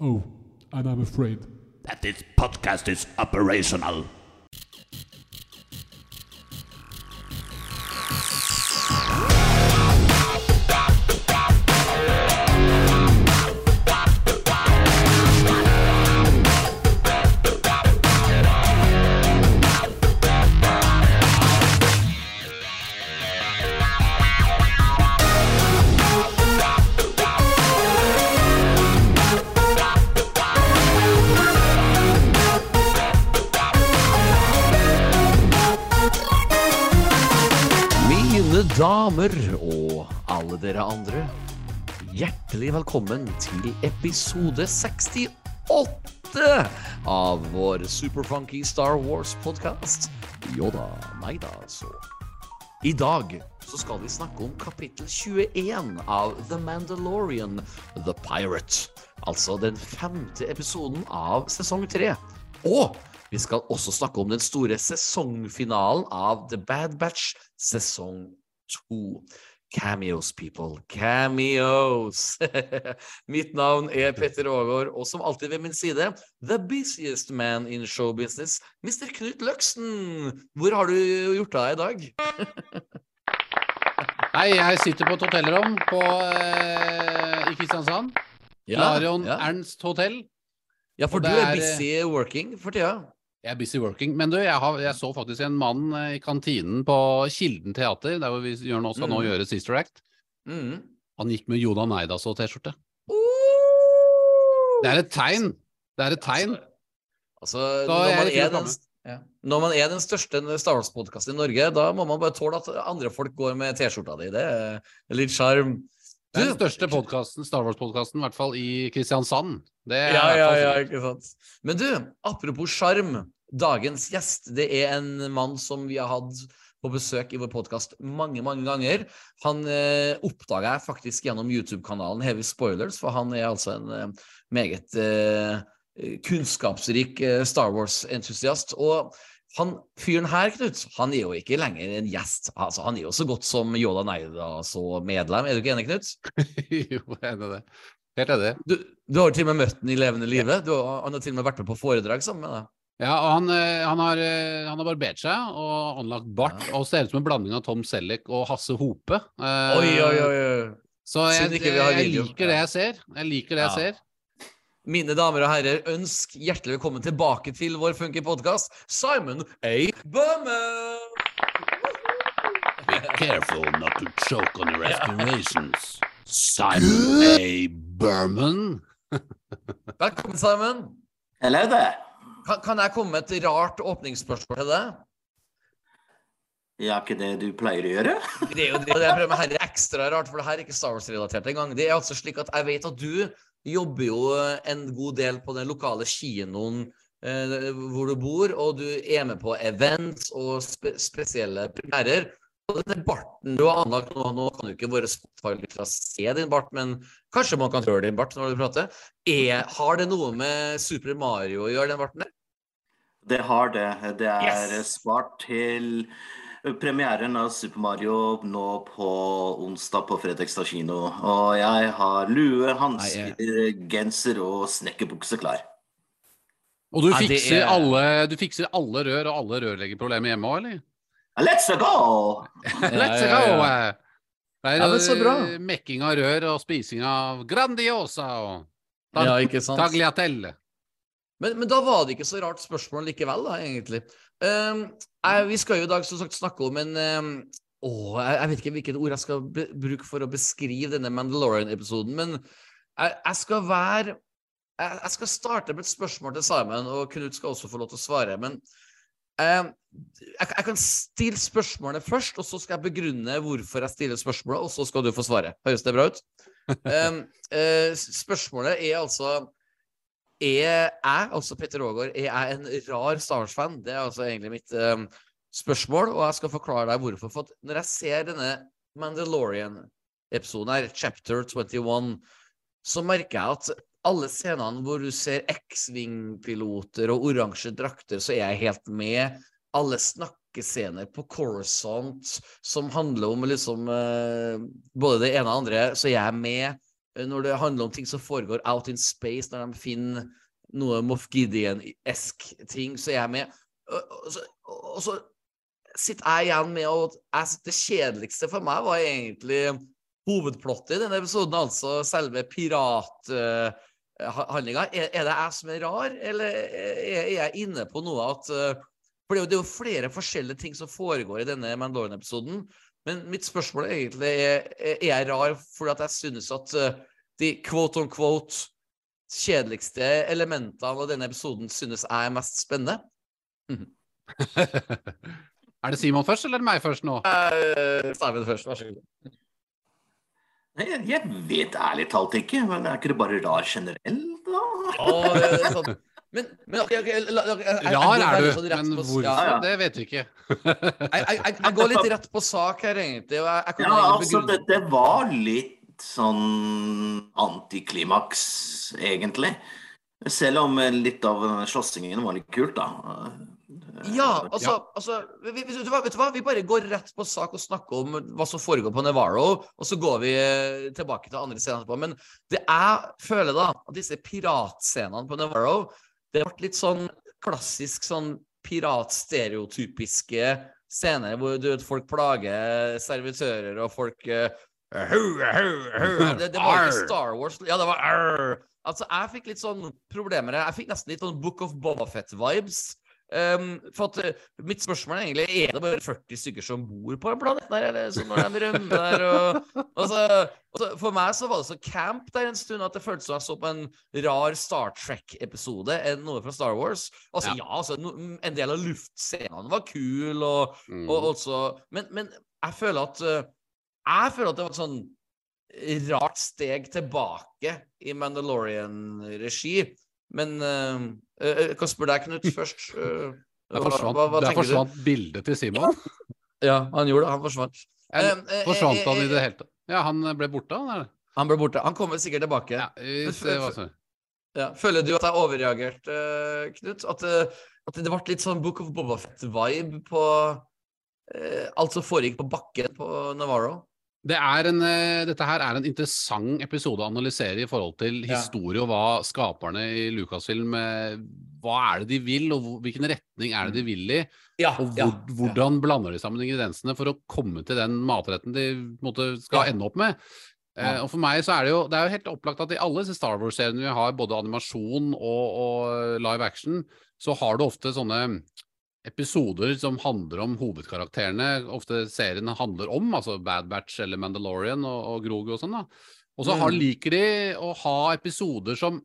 Oh, and I'm afraid. that this podcast is operational. Hjertelig velkommen til episode 68 av vår superfunky Star Wars-podkast. Jo da, nei da, så. I dag så skal vi snakke om kapittel 21 av The Mandalorian The Pirate. Altså den femte episoden av sesong tre. Og vi skal også snakke om den store sesongfinalen av The Bad Batch sesong to. Cameos, people. Cameos! Mitt navn er Petter Aagaard, og som alltid ved min side, the busiest man in show business, Mr. Knut Løksen. Hvor har du gjort av deg i dag? Nei, jeg sitter på et hotellrom på, eh, i Kristiansand. Larion ja. Ernst hotell. ja, for du er er, busy working for tida. Jeg er busy working. Men du, jeg, har, jeg så faktisk en mann eh, i kantinen på Kilden teater, der hvor vi gjør nå, skal nå Mm. gjøre Sister Act. Mm. Han gikk med Jona Neidas og T-skjorte. Uh! Det er et tegn. Det er et tegn. Altså, altså når, man er den, ja. når man er den største Star Wars-podkasten i Norge, da må man bare tåle at andre folk går med T-skjorta di. Det er litt sjarm. Det er den største podcasten, Star Wars-podkasten, i hvert fall i Kristiansand. Det er Ja, ja, ja, ikke sant. Men du, apropos sjarm. Dagens gjest det er en mann som vi har hatt på besøk i vår podkast mange mange ganger. Han eh, oppdaga jeg faktisk gjennom YouTube-kanalen Heavy Spoilers, for han er altså en eh, meget eh, kunnskapsrik eh, Star Wars-entusiast. Og han fyren her, Knut, han er jo ikke lenger en gjest. Altså, han er jo så godt som Yoda Neida så medlem. Er du ikke enig, Knut? jo, jeg er det. Helt enig. Du, du har jo til og med møtt han i levende live. Ja. han har til og med vært med på foredrag sammen med deg. Ja, og han, eh, han, har, eh, han har barbert seg og anlagt bart og ser ut som en blanding av Tom Selleck og Hasse Hope. Eh, Oi, oi, oi. Så jeg, har jeg liker det jeg ser. Jeg liker det jeg Ja. ser. Mine damer og herrer, ønsk hjertelig velkommen tilbake til vår funky podkast, Simon A. Bummer! Be careful not to choke on your aspirations. Simon A. Berman. Velkommen, Simon. Hello there. Kan, kan jeg komme med et rart åpningsspørsmål til deg? Ja, ikke det du pleier å gjøre? Det er jo det jeg prøver med her er ekstra rart, for det her er ikke Star Wars-relatert engang. Det er altså slik at jeg vet at du jobber jo en god del på den lokale kinoen eh, hvor du bor, og du er med på events og spe spesielle premierer. Og denne barten du har anlagt nå, nå kan jo ikke våre Spotify-lyttere se din bart, men kanskje man kan høre din bart når du prater. Er, har det noe med Super Mario å gjøre, den barten der? Det har det. Det er Yes! spart til premieren av Super Mario nå på onsdag på Fredrikstad kino. Og jeg har lue, hansker, genser og snekkerbukse klar. Og du Ja, fikser, er- alle, du fikser alle rør og alle rørleggerproblemer hjemme òg, eller? Let's go! Let's ja, go! ja. eh. Det er så bra. mekking av rør og spising av Grandiosa og tag Ja, ikke sant? tagliatelle. Men, men da var det ikke så rart spørsmål likevel, da, egentlig. Um, vi skal jo i dag som sagt snakke om en um, åh, jeg, vet ikke hvilket ord jeg skal bruke for å beskrive denne Mandalorian-episoden, men jeg, jeg skal være jeg, jeg skal starte med et spørsmål til Simon, og Knut skal også få lov til å svare. Men eh, jeg, jeg kan stille spørsmålet først, og så skal jeg begrunne hvorfor jeg stiller spørsmålet, og så skal du få svare. Høres det bra ut? Um, eh, spørsmålet er altså er jeg, altså Petter Aagaard, er en rar Star Wars-fan? Det er altså egentlig mitt um, spørsmål, og jeg skal forklare deg hvorfor. For når jeg ser denne Mandalorian-episoden her, chapter 21, så merker jeg at alle scenene hvor du ser X-Wing-piloter og oransje drakter, så er jeg helt med. Alle snakkescener på Coruscant som handler om liksom uh, både det ene og det andre, så jeg er med. Eh, når det handler om ting som foregår out in space, når de finner noe Moff Gideon-esk ting, så er jeg med. Og, så, og så sitter jeg igjen med at det kjedeligste for meg var egentlig hovedplottet i denne episoden, altså selve pirathandlinga. er, er det jeg som er rar, eller er, er jeg inne på noe at uh, For det er, jo, det er jo flere forskjellige ting som foregår i denne Mandalorian-episoden. Men mitt spørsmål er egentlig er, er jeg rar fordi at jeg synes at uh, de quote on quote kjedeligste elementene av denne episoden synes jeg er mest spennende? er det Simon først, eller er det meg først nå? Uh, Simon først, vær så god. Nei, Jeg, jeg vet ærlig talt ikke, men er ikke det bare rar generelt, da? oh, det er sånn. Men, men ok, ok la- la- la, jeg- Rar er du, sånn men hvorfor, ja, ja. det vet vi ikke. Jeg, jeg, jeg, går litt rett på sak her, egentlig. Og jeg, jeg Ja, altså, begrunne- det, det var litt sånn antiklimaks, egentlig. Selv om eh, litt av slåssingen var litt kult, da. Ja, altså, altså vi, vi- vet, du hva, vet du hva? Vi bare går rett på sak og snakker om hva som foregår på Navarro, og så går vi eh, tilbake til andre scener etterpå. Men det jeg føler, da, at disse piratscenene på Navarro, det ble litt sånn klassisk sånn piratstereotypiske scener hvor du vet, folk plager servitører, og folk uh, det, det var ikke Star Wars. Ja, det var «Arr». Altså, jeg fikk litt sånn problemer. Jeg fikk nesten litt sånn Book of Bobafett-vibes. Um, for at eh, Mitt spørsmål er egentlig Er det bare 40 stykker som bor på en planet der, eller så når de rømmer der? Og, og så, og så, for meg så var det så camp der en stund at det føltes som jeg så på en rar Star Trek-episode enn noe fra Star Wars. Altså, Ja. ja, altså, no, en del av luftscenene var kul, og, Mm. og også Men, men jeg føler at eh, Jeg føler at det var et sånn rart steg tilbake i Mandalorian-regi. Men Jeg kan spørre deg, Knut, først. eh, Der forsvant, hva- hva der forsvant bildet til Simon. Ja, han gjorde det. Han forsvant. Eh, eh, forsvant eh, han i eh, det hele tatt? Ja, han ble borte, han? eller? Han ble borte. Han kommer sikkert tilbake. Ja, vi Ja. Føler du at jeg overreagerte, uh, Knut? At, uh, at det ble litt sånn Book of Bobafett-vibe på uh, alt som foregikk på bakken på Navarro? Det er en, eh, dette her er en interessant episode å analysere i forhold til Ja. historie og hva skaperne i Lucasfilm eh, Hva er det de vil, og hvilken retning er det de vil i? Ja. Og hvor, hvordan blander de sammen ingrediensene for å komme til den matretten de måte, skal Ja. ende opp med? Eh, Ja. og for meg så er det jo det er jo helt opplagt at i alle disse Star Wars-seriene vi har, både animasjon og, og live action, så har du ofte sånne episoder som handler om hovedkarakterene, ofte seriene handler om, altså Bad Batch eller Mandalorian og, og Grogu og sånn. da. Og så Mm. liker de å ha episoder som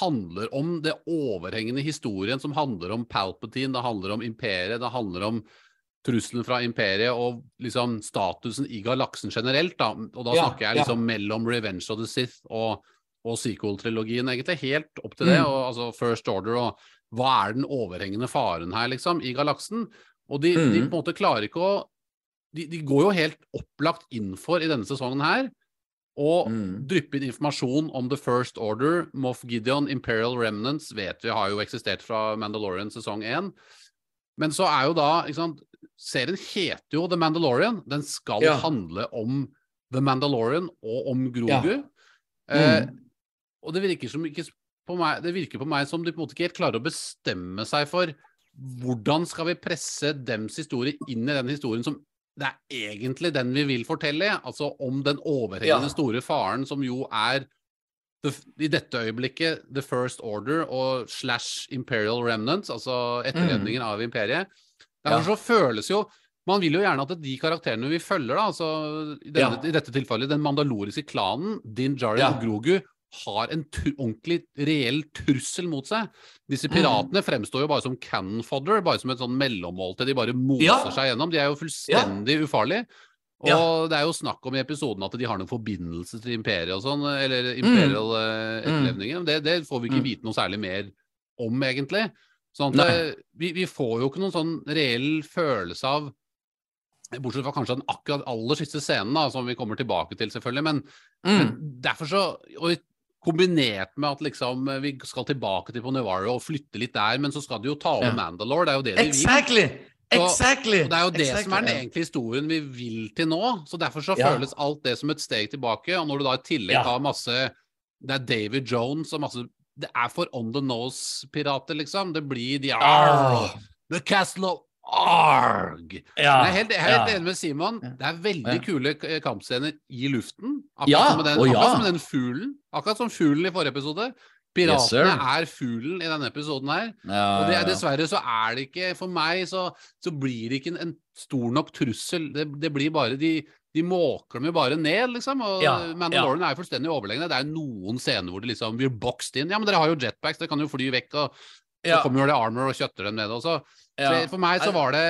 handler om det overhengende historien, som handler om Palpatine, det handler om imperiet, det handler om trusselen fra imperiet og liksom statusen i galaksen generelt. da, Og da Ja, snakker jeg ja. liksom mellom Revenge of the Sith og, og sequel-trilogien, egentlig. Helt opp til det. Mm. og altså First Order og hva er den overhengende faren her, liksom, i galaksen? Og de, de Mm. på en måte klarer ikke å de, de går jo helt opplagt inn for i denne sesongen her å Mm. dryppe inn informasjon om The First Order, Moff Gideon, Imperial Remnants vet vi har jo eksistert fra Mandalorian sesong 1. Men så er jo da sant, Serien heter jo The Mandalorian. Den skal Ja. handle om The Mandalorian og om Grogu. Ja. Eh, Mm. og det virker, som ikke meg, det virker på meg som de på en måte ikke helt klarer å bestemme seg for hvordan skal vi presse dems historie inn i den historien som det er egentlig den vi vil fortelle, altså om den overhengende Ja. store faren som jo er the, i dette øyeblikket The First Order og slash Imperial Remnants, altså etterledningen av imperiet. Derfor så føles jo Man vil jo gjerne at de karakterene vi følger, da, altså i, denne, Ja. i dette tilfellet den mandaloriske klanen, Din Jarin Ja. og Grogu, har en ordentlig reell trussel mot seg. Disse Mm. piratene fremstår jo bare som cannon fodder, bare som et sånn mellommåltid. De bare moser Ja. seg gjennom. De er jo fullstendig ufarlige. Og Ja. det er jo snakk om i episoden at de har noen forbindelse til imperiet og sånn, eller imperial mm. etterlevninger. Det, det får vi ikke Mm. vite noe særlig mer om, egentlig. Sånn at Nei. eh, vi, vi får jo ikke noen sånn reell følelse av Bortsett fra kanskje den akkurat aller siste scenen, da, som vi kommer tilbake til, selvfølgelig. Men, Mm. men derfor så og Kombinert med at liksom eh, vi skal tilbake til på Navarro og flytte litt der, men så skal de jo ta over Ja. Mandalore. Det er jo det de vil. Exactly! Exactly! Det er jo det exactly. som er den egentlige historien vi vil til nå. Så derfor så Ja. føles alt det som et steg tilbake. Og når du da i tillegg Ja. har masse Det er David Jones og masse Det er for on the nose-pirater, liksom. Det blir de Ah. The Castle of Arg. Ja, jeg er helt, er helt ja. enig med Simon. Det er veldig Ja. kule kampscener i luften. Akkurat, Ja, som, den, ja. akkurat som den fuglen. Akkurat som fuglen i forrige episode. Piratene Yes, er fuglen i denne episoden her. Ja, Og det, ja, ja. dessverre så er det ikke For meg så, så blir det ikke en, en stor nok trussel. Det, det blir bare De, de måker dem jo bare ned, liksom. Og Ja, Mandalorian er jo fullstendig overlegne. Det er noen scener hvor de liksom blir boxed inn. Ja, men dere har jo jetpacks, dere kan jo fly vekk. Og så Ja. kommer jo det armor og kjøtter dem ned. Og så, Ja. for meg så var det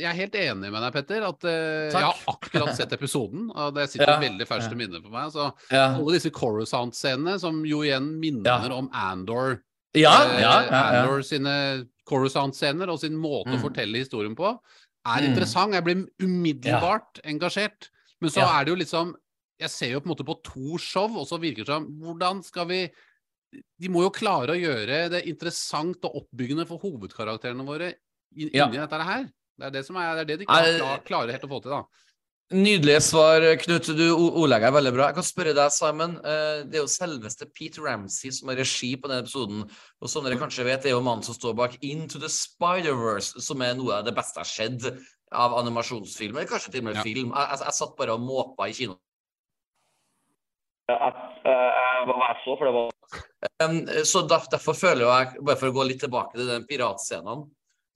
Jeg er helt enig med deg, Petter. At uh, jeg har akkurat sett episoden, og det sitter Ja, veldig ferskt i minnet på meg. Så Ja. alle disse Coruscant-scenene, som jo igjen minner om Andor Ja, eh, ja, ja, ja. Andor sine Coruscant-scener og sin måte å Mm. fortelle historien på, er Mm. interessant. Jeg blir umiddelbart engasjert. Men så er det jo liksom Jeg ser jo på en måte på to show, og så virker det som Hvordan skal vi De må jo klare å gjøre det interessant og oppbyggende for hovedkarakterene våre inni Ja. dette her. Det er det som er, det er det de ikke klarer helt å få til, da. Nydelige svar, Knut. Du ordlegger veldig bra. Jeg kan spørre deg, Simon. Eh, Det er jo selveste Pete Ramsey som har regi på denne episoden. Og som dere kanskje vet, det er jo mannen som står bak Into the Spider-Verse, som er noe av det beste jeg har sett av animasjonsfilm, eller kanskje til og med Ja. film. Jeg, jeg, jeg satt bare og måpa i kino. Jeg, jeg, hva jeg så, for det var Um, så derf- derfor føler jeg, bare for å gå litt tilbake til den piratscenen,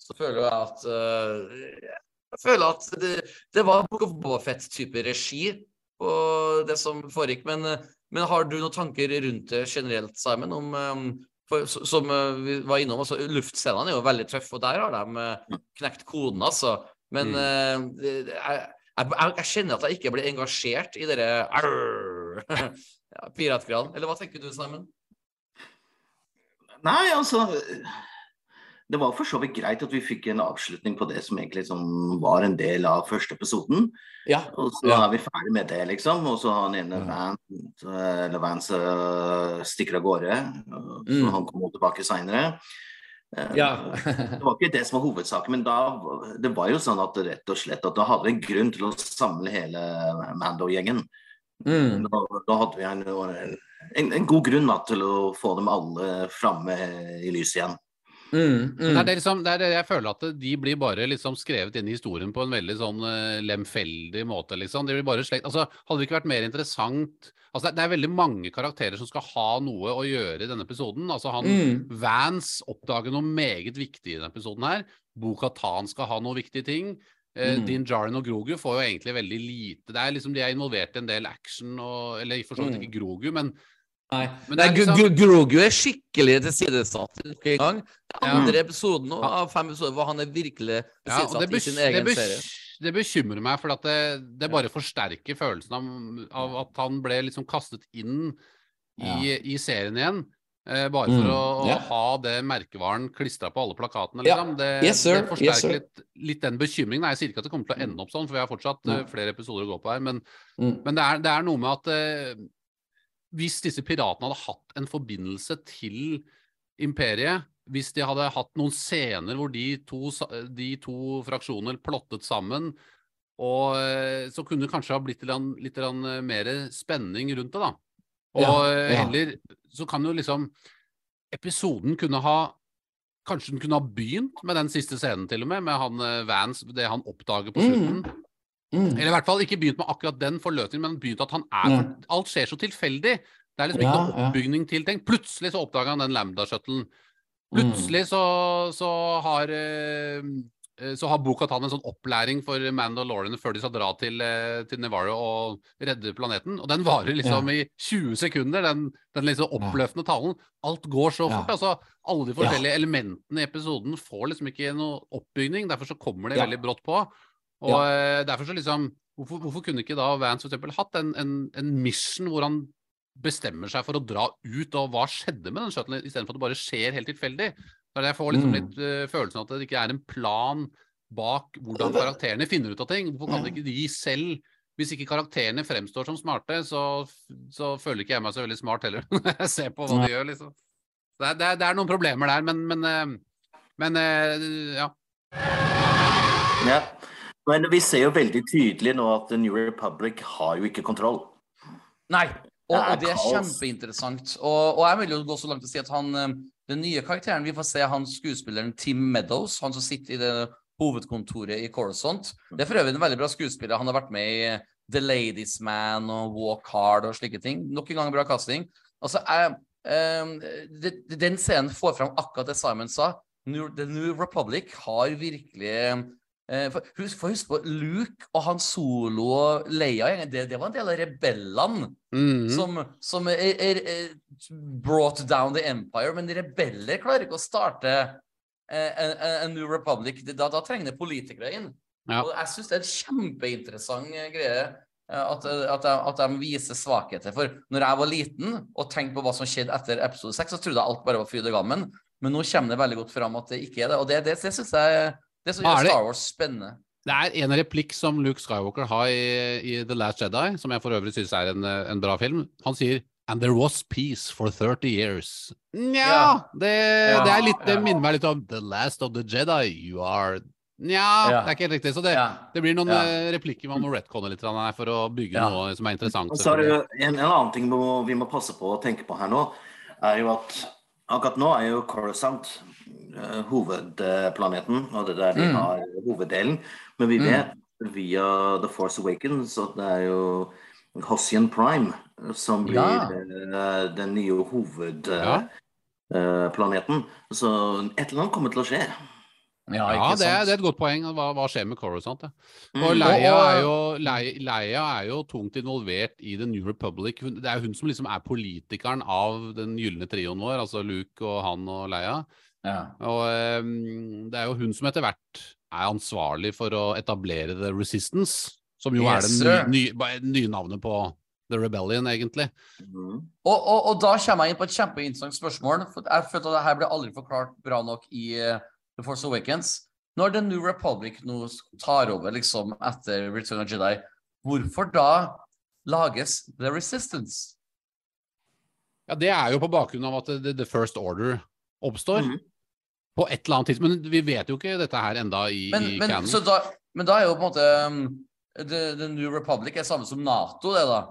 så føler jeg at uh, Jeg føler at det, det var Book of Bofett-type regi på det som foregikk. Men, uh, men har du noen tanker rundt det generelt, Simon? Om, um, for, som uh, vi var innom, altså, Luftscenene er jo veldig tøffe, og der har de uh, knekt koden, altså. Men uh, det- det- jeg, jeg, jeg, kjenner at jeg ikke blir engasjert i dere ja, piratgreiene. Eller hva tenker du, Simon? Nei, altså Det var for så vidt greit at vi fikk en avslutning på det som egentlig som var en del av første episoden. Ja. Og så Ja. er vi ferdig med det, liksom. Og så han ene. Vance, eller Vance øh, stikker av gårde. Så Mm. han kommer tilbake seinere. Ja. det var ikke det som var hovedsaken, men da, det var jo sånn at rett og slett at da hadde en grunn til å samle hele Mando-gjengen. Mm. Da, da hadde vi en, en, en god grunn da, til å få dem alle framme i lyset igjen. Mm, Men Det er mm. det, liksom, det er det jeg føler at de blir bare liksom skrevet inn i historien på en veldig sånn uh, lemfeldig måte, liksom. De blir bare slekt, altså, hadde det ikke vært mer interessant Altså, det, det er veldig mange karakterer som skal ha noe å gjøre i denne episoden. Altså, han Mm. Vance oppdager noe meget viktig i denne episoden her. Boka-Tan skal ha noen viktige ting. Eh, Mm. Din Jaren og Grogu får jo egentlig veldig lite Det er liksom De er involvert i en del action og Eller for så vidt Mm. ikke Grogu, men Nei, Men Nei er liksom- Gu- Grogu er skikkelig tilsidesatt nok en gang. Andre Ja. episoden av fem episoder hvor han er virkelig Ja, tilsidesatt i sin egen det serie. det bekymrer meg, for at det, det bare forsterker følelsen av, av at han ble liksom kastet inn i, i serien igjen. Eh, bare for Mm, å, å ha det merkevaren klistra på alle plakatene, liksom. Det, Yes, det forsterker Yes, litt, litt den bekymringen. Jeg sier ikke at det kommer til å ende opp sånn, for vi har fortsatt Mm. flere episoder å gå på her. Men, Mm. men det, er, det er noe med at eh, hvis disse piratene hadde hatt en forbindelse til imperiet, hvis de hadde hatt noen scener hvor de to, de to fraksjoner plottet sammen, og eh, så kunne det kanskje ha blitt litt, litt mer spenning rundt det, da. Og Ja, eh, ja. heller så kan jo liksom Episoden kunne ha Kanskje den kunne ha begynt med den siste scenen, til og med, med han Vans, det han oppdager på Mm. slutten. Mm. Eller i hvert fall ikke begynt med akkurat den forløsningen, men begynt at han er mm. Alt skjer så tilfeldig. Det er liksom ikke Ja, noe ja. oppbygning til ting. Plutselig så oppdaga han den Lambda-shuttlen. Mm. Plutselig så, så har eh, eh, så har Bo-Katan en sånn opplæring for Mandalorian før de skal dra til, eh, til Nevarro og redde planeten. Og den varer liksom i 20 sekunder, den, den liksom oppløftende talen. Alt går så Ja. fort. altså Alle de forskjellige elementene i episoden får liksom ikke noe oppbygning. Derfor så kommer det Ja. veldig brått på. Og eh, derfor så liksom hvorfor, hvorfor kunne ikke da Vance eksempel hatt en, en, en mission hvor han bestemmer seg for å dra ut, og hva skjedde med den shuttlen, istedenfor at det bare skjer helt tilfeldig? Det er jeg får liksom Mm. litt uh, følelsen av at det ikke er en plan bak hvordan karakterene finner ut av ting. Hvorfor kan ikke de selv Hvis ikke karakterene fremstår som smarte, så, så føler ikke jeg meg så veldig smart heller når jeg ser på hva de gjør, liksom. Det er, det, er, det er noen problemer der, men, men, eh, men eh, ja. Ja. Men vi ser jo veldig tydelig nå at The New Republic har jo ikke kontroll. Nei. Og, Det er og det er kjempeinteressant. Og, og jeg vil jo gå så langt til å si at han den nye karakteren Vi får se han skuespilleren Tim Meadows, han som sitter i det hovedkontoret i Coruscant. Det er for øvrig en veldig bra skuespiller. Han har vært med i The Ladies Man og Walk Hard og slike ting. Nok en gang bra casting. Altså, jeg, eh, det, den scenen får fram akkurat det Simon sa. The New Republic har virkelig eh, for, husk, for husk på Luke og Han Solo og Leia det, det var en del av rebellene Mhm. som, som er, er, er brought down the empire. Men rebeller klarer ikke å starte eh, en, New Republic. Da, da trenger det politikere inn. Ja. Og jeg syns det er en kjempeinteressant eh, greie eh, at, at, de, at de viser svakheter. For når jeg var liten og tenkte på hva som skjedde etter episode 6, så trodde jeg alt bare var fryd og gammen. Men nå kommer det veldig godt fram at det ikke er det. Og det, det, det syns jeg det som gjør er det- Star Wars spennende. Det er en replikk som Luke Skywalker har i, i The Last Jedi, som jeg for øvrig synes er en, en bra film. Han sier And there was peace for 30 years. Nja, Ja. det, det er litt Det minner meg litt om The Last of the Jedi. You are Nja, Ja. det er ikke helt riktig. Så det, Ja. det blir noen Ja. eh, replikker man må retconne litt her for å bygge noe som er interessant. Og så er det jo en, en annen ting vi må, vi må passe på å tenke på her nå, er jo at akkurat nå er jo Coruscant eh, hovedplaneten, og det er der de Mm. har hoveddelen. Men vi Mm. vet via The Force Awakens at det er jo Hossian Prime som blir Ja. eh, den nye Ja. hovedplaneten. Så et eller annet kommer til å skje. Ja, Ja, det er, det er et godt poeng. Hva, hva skjer med Coruscant? Ja. Mm. Og Leia er, jo, Leia, Leia er jo tungt involvert i The New Republic. Det er hun som liksom er politikeren av den gylne trioen vår, altså Luke og han og Leia. Ja. Og um, det er jo hun som etter hvert er ansvarlig for å etablere The Resistance, som jo Yes, er det nye, nye, navnet på The Rebellion, egentlig. Mm. Og, og, og da kommer jeg inn på et kjempeinteressant spørsmål. For jeg følte at det her ble aldri forklart bra nok i eh, The Force Awakens. Når The New Republic nå tar over liksom etter Return of Jedi, hvorfor da lages The Resistance? Ja, Det er jo på bakgrunn av at The, First Order oppstår. Mhm. På et eller annet tidspunkt. Men vi vet jo ikke dette her enda i, Men, i men, da, men da er jo på en måte um, The, The New Republic er samme som Nato, det da.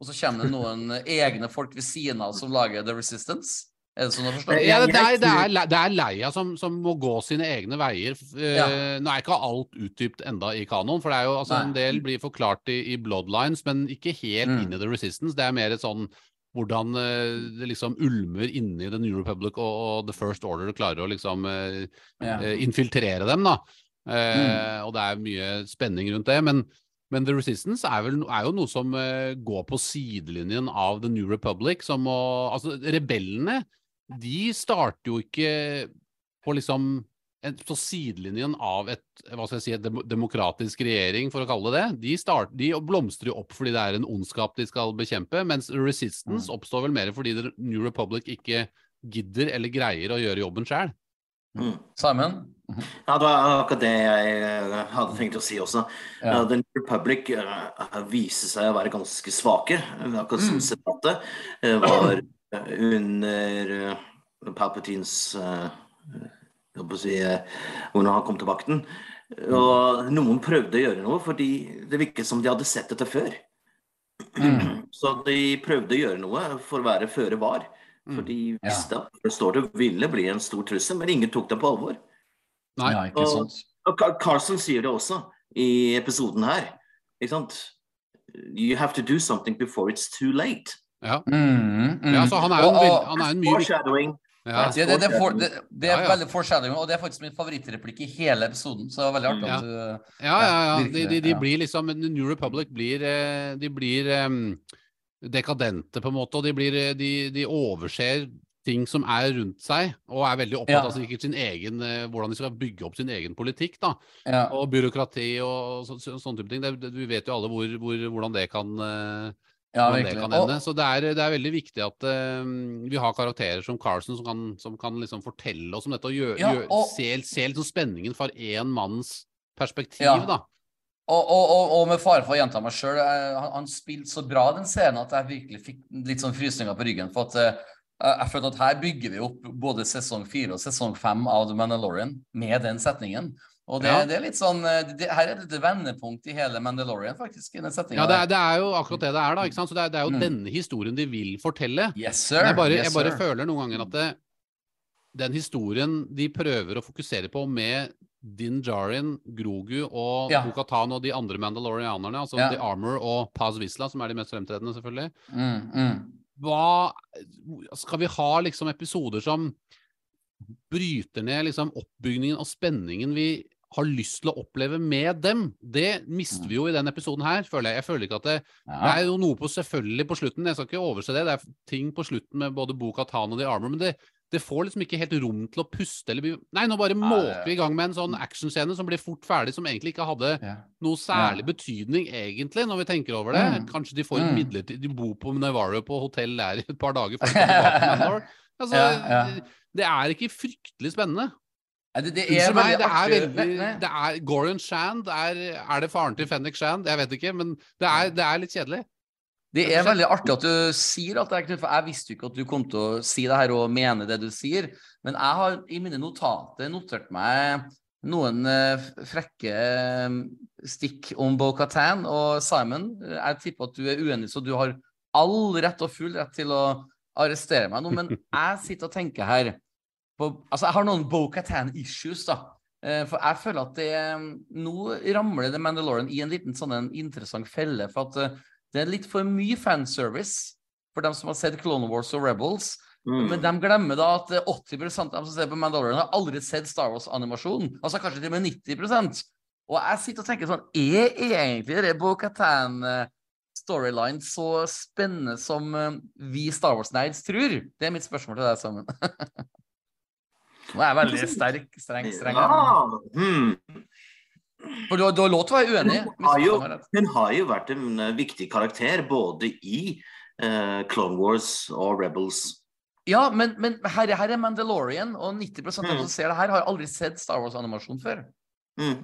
Og så kommer det noen egne folk ved siden av som lager The Resistance. Er det sånn å forstå? Ja, det, er, det, er, det er Leia som, som må gå sine egne veier. Eh, Ja. Nå er ikke alt utdypt enda i kanon, for det er jo altså, en del blir forklart i, i Bloodlines, men ikke helt Mm. inn i The Resistance. Det er mer et sånn hvordan eh, det liksom ulmer inni The New Republic og, og The First Order klarer å liksom eh, Ja. eh, infiltrere dem, da. Eh, Mm. Og det er mye spenning rundt det. Men, men The Resistance er, vel, er jo noe som eh, går på sidelinjen av The New Republic. Som å, altså, rebellene de starter jo ikke på liksom en, på sidelinjen av et, hva skal jeg si, et demokratisk regjering, for å kalle det det. De, start, de blomstrer jo opp fordi det er en ondskap de skal bekjempe, mens Resistance oppstår vel mer fordi The New Republic ikke gidder eller greier å gjøre jobben sjøl. Mm. Simon? Ja, det var akkurat det jeg eh, hadde tenkt å si også. Ja. The New Republic eh, viser seg å være ganske svake. Akkurat som Mm. senatet eh, var under eh, Palpatines eh, si, eh, Når han kom til makten. Og noen prøvde å gjøre noe, fordi det virket som de hadde sett dette før. Mm. Så de prøvde å gjøre noe for å være føre var. For de Ja. visste at står det ville bli en stor trussel, men ingen tok det på alvor. Nei. Ikke Og- sant? Og og Carson sier det også i episoden her. Ikke sant? You have to do something before it's too late. Ja. Mm, mm. ja, så han er jo en, Og- og- han er en mye Foreshadowing. ja. Det, det, det, for, det, det er Ja, ja. veldig foreshadowing, og det er faktisk min favorittreplikk i hele episoden. Så det var veldig artig Ja. at du Ja, ja, ja. virkelig, De, de, de ja. blir liksom New Republic blir eh, De blir um, dekadente, på en måte, og de blir eh, De, de overser ting som er rundt seg, og er veldig opptatt Ja. av sikkert sin egen eh, hvordan de skal bygge opp sin egen politikk, da. ja. Og byråkrati og så, så, sånne type ting. Det, det, vi vet jo alle hvor, hvor, hvordan det kan eh, ja, det Og- Så det er, det er veldig viktig at uh, vi har karakterer som Carson som kan, som kan liksom fortelle oss om dette og, gjør, Ja, og- se, se liksom spenningen fra én manns perspektiv, Ja. da. Og, og, og, og med fare for å gjenta meg sjøl, han, han spilte så bra den scenen at jeg virkelig fikk litt sånn frysninger på ryggen. For at uh, jeg følte at her bygger vi opp både sesong fire og sesong fem av The Mandalorian med den setningen. Og det, Ja. det er litt sånn eh, det, Her er det et vendepunkt i hele Mandalorian, faktisk. i den Ja, det er, det er jo akkurat det det er, da. ikke sant? Så det er, det er jo Mm. denne historien de vil fortelle. Yes, sir. Jeg bare, yes, jeg bare føler noen ganger at det, den historien de prøver å fokusere på med Din Djarin, Grogu og Ja. Bo-Katan og de andre mandalorianerne, altså Ja. The Armor og Paz Vizsla, som er de mest fremtredende, selvfølgelig Mm, mm. hva Skal vi ha liksom episoder som bryter ned liksom oppbygningen og spenningen vi har lyst til å oppleve med dem? Det mister vi jo i den episoden her, føler jeg. Jeg føler ikke at det, det er jo noe på selvfølgelig på slutten, jeg skal ikke overse det. Det er ting på slutten med både Bo-Katan og The Armor, men det, det får liksom ikke helt rom til å puste eller bli Nei, nå bare måker vi i gang med en sånn actionscene som blir fort ferdig, som egentlig ikke hadde Ja. noe særlig betydning, egentlig, når vi tenker over det. Mm. Kanskje de får en Mm. midlertidig De bor på Navarro på hotell der i et par dager før de kommer tilbake til Mandalore. Altså, Ja, ja. Det er ikke fryktelig spennende. Det, det er meg, det er veldig det er Goran Shand. Er, er det faren til Fennek Shand? Jeg vet ikke, men det er, det er litt kjedelig. Det er veldig artig at du sier at det er Knut, for jeg visste jo ikke at du kom til å si det her og mene det du sier. Men jeg har i mine notater notert meg noen eh, frekke eh, stikk om Bo-Katan og Simon. Jeg tipper at du er uenig, så du har all rett og full rett til å arrestere meg nå. Men jeg sitter og tenker her på Altså, jeg har noen Bo-Katan-issues, da. Eh, For jeg føler at det Nå ramler The Mandalorian i en liten sånn en interessant felle. For at eh, det er litt for mye fanservice for dem som har sett Clone Wars og Rebels. Mm. Men de glemmer da at eh, 80% av dem som ser på Mandalorian, har aldri sett Star Wars-animasjon. Altså kanskje til og med 90% Og jeg sitter og tenker sånn Er egentlig det Bo-Katan storyline så spennende som eh, vi Star Wars-nerds tror? Det er mitt spørsmål til deg sammen. Nå er veldig sterk, streng, streng. Ja. Hmm. For du, du har lov til å være uenig. Hun har, jo, hun har jo vært en eh, viktig karakter både i uh, Clone Wars og Rebels. Ja, men, men her, her er Mandalorian, og 90% av dem Mm. som ser det her, har aldri sett Star Wars-animasjon før. Mm.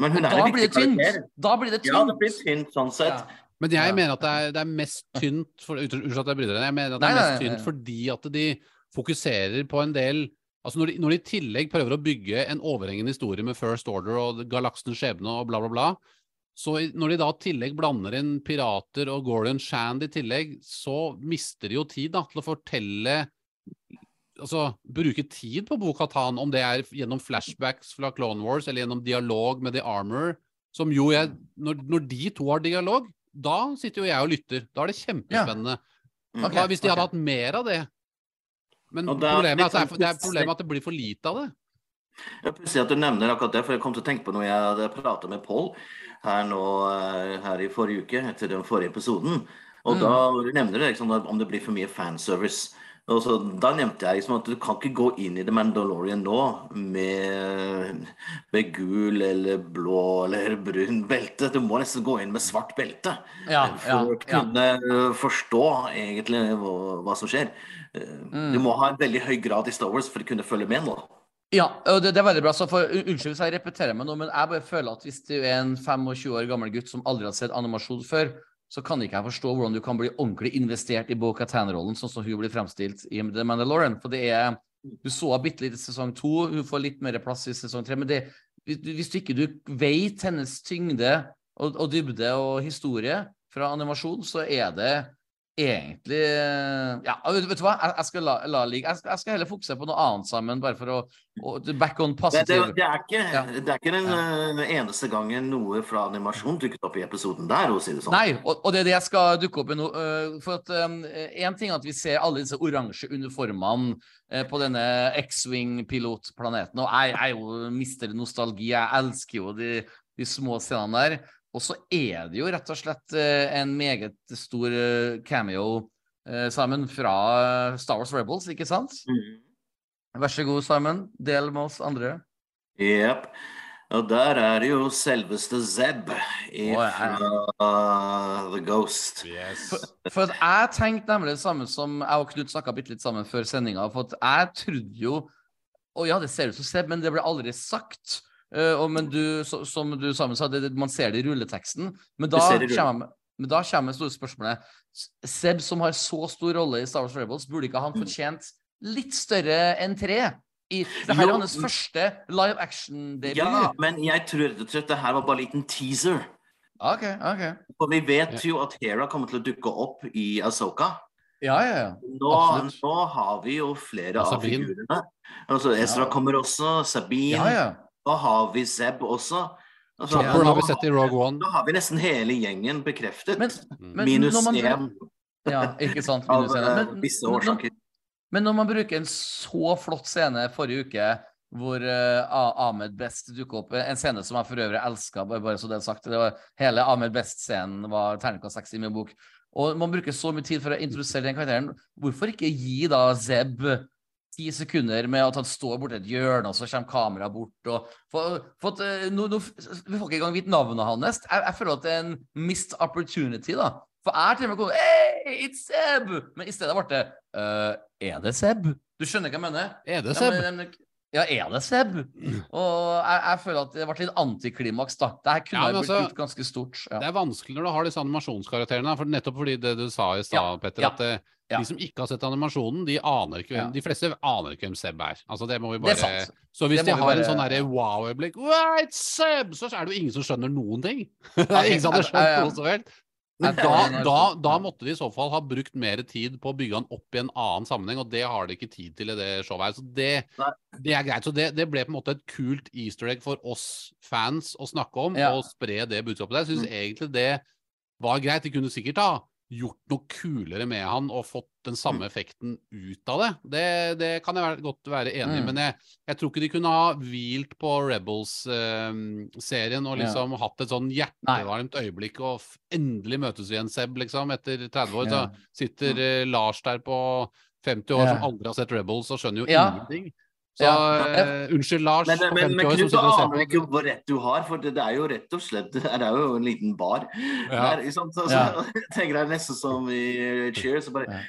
Men hun er da en blir viktig karakter. Da blir det tynt. Ja, det blir tynt sånn sett. Ja. Men jeg Ja. mener at det er, det er mest tynt for, Unnskyld at jeg bryter deg. Jeg mener at det er mest nei, nei. tynt fordi at de fokuserer på en del Altså når de, når de i tillegg prøver å bygge en overhengende historie med First Order og galaksens skjebne og bla, bla, bla, så når de da i tillegg blander inn pirater og Gordon Shand i tillegg, så mister de jo tid da, til å fortelle Altså bruke tid på Bo-Katan, om det er gjennom flashbacks fra Clone Wars eller gjennom dialog med The Armor, som jo jeg Når, når de to har dialog, da sitter jo jeg og lytter. Da er det kjempespennende. Ja. Okay, hvis de hadde hatt mer av det? Men det er problemet er, at det, er, det er sånn- problemet at det blir for lite av det. Jeg er pussig at du nevner akkurat det, for jeg kom til å tenke på noe jeg hadde pratet med Paul her nå eh, her i forrige uke, etter den forrige episoden. Og Mm. da nevner du liksom, om det blir for mye fanservice. Og så, da nevnte jeg liksom at du kan ikke gå inn i The Mandalorian nå med, med gul eller blå eller brun belte. Du må nesten gå inn med svart belte Ja, for å ja. kunne ja. forstå egentlig hva, hva som skjer. Eh, Mm. Du må ha en veldig høy grad i Star Wars for å kunne følge med nå. Ja, og det, det er veldig bra. Så for, unnskyld hvis jeg repeterer meg nå, men jeg bare føler at hvis du er en 25 år gammel gutt som aldri har sett animasjon før, så kan ikke jeg forstå hvordan du kan bli ordentlig investert i Bo-Katan-rollen, sånn som hun blir fremstilt i The Mandalorian. For det er Du så henne bitte litt i sesong to, hun får litt mer plass i sesong tre. Men det, hvis ikke du vet hennes tyngde og, og dybde og historie fra animasjon, så er det egentlig Ja, vet, vet du hva? Jeg, jeg skal la, la ligge. Jeg jeg skal heller fokusere på noe annet sammen, bare for å, å back on Det, det, positive. det, er ikke, Ja. det er ikke den eh, eneste gangen noe fra animasjon dukket opp i episoden der, å si det sånn. Nei, og, og det er det jeg skal dukke opp i nå. øh, for at Én ting er at vi ser alle disse oransje uniformene uh, på denne X-Wing-pilotplaneten. Og jeg, jeg jo mister nostalgi. Jeg elsker jo de, de små scenene der. Og så er det jo rett og slett øh, en meget stor øh, cameo, sammen Simon, fra Star Wars Rebels, ikke sant? Mm. Vær så god, Simon. Del med oss andre. Jepp. Og der er det jo selveste Zeb fra The Ghost. For at jeg tenkte nemlig det samme som jeg og Knut snakka bitte litt sammen før sendinga. For at jeg trodde jo Å ja, det ser ut som Zeb, men det ble aldri sagt. Eh, og, men du, så, som du sammen sa, det, man ser det i rulleteksten. Men da rulle- kommer, men da kommer det store spørsmålet. Seb, som har så stor rolle i Star Wars Rebels, burde ikke han Mm. fortjent litt større enn tre? I, det her er hans første live action-debut. Ja, men jeg tror rett og slett det her var bare en liten teaser. OK. ok. For vi vet jo at Hera kommer til å dukke opp i Asoka. Ja, ja, ja. Nå, nå har vi jo flere av figurene. Altså, Ezra kommer også, Sabine. Ja, ja. Da har vi Zeb også. Altså, ja, nå har vi sett i Rogue One. Da har vi nesten hele gjengen bekreftet. Men, men minus én Ja, ikke sant. Minus én. eh, Men, visse men, årsaker. men når man bruker en så flott scene forrige uke hvor uh, Ahmed Best dukket opp, en scene som jeg for øvrig elska, bare, bare så det er sagt. Det var, hele Ahmed Best-scenen var terningkast seks i min bok. Og man bruker så mye tid for å introdusere den karakteren. Hvorfor ikke gi da Zeb ti sekunder med at han står borti et hjørne, og så kommer kameraet bort og for, for at, no, nå, Vi får ikke engang vite navnet hans. Jeg, jeg føler at det er en missed opportunity, da. For jeg til og med kom Hey, it's Seb! Men i stedet ble det uh, Er det Seb? Du skjønner hva jeg mener? Er det Seb? Ja, men- Ja, er det Seb? Og jeg, jeg føler at det ble litt antiklimaks, da. Det her kunne Ja, ha blitt altså, gjort ganske stort. Ja. Det er vanskelig når du har disse animasjonskarakterene. For nettopp fordi det du sa i stad, Ja, Petter, at det, ja. de som ikke har sett animasjonen, de aner ikke. De fleste aner ikke hvem Seb er. Altså, det må vi bare. Så hvis de har har en sånn derre wow-øyeblikk Wow, it's Seb! Så er det jo ingen som skjønner noen ting. Det er ingen som hadde skjønt noe som helst. Jeg Da, da, da måtte de i så fall ha brukt mer tid på å bygge han opp i en annen sammenheng, og det har de ikke tid til i det showet her. Så det, det er greit. Så det, det ble på en måte et kult easter egg for oss fans å snakke om, Ja. og spre det budskapet der. Jeg syns Mm. egentlig det var greit. De kunne sikkert ha gjort noe kulere med han og fått den samme Mm. effekten ut av det. Det, det kan jeg godt være enig i, Mm. men jeg, jeg tror ikke de kunne ha hvilt på Rebels-serien og Ja. liksom hatt et sånn hjertevarmt øyeblikk, og endelig møtes vi igjen, Seb, liksom. Etter 30 år Ja. så sitter eh, Lars der på 50 år Ja. som aldri har sett Rebels og skjønner jo Ja. ingenting. Så Ja. uh, unnskyld, Lars Men, på men, 50 men Knut, aner ikke hvor rett du har, for det, det er jo rett og slett Det er jo en liten bar. Ja. Der, sant? Så, Ja. så tenker jeg nesten som i Cheers. Og bare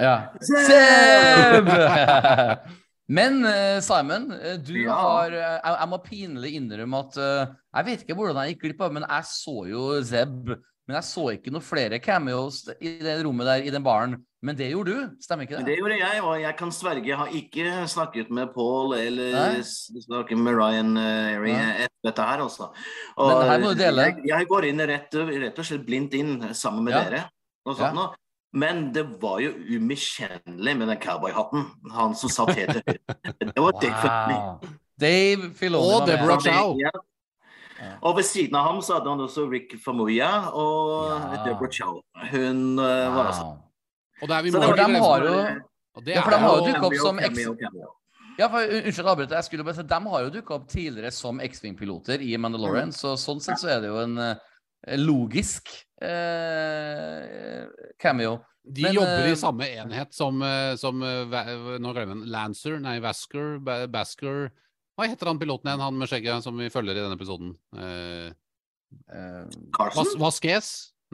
Ja. Seb! Seb! Men eh, Simon, eh, du Ja. har eh, jeg, jeg må pinlig innrømme at eh, Jeg vet ikke hvordan jeg gikk glipp av men jeg så jo Zeb. Men jeg så ikke noen flere cameos i det rommet der i den baren. Men det gjorde du, stemmer ikke Men det? det gjorde jeg, og jeg kan sverge. Jeg har ikke snakket med Paul eller Nei. snakket med Ryan uh, etter dette her, også. Men her må du dele. Jeg, jeg går inn rett, rett og slett blindt inn sammen med Ja. dere. Og sånt ja. Men det var jo umiskjennelig med den cowboyhatten. Han som satt helt til høyre. Det var Dave Filoni. Wow. Dave Filoni Og. Deborah Chow. Og ved siden av ham så hadde han også Rick Famuya og Ja. Deborah Chow. Hun eh, var også Og det er vi Så må det For var de har jo det Ja, for de har jo dukket opp som. Ja, for, Unnskyld, avbryter. Jeg skulle bare si De har jo dukka opp tidligere som X-Wing-piloter i Mandalorian, så sånn sett så er det jo en eh, logisk eh, cameo. De Men, jobber eh, i samme enhet som, eh, som eh, Nå glemmer jeg. Lancer, nei, Vasker, Ba- Basker Hva heter han piloten igjen, han med skjegget som vi følger i denne episoden? Eh, Eh, Carson? Vasques?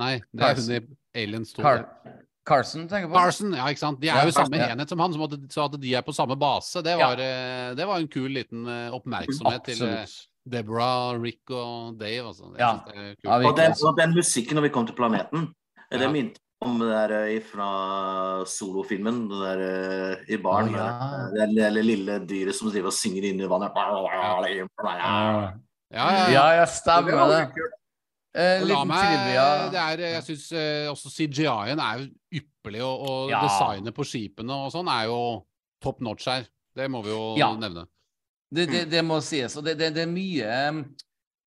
Nei, det er Carson. hun i Aliens 2. Car Carson, tenker jeg på. Carson, ja, ikke sant. De er Ja, jo i samme Carson, ja. enhet som han, som at, så at de er på samme base, det var, ja. det var en kul liten oppmerksomhet oppmerksomhet til eh, Deborah, Rick og Dave. Altså. Ja. det er kult. Og den, og den musikken når vi kom til planeten, det Ja. minte om det der eh, fra solofilmen, det der eh, i baren. Ja. Det, det, det lille dyret som driver og synger inn i vannet. Ja. Ja, ja, Ja, stemmer det. kult. Eh, la meg, det er, jeg syns eh, også CGI-en er jo ypperlig, og, og Ja. designet på skipene og sånn er jo top notch her. Det må vi jo Ja. nevne. Det, det, det må sies. Og det, det, det er mye um,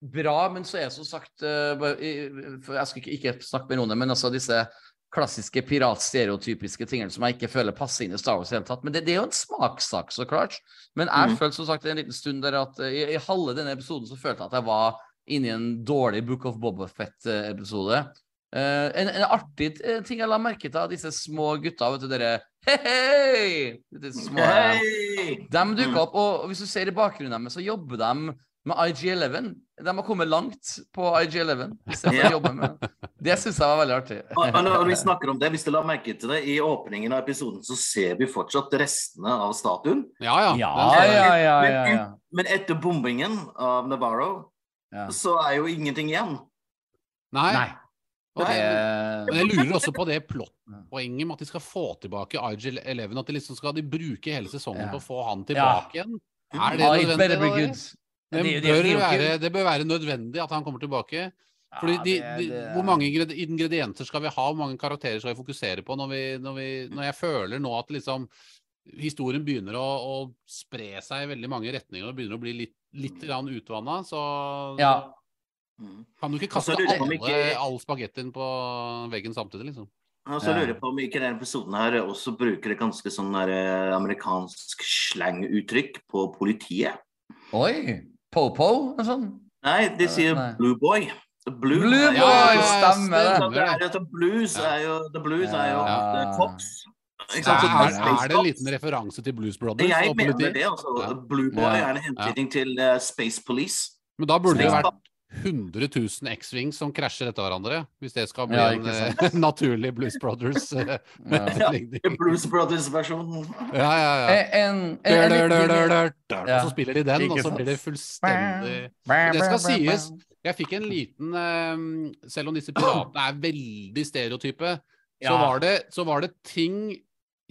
bra, men så er det som sagt uh, Jeg skal ikke, ikke snakke mer om det, men altså disse klassiske piratstereotypiske tingene som jeg ikke føler passer inn i Star Wars i det hele tatt. Men det, det er jo en smakssak, så klart. Men jeg mm. følte som sagt en liten stund der at uh, i, i halve denne episoden så følte jeg at jeg var inne i en dårlig Book of Bobafett-episode. Uh, en, en artig eh, ting jeg la merke til av disse små gutta, vet du, dere Hei, hei! Små, eh, de dukka opp, og hvis du ser i bakgrunnen deres, så jobber de med IG11. De har kommet langt på IG11. Ja. Det syns jeg var veldig artig. Og, når vi snakker om det, hvis du la merke til det, i åpningen av episoden så ser vi fortsatt restene av statuen. Ja, ja. Ja, ja, ja, Men, ja, ja. men etter bombingen av Navarro, Ja. så er jo ingenting igjen. Nei. Nei. Og det, men jeg lurer også på det plottpoenget med at de skal få tilbake IG11. At de liksom skal de bruke hele sesongen Ja. på å få han tilbake igjen. Er det det? nødvendig? Det? Det, Det- det- bør det være, ikke- det bør være nødvendig at han kommer tilbake. Fordi de, det- de, Hvor mange ingredienser skal vi ha, hvor mange karakterer skal vi fokusere på når, vi, når, vi, når jeg føler nå at liksom historien begynner å, å spre seg i veldig mange retninger og begynner å bli litt, litt utvanna, så Ja. Mm. kan du ikke kaste alle, ikke- all spagettien på veggen samtidig, liksom. Og så lurer jeg på om ikke denne episoden her også bruker et ganske sånn der, eh, amerikansk slanguttrykk på politiet. Oi! Po-po? Noe sånt? Nei, de sier Nei. blue boy. Blue, Blue boy, Ja, stemmer det. Det er jo blues Ja. er jo The blues er jo Ja. cops. Er, det er er det en liten referanse til Blues Brothers Jeg mener det, altså. Ja. Blue boy Ja. er en hentydig til uh, Space Police. Men da burde det vært Cops. 100 000X-Wings som krasjer etter hverandre, hvis det skal bli Ja, en eh, naturlig Blues Brothers. eh, Ja. Blues Brothers-versjonen. Ja, ja, ja. En, en, en, en. Og så spiller de den, og så blir det fullstendig Men det skal sies, jeg fikk en liten eh, Selv om disse piratene er veldig stereotype, så, var det, så var det ting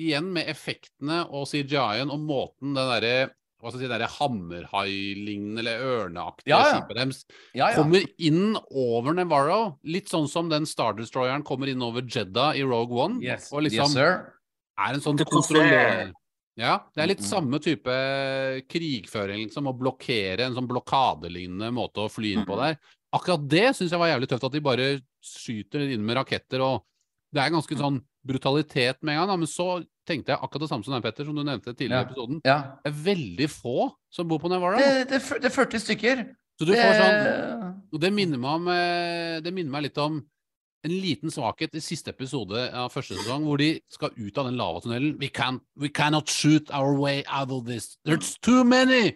igjen med effektene og CGI-en og måten den derre hva skal jeg si, derre hammerhai-lignende eller ørneaktige Ja, ja. skipet deres Ja, ja. kommer inn over Navarro. Litt sånn som den Star Destroyeren kommer inn over Jeddah i Rogue One. Yes, og liksom yes, er en sånn kontroller... Ja, det er litt Mm, mm. samme type krigføring, liksom, å blokkere en sånn blokadelignende måte å fly inn på Mm. der. Akkurat det syns jeg var jævlig tøft, at de bare skyter inn med raketter, og det er ganske sånn brutalitet med en gang, da. Men så tenkte jeg akkurat det samme som deg, Petter, som du nevnte tidligere i Ja. episoden. Ja. Det er veldig få som bor på Navarra. Det, det, det er 40 stykker. så du får sånn Det- Og det minner meg om eh, Det minner meg litt om en liten svakhet i siste episode av første sesong, hvor de skal ut av den lavatunnelen. We, we cannot shoot our way out of this. There's too many!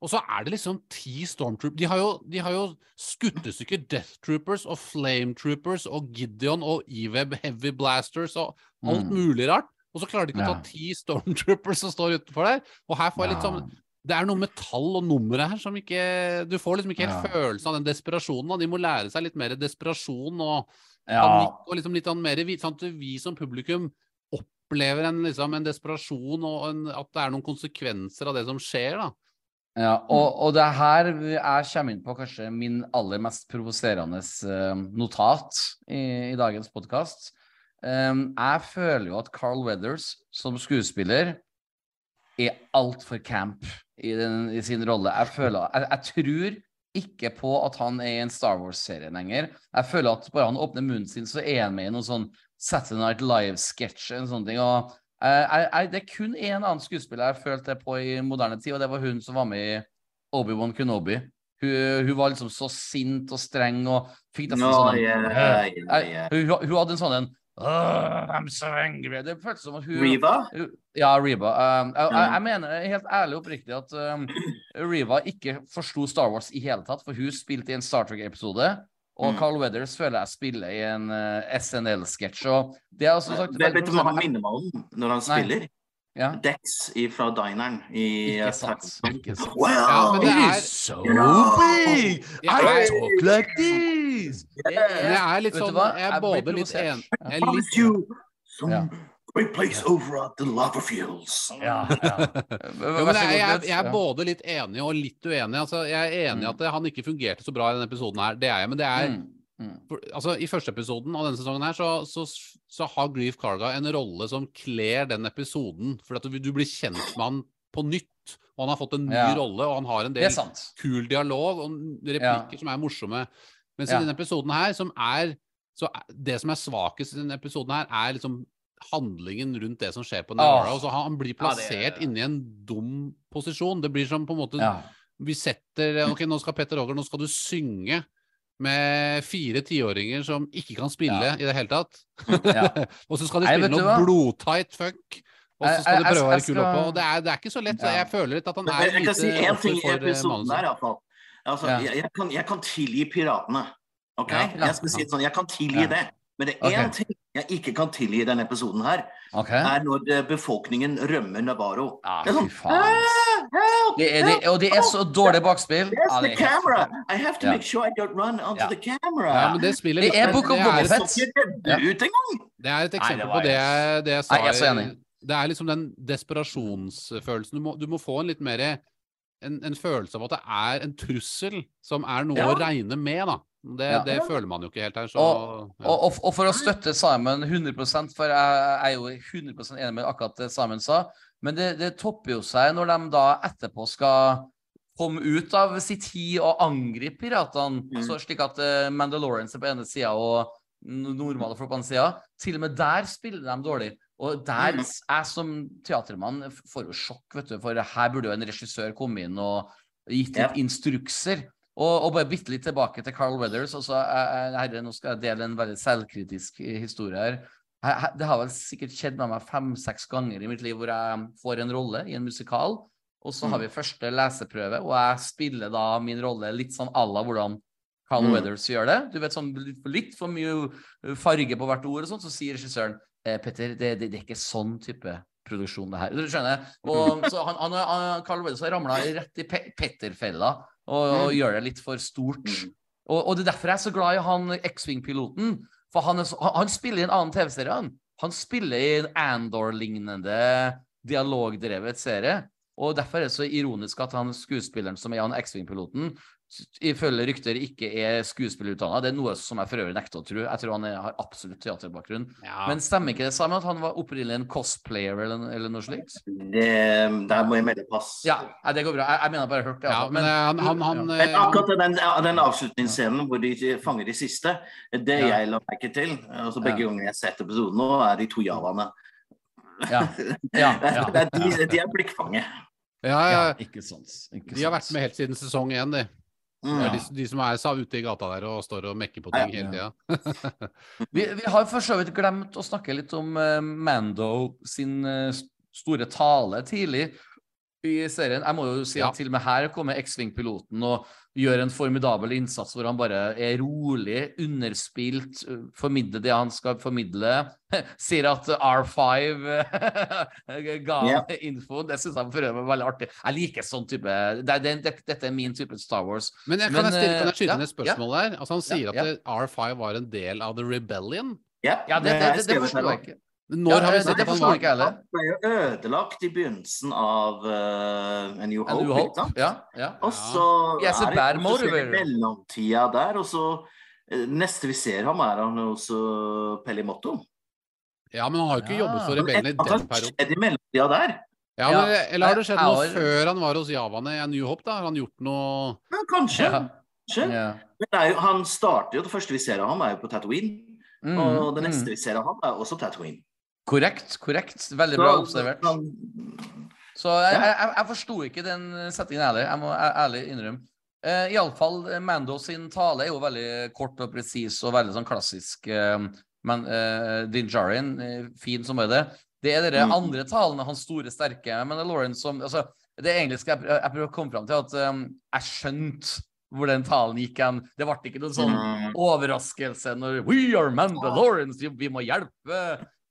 Og så er det liksom ti stormtroopers De har jo, de har jo skuttestykker Death Troopers og Flame Troopers og Gideon og Eveb Heavy Blasters og alt Mm. mulig rart. Og så klarer de ikke å ta ti Stormtroopers som står utenfor der. Og her får jeg litt sånn det er noe med tall og numre her som ikke Du får liksom ikke helt Ja. følelsen av den desperasjonen. Og de må lære seg litt mer desperasjon og Ja. panikk og liksom litt sånn mer sånn at vi som publikum opplever en, liksom, en desperasjon og en, at det er noen konsekvenser av det som skjer, da. Ja, og, og det er her jeg kommer inn på kanskje min aller mest provoserende eh, notat i, i dagens podkast. Jeg føler jo at Carl Weathers som skuespiller er altfor camp i, den, i sin rolle. Jeg føler jeg, jeg tror ikke på at han er i en Star Wars-serie lenger. Jeg føler at bare han åpner munnen sin, så er han med i noen sånn Saturday Night Live-sketsj ting. og eh, jeg, jeg, Det er kun én annen skuespiller jeg følte det på i moderne tid, og det var hun som var med i Obi-Wan Kenobi. Hun, hun var liksom så sint og streng og fikk nesten no, sånn yeah, yeah, yeah. hun, hun hadde en sånn en «Åh, I'm so angry. Det føltes som at hun Reva? Ja, Reba. Um, jeg, jeg, jeg mener helt ærlig og oppriktig at um, Reva ikke forsto Star Wars i hele tatt, for hun spilte i en Star Trek-episode. Og Mm. Carl Weathers føler jeg spiller i en uh, SNL-sketsj. Det er også sagt Vet vet du hva han minner meg om når han Nei. spiller? Ja. Dex fra Dineren i Ikke eh, sant. Ikke sant. Well, Ja, det er so big! I talk like this! Men jeg er litt sånn? Jeg er både litt en... Jeg er litt Ja. great place over at the lava fields. Ja, ja. Jo, jeg, jeg, jeg er både litt enig og litt uenig. Altså, jeg er enig i at han ikke fungerte så bra i denne episoden her. Det er jeg, men det er Mm, mm. for, altså, I første episoden av denne sesongen her, så, så, så har Grief Karga en rolle som kler den episoden. For at du, du blir kjent med han på nytt. Og han har fått en ny Ja. rolle, og han har en del kul dialog og replikker som er morsomme. Mens Ja. i denne episoden her, som er så Det som er svakest i denne episoden her, er liksom handlingen rundt det som skjer på Navarro. og Så han blir Ja, det- plassert inni en dum posisjon. Det blir som på en måte Ja. Vi setter Ok, nå skal Petter Roger, nå skal du synge med fire tiåringer som ikke kan spille Ja. i det hele tatt. Ja. og så skal de spille noe blodtight funk. Og så skal de prøve å være kule oppå. og Det er, det er ikke så lett. Så jeg føler litt at han er jeg, jeg kan si lite én offer ting i for eh, episoden manuset. der, iallfall. Altså, Ja. jeg, jeg, kan, jeg kan tilgi piratene. OK? Ja, ja. Jeg skal si det sånn, jeg kan tilgi Ja. det. Men det er Ok. én ting jeg ikke kan tilgi i denne episoden her, okay. er når eh, befolkningen rømmer Navarro. Ja, Det er sånn. "Ah, Det er, det, og det er så dårlig bakspill. Ja, det er helt camera. forferdelig. I have to Ja. make sure I don't run onto Ja. the camera. Ja, men det spiller Det er Book of det et Fett. Så ikke det er et eksempel på det jeg sa. Nei, jeg er så enig. Det er liksom den desperasjonsfølelsen. Du må, du må få en litt mer en, en følelse av at det er en trussel som er noe Ja. å regne med, da. Det, Ja. det føler man jo ikke helt her, så Og, ja. og, og, og for å støtte Simon 100 for jeg er jo 100% enig med akkurat det Simon sa, men det, det topper jo seg når de da etterpå skal komme ut av sitt hi og angripe piratene, Mm. så slik at uh, Mandalorians er på ene sida og normale folk på den sida. Til og med der spiller de dårlig. Og der Mm. jeg som teatermann får jo sjokk, vet du, for her burde jo en regissør komme inn og gitt litt Ja. instrukser. Og, og bare bitte litt tilbake til Carl Weathers. Altså, herre, nå skal jeg dele en veldig selvkritisk eh, historie her. Jeg, det har vel sikkert skjedd med meg fem-seks ganger i mitt liv hvor jeg får en rolle i en musikal, og så har Mm. vi første leseprøve, og jeg spiller da min rolle litt sånn à la hvordan Carl Mm. Weathers gjør det. Du vet sånn litt, for mye farge på hvert ord og sånn, så sier regissøren eh, Petter, det, det, det er ikke sånn type produksjon det her. Du skjønner? Og så han, han, han Carl Weathers har ramla rett i pe Petter-fella og, og Mm. gjør det litt for stort. Mm. Og, og det er derfor jeg er så glad i han X-Wing-piloten. For han, så, han, han spiller i en annen TV-serie. Han. han spiller i en Andor-lignende dialogdrevet serie. Og derfor er det så ironisk at han skuespilleren som er han X-Wing-piloten, ifølge rykter ikke er skuespillerutdanna. Det er noe som jeg for øvrig nekter å tro. Jeg tror han er, har absolutt teaterbakgrunn. Ja. Men stemmer ikke det samme at han var opprinnelig en cosplayer eller, eller noe slikt? Det, der må jeg melde pass. Ja, det går bra. Jeg, jeg mener bare hørt det. ja, altså. men eh, han, han, han, ja. Men eh, akkurat den, den avslutningsscenen hvor de fanger de siste, det Ja. jeg la merke til altså Begge Ja. ganger jeg har sett episoden nå, er de to javaene. Ja. Ja, Det ja. de, de er blikkfanget. ja, ja, ja, ikke sant. Ikke de har vært med helt siden sesong én, de. Mm. Det er de, de som er ute i gata der og står og mekker på ting hele tida. Vi, vi har for så vidt glemt å snakke litt om uh, Mando sin uh, store tale tidlig i serien. Jeg må jo si Ja. at til og med her kommer X-Wing-piloten og gjør en formidabel innsats hvor han bare er rolig, underspilt, formidler det han skal formidle. Sier at R5 ga yeah. info. Det syns jeg for øvrig var veldig artig. Jeg liker sånn type det, det, det, Dette er min type Star Wars. Men jeg, Men, kan, jeg stille, kan jeg ja, et spørsmål der? Altså Han sier Ja, at ja. det- R5 var en del av The Rebellion. Ja, Ja, det, det, er det, det forstår jeg ikke. Når Ja, har vi sett det at han forstår ikke heller. Han ble jo ødelagt i begynnelsen av uh, A New Hope. New Hope. Ja, ja. Og så ja. er det bad mellomtida der, og så uh, Neste vi ser ham, er han hos uh, Pellimotto. Ja, men han har jo ikke Ja. jobbet for rebellene Rebellen i den har perioden. skjedd i mellomtida der? Ja, men, eller har det skjedd noe før han var hos Javaene i A New Hope? da? Har han gjort noe Ja, kanskje. Ja. kanskje. Ja. Men det er jo, han starter jo, Det første vi ser av ham, er jo på Tatooine. Mm, og det neste mm. vi ser av ham, er også Tatooine. Korrekt. korrekt. Veldig bra observert. Så jeg, jeg, jeg, forsto ikke den settingen heller. Jeg må ærlig innrømme. Uh, Iallfall Mando sin tale er jo veldig kort og presis og veldig sånn klassisk. Uh, men uh, Din Jarin, uh, fin som er det. Det er de Mm. andre talene, hans store, sterke Men det er Lauren som altså, Det engelske jeg, jeg prøver å komme fram til, at um, jeg skjønte hvor den talen gikk hen. Det ble ikke noen sånn Mm. overraskelse når We are Mandalorians, vi- vi må hjelpe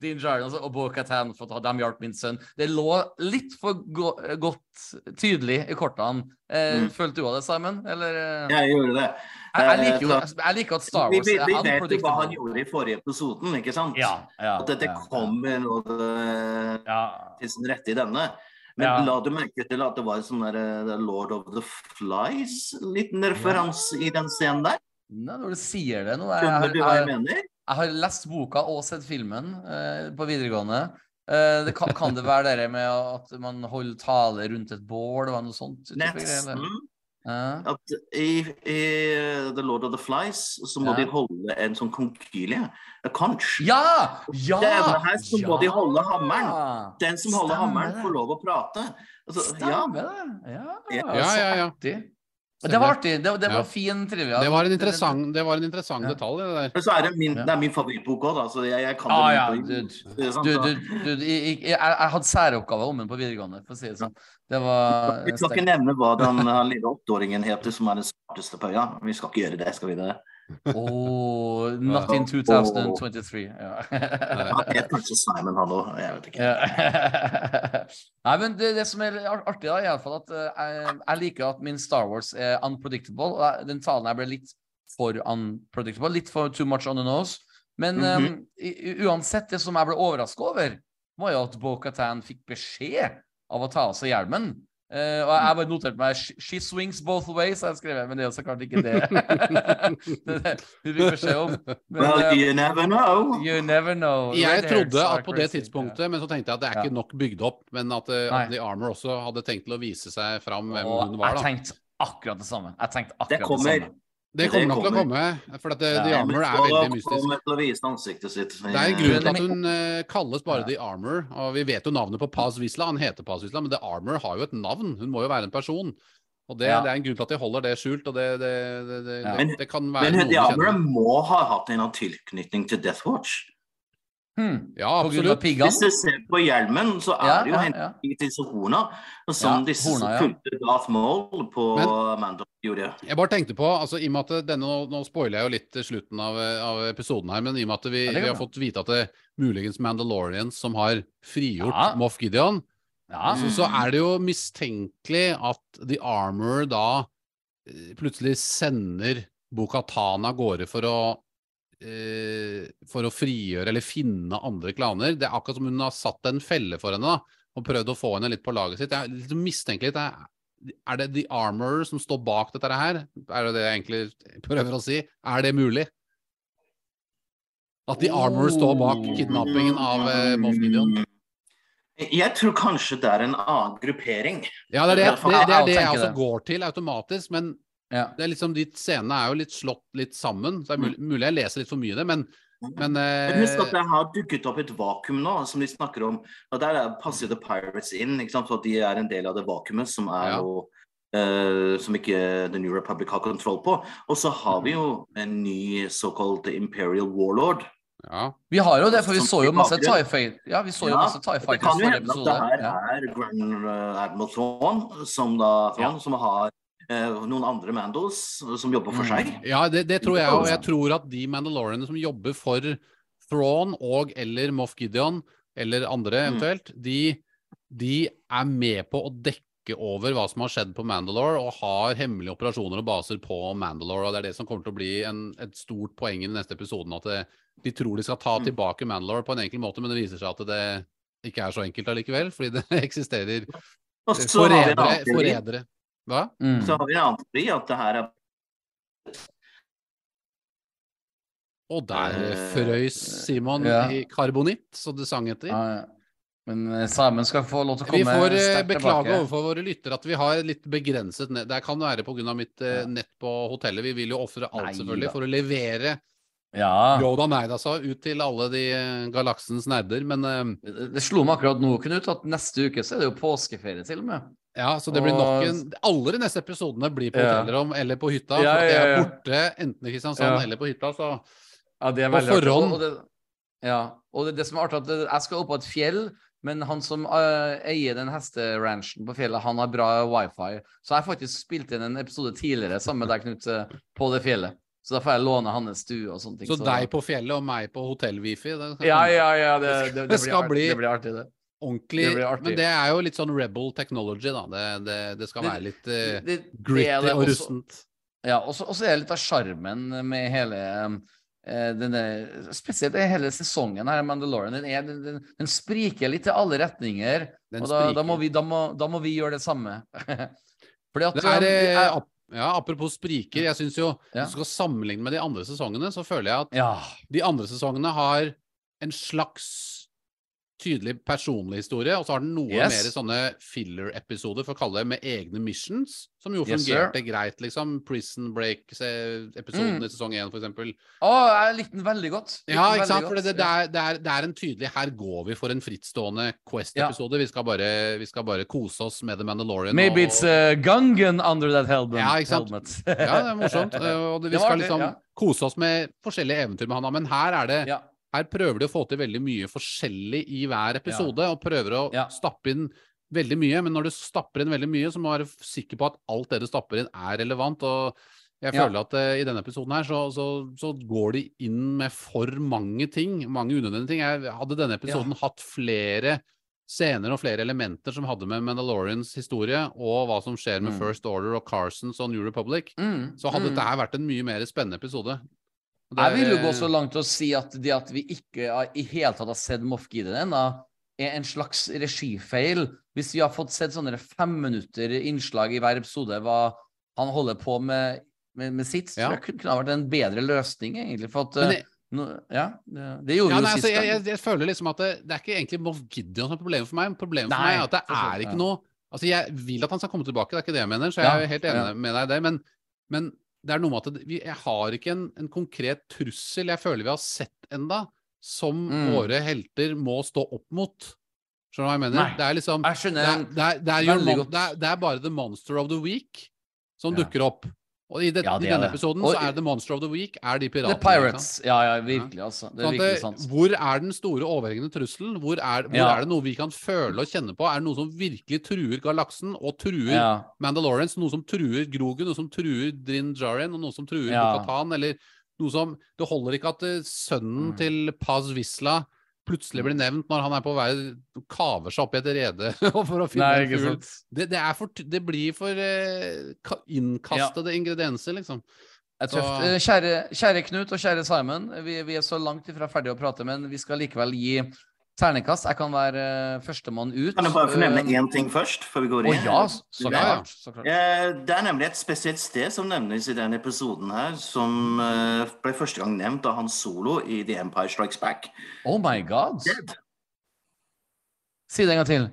Din Djarin altså, og Bo-Katan for at de hjalp min sønn. Det lå litt for go godt tydelig i kortene. Eh, Mm. Følte du av det, Simon? Eller eh, Jeg gjorde det. jeg, jeg, liker jo, Eh, jeg liker at Star Wars vi, vi, vi vet jo hva han gjorde i forrige episoden, ikke sant? Ja, ja, At dette ja, kommer eh, ja. til sin rette i denne. Men Ja. la du merke til at det var en sånn der Lord of the Flies? Liten referanse i den scenen der? Nei, når du sier det nå Skjønner du hva jeg, mener? Jeg har lest boka og sett filmen eh, på videregående. Eh, det kan, kan det være det med at man holder tale rundt et bål? og noe sånt? Nesten. Ja. At i, i The Lord of the Flies så må Ja. de holde en sånn konkylie. A conch. Ja! Ja! Denne her så må de holde hammeren. Den som holder Stemmer hammeren, det. får lov å prate. Altså, ja. Stemmer det. Ja, Ja, ja, ja, ja. Det var artig. Det, det var Ja. fin trivia. Det var en interessant, det var en interessant Ja. detalj, det der. Men så er det min, det er min favorittbok òg, da. Så jeg, jeg kan Ah, det. ja, dude. det sant, Du, du, du, jeg, jeg, jeg hadde særoppgave om den på videregående, for å si det sånn. Det var Vi skal ikke nevne hva den lille åtteåringen heter som er den smarteste på øya. Vi skal ikke gjøre det, skal vi det? Oh, not in 2023. Ja. Han het kanskje Simon, han òg. Jeg vet ikke. Nei, men det, det som er ar- artig, da, er i alle fall at eh, jeg, jeg liker at min Star Wars er unpredictable. og Den talen her ble litt for unpredictable, litt for too much on the nose. Men mm -hmm. i- uansett, det som jeg ble overraska over, var jo at Bo-Katan fikk beskjed av å ta av seg hjelmen. Eh, og jeg bare noterte meg "She- 'She swings both ways', har jeg skrevet, men det er jo så klart ikke det. det, det hun fikk beskjed om. Men, Well, eh, you never know. you never know. Jeg trodde at på det tidspunktet, men så tenkte jeg at det er ikke nok bygd opp, men at, The Armor også hadde tenkt til å vise seg fram hvem Og hun var. Jeg tenkte akkurat det samme. Jeg tenkte akkurat Det det, kommer. samme. Det kommer nok til å komme, for at eh, Ja. The Armor er veldig mystisk. Det er en grunn til at hun eh, kalles bare Ja. The Armor, og vi vet jo navnet på Paz Wisla, Han heter Paz Wisla, men The Armor har jo et navn. Hun må jo være en person. Og det, Ja. det er en grunn til at de holder det skjult, og det, det, det, det, Ja. det, Men- det kan være Men The Armor må ha hatt en tilknytning til Death Watch. Hmm. Ja, absolutt. Hvis du ser på hjelmen, så er Ja, det jo ja, hentet i disse horna, som Ja, disse horna, som fulgte Darth Maul på Mandalorian gjorde. Jeg bare tenkte på, altså i og med at denne, Nå, nå spoiler jeg jo litt til slutten av, av episoden her, men i og med at vi, vi har fått vite at det muligens Mandalorians som har frigjort. Moff Gideon, Ja. så, så er det jo mistenkelig at The Armor da eh, plutselig sender Bo-Katan av gårde for å for å frigjøre eller finne andre klaner. Det er akkurat som hun har satt en felle for henne da, og prøvd å få henne litt på laget sitt. Jeg er litt mistenkelig. Er, det The Armor som står bak dette her? Er det det jeg egentlig prøver å si? Er det mulig? At The Armor står bak kidnappingen av eh, Moff Gideon? Jeg tror kanskje det er en annen gruppering. Ja, det er det, det, det, er det jeg også går til automatisk, men Ja. det er liksom, de scenene er jo litt slått litt sammen. Så det er mulig, mulig jeg leser litt for mye i det, men, men eh, Men husk at det har dukket opp et vakuum nå, som de snakker om. Og Der er- passer The Pirates inn, ikke sant? for at de er en del av det vakuumet som er Ja. jo eh, Som ikke The New Republic har kontroll på. Og så har vi jo en ny såkalt Imperial Warlord. ja. Vi har jo det, for vi Som så jo masse. TIE Fight. Ja, vi så jo Ja, masse TIE Det kan jo hende at det her Ja. er Grand eh, Admiral Thrawn, som, da, Thrawn, Ja. som har noen andre Mandos eh, som jobber for Mm. seg. ja det, det tror jeg, og jeg tror at de Mandalorianene som jobber for Thrawn og eller Moff Gideon, eller andre Mm. eventuelt, de, de er med på å dekke over hva som har skjedd på Mandalore, og har hemmelige operasjoner og baser på Mandalore. og Det er det som kommer til å bli en, et stort poeng i den neste episoden. At det, de tror de skal ta Mm. tilbake Mandalore på en enkel måte, men det viser seg at det ikke er så enkelt allikevel, fordi det eksisterer forrædere. Hva? Mm. Så har vi en annen teori, at det her er Og der Eh, frøys Simon ja. i karbonitt, så det sang etter. Ja, ja. Men eh, Simon skal få lov til å Vi sterkt får Vi får beklage tilbake. overfor våre lyttere at vi har litt begrenset nett. Det kan være pga. mitt eh, nett på hotellet. Vi vil jo ofre alt Nei selvfølgelig da. for å levere Ja. Yoda Neida sa ut til alle de eh, galaksens nerder. Men eh, Det det slo meg akkurat nå, Knut, at neste uke så er det jo påskeferie til og med. ja, så det blir nok en Alle de neste episodene blir på Ja. hotellrom eller på hytta. Ja, ja, ja, jeg ja, er borte enten i Kristiansand Ja. eller på hytta, så Ja, det På forhånd. Og, det, ja, og det, det som er artig, at jeg skal opp på et fjell, men han som uh, eier den hesteranchen på fjellet, han har bra wifi. Så jeg har faktisk spilt inn en episode tidligere sammen med deg, Knut, på det fjellet. Så da får jeg låne hans stue og sånne ting. Så deg på fjellet og meg på hotell-wifi. Ja, ja, ja. Det, det, det, blir, bli- det blir artig, det. Ordentlig. Det blir artig. Men det er jo litt sånn rebel technology, da. Det, det, det skal være litt uh, det, det gritty det og rustent. Ja, og så er det litt av sjarmen med hele eh, denne Spesielt hele sesongen her, Mandalorian. Den, er, den, den, den spriker litt til alle retninger. Den og da, da, må vi, da, må, da må vi gjøre det samme. Fordi at Det er, um, eh, jeg- ap- ja, apropos spriker, jeg syns jo Ja. Hvis du skal sammenligne med de andre sesongene, så føler jeg at Ja. de andre sesongene har en slags tydelig personlig historie, og så har den noe Yes. mer sånne filler-episoder, for å kalle det, med egne missions, som jo Yes, fungerte sir. greit, liksom. Prison Break-episoden Mm. i sesong én, for eksempel. Å, jeg likte den veldig godt. Ja, ikke sant? For det, det, er, det, er, det er en tydelig Her går vi for en frittstående Quest-episode. Vi, skal bare- vi skal bare kose oss med The Mandalorian. Maybe og, it's uh, Gungan under that helmet. Ja, ikke sant? Ja, det er morsomt. Og det, vi skal liksom ja. kose oss med forskjellige eventyr med han. Men her er det ja. Her prøver de å få til veldig mye forskjellig i hver episode, og prøver å Ja. stappe inn veldig mye. Men når du stapper inn veldig mye, så må du være sikker på at alt det du stapper inn, er relevant. Og Jeg Ja. føler at uh, i denne episoden her så, så, så går de inn med for mange ting. Mange unødvendige ting. Jeg hadde denne episoden hatt flere scener og flere elementer som hadde med Mandalorians historie og hva som skjer med Mm. First Order og Carsons og New Republic, Mm, så hadde mm. dette her vært en mye mer spennende episode. Det Jeg vil jo gå så langt til å si at det at vi ikke har- i hele tatt har sett Moff Gideon ennå, er en slags regifeil. Hvis vi har fått sett sånne femminutter innslag i hver episode hva han holder på med, med, med sitt, Ja. tror jeg kunne ha vært en bedre løsning, egentlig. For at eh, det- No, Ja, det, gjorde Ja, nei, jo altså, jeg, jeg, jeg føler liksom at det, det er ikke egentlig Moff Gideon som er problemet for meg. Problemet for meg er at det er ikke noe Altså, jeg vil at han skal komme tilbake, det er ikke det jeg mener, så jeg Ja, er helt enig ja. med deg i det. Men, men det er noe med at vi, jeg har ikke en, en konkret trussel jeg føler vi har sett enda, som Mm. våre helter må stå opp mot. Skjønner du hva jeg mener? Nei. Det er liksom Jeg skjønner er, det, er, det, er det, er, det er bare The Monster of the Week som Ja. dukker opp. Og i, det, Ja, det er denne det. episoden Og- så er The Monster of the Week er de piratene. The? Pirates. Ja, ja, virkelig, altså. Det er Sånn virkelig sant. hvor er den store overhengende trusselen? Hvor, er, hvor Ja. er det noe vi kan føle og kjenne på? Er det noe som virkelig truer galaksen, og truer Ja. Mandalorians? Noe som truer Grogu, noe som truer Drin Jarin og noe som truer Ja. Bo-Katan? Eller noe som Det holder ikke at eh, sønnen Mm. til Paz Vizsla plutselig blir nevnt når han er på vei kaver seg opp i et rede for å finne Nei, en fugl. Det, det, er for, det blir for eh, innkastede innkastede ingredienser, liksom. Eh, Kjære, kjære Knut og kjære Simon, vi, vi er så langt ifra ferdige å prate, men vi skal likevel gi terningkast. Jeg kan være uh, førstemann ut. Kan jeg bare få nevne Eh, én ting først? før vi går inn? Oh, ja, så klart. Så klart. Eh, Det er nemlig et spesielt sted som nevnes i denne episoden her, som eh, ble første gang nevnt av Hans Solo i The Empire Strikes Back. Oh my god. Dead. Si det en gang til.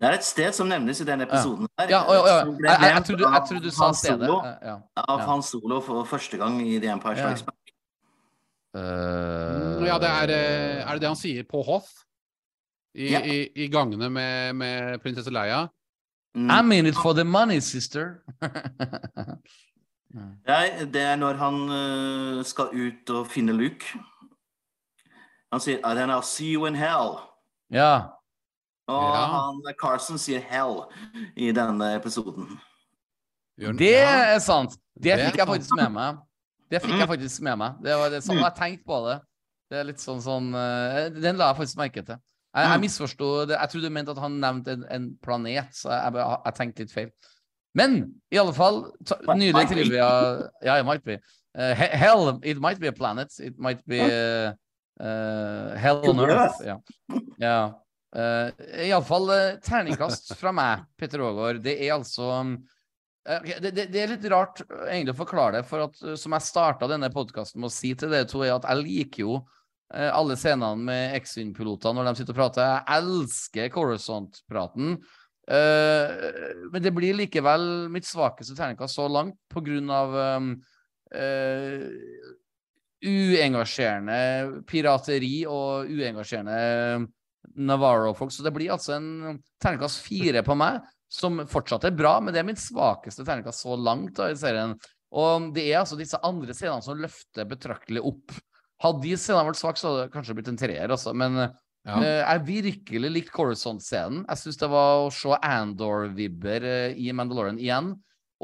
Det er et sted som nevnes i denne episoden her. Ja, ja, ja. Jeg, jeg, jeg, trodde, jeg trodde du sa stedet. Solo- Eh, Ja. Av. Hans Solo for første gang i The Empire. Strikes Back. Eh, Ja, det er, eh, er det det han sier på Hoth? I, yeah. i, i gangene med, med prinsesse Leia? Mm. I'm in it for the money, sister. Nei, det er når han eh, skal ut og finne Luke. Han sier "And then I'll see you in hell. ja. Og Ja. han, Carson sier 'hell' i denne episoden. Det er sant. Det fikk jeg faktisk med meg. Det fikk jeg faktisk med meg. Det var det sånn, Jeg tenkte på det. Det er litt sånn sånn eh, Den la jeg faktisk merke til. Jeg, jeg Mm. misforsto det. Jeg trodde du mente at han nevnte en, en planet, så jeg, jeg, jeg tenkte litt feil. Men i alle fall, ta, Might- nylig trivia Ja, it might be. Uh, hell, it might be a planet. It might be uh, uh, hell on earth. Ja. ja. Uh, Iallfall uh, terningkast fra meg, Petter Aagaard. Det er altså um, Eh, ok, Det, det, er litt rart uh, egentlig å forklare det, for at uh, som jeg starta denne podkasten med å si til dere to, er at jeg liker jo eh, alle scenene med X-Wing-pilotene når de sitter og prater. Jeg elsker Coruscant-praten. Eh, men det blir likevel mitt svakeste terningkast så langt på grunn av um, uh, uengasjerende pirateri og uengasjerende Navarro-folk. Så det blir altså en terningkast fire på meg, som fortsatt er bra, men det er min svakeste terningkast så langt da, i serien. Og det er altså disse andre scenene som løfter betraktelig opp. Hadde de scenene vært svake, så hadde det kanskje blitt en treer, altså. Men Ja. uh, jeg virkelig likte Coruscant-scenen. Jeg syns det var å se Andor-vibber uh, i Mandalorian igjen.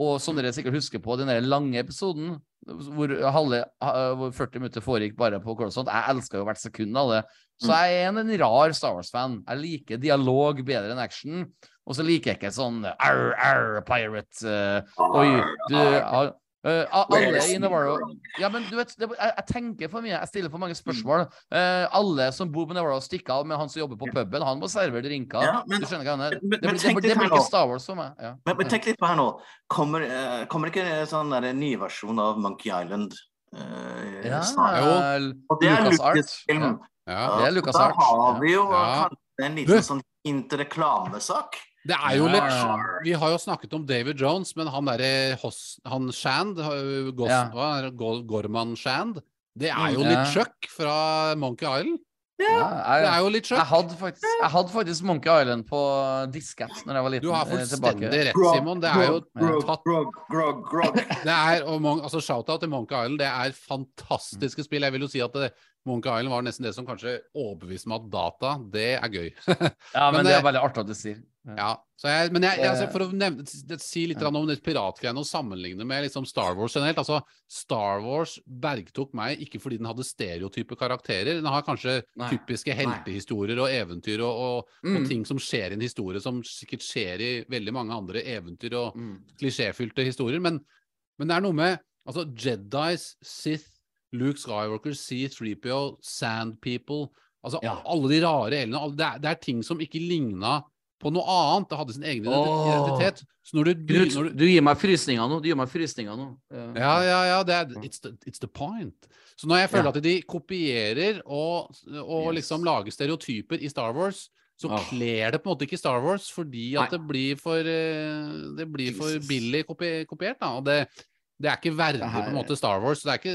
Og som dere sikkert husker på, den der lange episoden hvor, halve, uh, hvor 40 minutter foregikk bare på Coruscant. Jeg elska jo hvert sekund av det. Så Mm. jeg er en, en rar Star Wars-fan. Jeg liker dialog bedre enn action. Og så liker jeg ikke sånn arr, arr, pirate Uh, Oi, du Uh, a- Alle i Navarro Ja, men du vet, det, jeg, jeg tenker for mye. Jeg stiller for mange spørsmål. Uh, alle som bor på Navarro, stikker av, med han som jobber på puben, han må servere drinker. Ja, men- du skjønner hva jeg mener? men- Det, blir- det, det blir ikke. Star Wars for meg. Ja. Men, men tenk litt på her nå. Kommer, uh, kommer ikke en sånn der ny versjon av Monkey Island eh, Ja, snart? Og det er Lucas Art. Ja. Det er Lucas Art. Da har vi jo kanskje en liten sånn interreklamesak. Det er jo litt Vi har jo snakket om David Jones, men han derre han Shand, Goss, Ja. hva er det? Gorman Shand, det er jo litt Chuck fra Monkey Island. Ja, Det er jo litt jeg, Chuck. hadde faktisk, jeg hadde faktisk Monkey Island på diskett når jeg var liten. Du har eh, fullstendig tilbake. rett, Simon. Det er jo grog, tatt grog, grog, grog. Det er, og altså Shout-out til Monkey Island. Det er fantastiske spill. Jeg vil jo si at det, Monkey Island var nesten det som kanskje overbeviste meg at data, det er gøy. Ja, men, Men det er veldig artig at du sier. ja, så jeg, men jeg, jeg, Eh, for å nevne, si litt ja. om piratgreiene og sammenligne med liksom Star Wars generelt. altså Star Wars bergtok meg ikke fordi den hadde stereotype karakterer. Den har kanskje Nei. typiske heltehistorier og eventyr og, og, Mm. og ting som skjer i en historie som sikkert skjer i veldig mange andre eventyr og Mm. klisjéfylte historier. Men, men det er noe med altså Jedis, Sith, Luke Skywalker, C3PO, Sand People altså Ja. Alle de rare elene. Det det er ting som ikke ligna på noe annet. Det hadde sin egen Åh. identitet. Så når du, du, når du du gir meg frysninger nå. Du gir meg frysninger nå. Eh, ja, ja, ja. Det er, it's, the, it's the point. Så når jeg føler Ja. at de kopierer og, og Yes. liksom lager stereotyper i Star Wars, så oh. kler det på en måte ikke Star Wars, fordi at Nei. det blir for eh, Det blir for billig kopi kopiert, da. Og det, det er ikke verdig på en måte Star Wars. Det, ikke,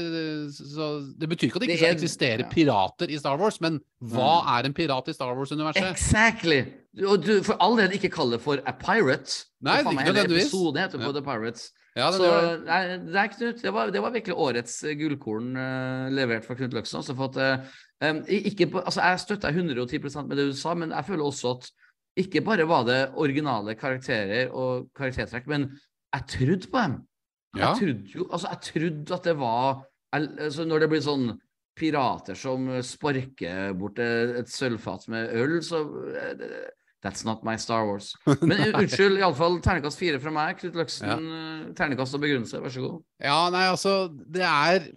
så, det betyr ikke at det Det ikke er- eksisterer pirater i Star Wars, men hva er en pirat i Star Wars-universet? Exactly! Og du får allerede ikke kalle det for a pirate. Nei, Det er ikke nødvendigvis. Episoden på Ja. The Pirates. Ja, det, så det var- nei, det er Knut. Det var, det var virkelig årets eh, gullkorn uh, levert fra Knut Løksen. Altså for at, uh, ikke altså jeg støtter 110% med det du sa, men jeg føler også at ikke bare var det originale karakterer og karaktertrekk, men jeg trodde på dem. Ja. Jeg trodde jo Altså, jeg trodde at det var altså Når det blir sånn pirater som sparker bort et et sølvfat med øl, så eh, That's not my Star Wars. Men unnskyld, iallfall ternekast fire fra meg. Knut Løksen, ja. ternekast og begrunnelse, vær så god. Ja, nei, altså Det er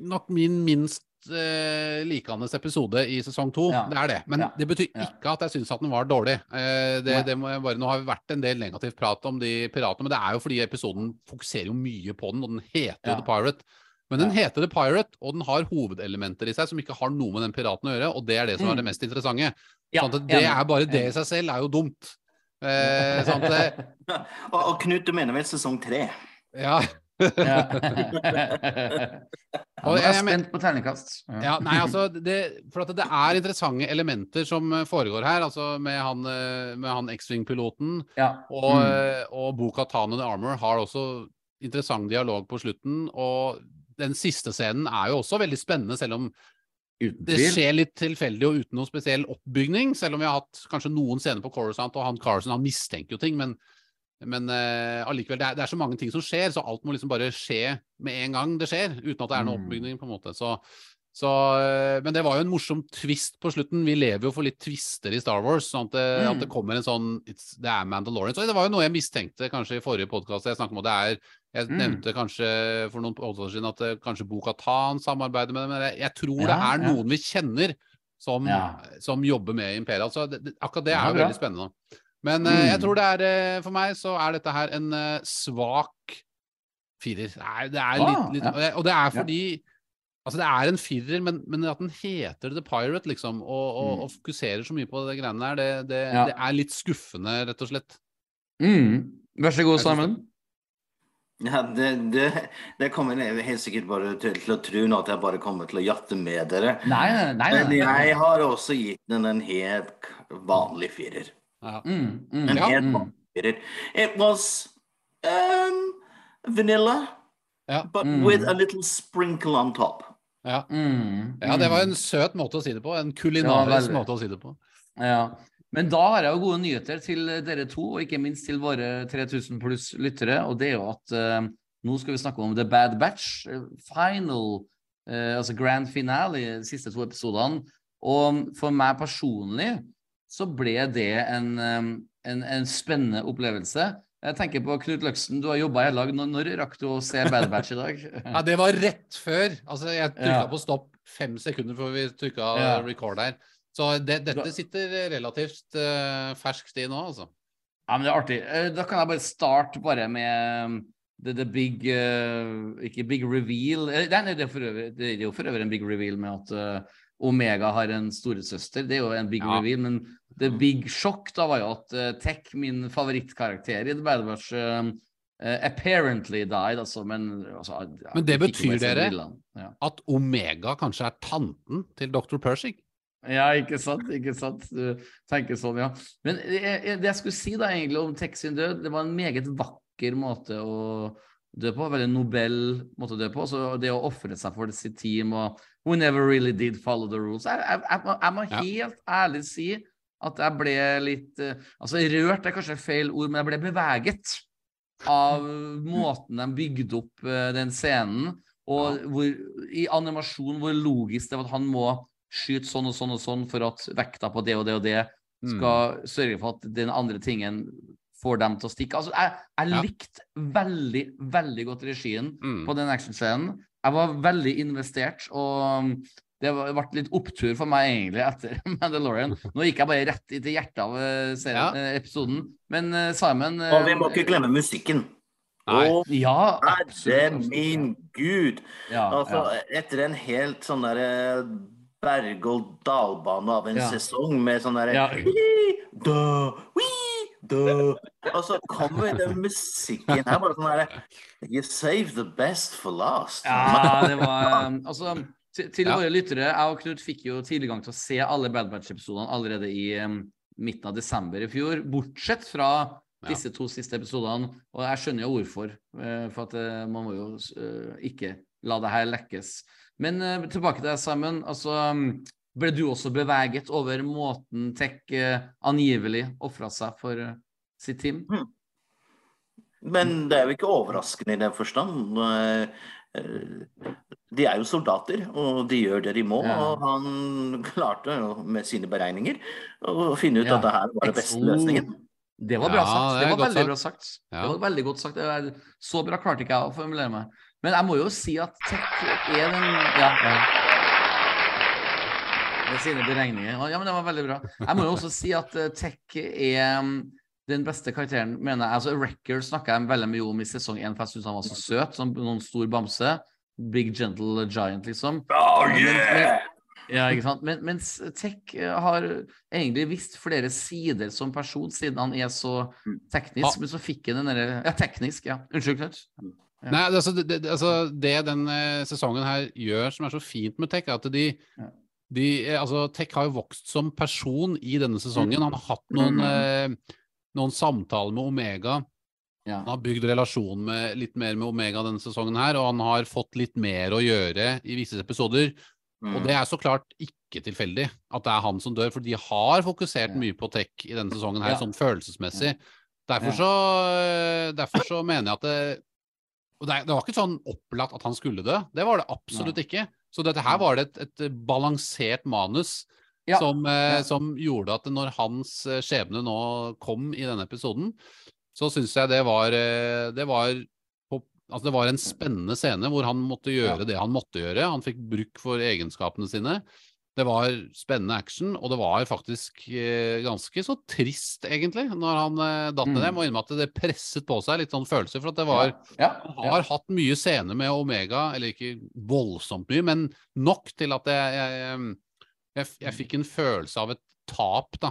nok min minst eh, likandes episode i sesong to. Ja. Det er det. Men Ja. det betyr ikke at jeg syns at den var dårlig. Eh, det, det bare, nå har vi vært en del negativt prat om de piratene, men det er jo fordi episoden fokuserer jo mye på den, og den heter jo. The Pirate. Men den heter The Pirate, og den har hovedelementer i seg som ikke har noe med den piraten å gjøre, og det er det som er det Mm. mest interessante. Sånn at det er bare det i seg selv er jo dumt. Eh, sånn at det, Og, og Knut, du mener vel sesong tre? ja. Ja. Og er spent på terningkast. Ja, nei, altså, det, for det er interessante elementer som eh, foregår her, altså med han, eh, med han X-Wing-piloten. Ja. Og, Mm. eh, og Boka Tan and Armor har også interessant dialog på slutten. Og den siste scenen er jo også veldig spennende, selv om det skjer litt tilfeldig og uten noen spesiell oppbygning. Selv om vi har hatt kanskje noen scener på Coruscant, og han Carson han mistenker jo ting, men men uh, allikevel, det, er- det er så mange ting som skjer, så alt må liksom bare skje med en gang det skjer, uten at det er noen Mm. oppbygning, på en måte. Så, så, uh, men det var jo en morsom twist på slutten. Vi lever jo for litt twister i Star Wars, sånn at det, Mm. at det kommer en sånn it's, Det er Mandalorian. Så det var jo noe jeg mistenkte kanskje i forrige podkast. Jeg snakket om at det er Jeg Mm. nevnte kanskje for noen podkaster siden at eh, kanskje Boka-Tan samarbeider med dem. Men jeg, jeg tror det er er ja. noen vi kjenner som, Ja. som jobber med Imperiet. Altså, det, akkurat det er jo veldig spennende. Men mm. jeg tror det er eh, For meg så er dette her en eh, svak firer. Det er, det er litt, litt, ah, ja. og det- er fordi Ja. Altså, det er en firer, men, men at den heter The Pirate, liksom, og, og, Mm. og fokuserer så mye på det greiene der, det, det, Ja. det er litt skuffende, rett og slett. Mm. Vær så god, Simon. Ja, det, det, det kommer jeg helt sikkert bare til, til å tro nå at jeg bare kommer til å jatte med dere. Nei, nei, nei. nei, Men jeg har også gitt den en helt vanlig firer. Ja. Mm, mm, and yeah. vanlig firer. It was um, vanilla, yeah. but Mm. with a little sprinkle on top. Ja. Mm, ja, det var mm. en søt måte å si det på. En kulinarisk måte å si det på. Ja. Men da har jeg jo gode nyheter til dere to, og ikke minst til våre 3000 pluss lyttere. Og det er jo at uh, nå skal vi snakke om The Bad Batch. eh, Final, uh, altså grand finale, de siste to episodene. Og for meg personlig så ble det en, en, en spennende opplevelse. Jeg tenker på Knut Løksen, du har jobba i lag. Når, når rakk du å se Bad Batch i dag? Ja, det var rett før. Altså, jeg trykka Ja. på stopp fem sekunder før vi trykka Ja. record her. Så det, dette sitter relativt uh, ferskt i nå, altså. Ja, men det er artig. Eh, Da kan jeg bare starte bare med the, the big uh, Ikke big reveal Nei, det, er for øvrig, det er jo for øvrig en big reveal med at eh, Omega har en storesøster. Det er jo en big Ja. reveal, men the big shock da var jo at uh, Tech, min favorittkarakter i The Bad Watch, uh, eh, apparently died, altså, men altså, ja, Men det betyr dere- Ja. At Omega kanskje er tanten til dr. Pershing? Ja, ikke sant? ikke sant? Du tenker sånn, ja. Men det jeg skulle si da egentlig om Tech sin død, det var en meget vakker måte å dø på. Veldig nobel måte å dø på. Så det å ofre seg for sitt team og who never really did follow the rules. Jeg, jeg, jeg, må- jeg må helt ærlig si at jeg ble litt eh, Altså, rørt er kanskje feil ord, men jeg ble beveget av måten de bygde opp eh, den scenen, og hvor, i animasjon hvor logisk det var at han må skyte sånn og sånn og sånn for at vekta på det og det og det Mm. skal sørge for at den andre tingen får dem til å stikke. Altså, jeg, jeg likte veldig, veldig godt regien Mm. på den actionscenen. Jeg var veldig investert, og det var- ble litt opptur for meg egentlig etter Mandalorian. Nå gikk jeg bare rett i til hjertet av eh, serien, Ja. eh, episoden. Men eh, Simon Og vi må ikke glemme musikken. Nei. Og Ja, herre min gud! Ja, Altså, ja. etter en helt sånn derre berg-og-dal-bane av en Ja. sesong med sånn derre Ja. da, wii, Og så kommer den musikken her, bare sånn der, You save the best for last. Ja, det var Altså, til, til Ja. våre lyttere, jeg og Knut fikk jo tilgang til å se alle Bad Batch-episodene allerede i um, midten av desember i fjor, bortsett fra Ja. disse to siste episodene. Og jeg skjønner jo hvorfor, eh, for at eh, man må jo uh, ikke la det her lekkes. Men tilbake til deg, Simon. Altså, um, ble du også beveget over måten Tech eh, angivelig ofra seg for eh, sitt team? Men det er jo ikke overraskende i den forstand. Eh, De er jo soldater, og de gjør det de må. Ja. Og han klarte med sine beregninger å finne ut Ja. at det her var den beste løsningen. Det var bra Ja, sagt. det Det var veldig sagt. bra sagt. Ja. Det var veldig godt sagt. Er, så bra klarte ikke jeg å formulere meg. Men jeg må jo si at tech er den Ja. Med sine beregninger. Ja, men det var veldig bra. Jeg må jo også si at eh, tech er mm, den beste karakteren, mener jeg. Altså, Record snakka jeg veldig mye om i sesong én, for jeg syntes han var så søt. Som noen stor bamse. Big gentle giant, liksom. Oh, yeah! men- ja, ikke sant? Men, mens Tech eh, har egentlig vist flere sider som person, siden han er så teknisk. Ja. Men så fikk han den derre Ja, teknisk, ja. Unnskyld, Knut. Ja. Nei, altså, det, det, altså, det den eh, sesongen her gjør som er så fint med Tech, er at de, Ja. De eh, altså, Tech har jo vokst som person i denne sesongen. Han har hatt noen, eh, noen samtaler med Omega. Ja. Han har bygd relasjon med, litt mer med Omega denne sesongen her, og han har fått litt mer å gjøre i visse episoder. Mm. Og det er så klart ikke tilfeldig at det er han som dør, for de har fokusert Ja. mye på tech i denne sesongen her, Ja. sånn følelsesmessig. Derfor, så, derfor så mener jeg at det Og det, det var ikke sånn opplagt at han skulle dø. Det var det absolutt ikke. Så dette her var det et, et balansert manus Ja. som, eh, som gjorde at når hans eh, skjebne nå kom i denne episoden, så syns jeg det var eh, Det var altså det var en spennende scene hvor han måtte gjøre det han måtte gjøre. Han fikk bruk for egenskapene sine. Det var spennende action, og det var faktisk eh, ganske så trist, egentlig, når han eh, datt ned. Mm. Jeg må innrømme at det presset på seg litt sånn følelser, for at det var ja. han har hatt mye scener med Omega, eller ikke voldsomt mye, men nok til at jeg, jeg, jeg, jeg fikk en følelse av et tap, da.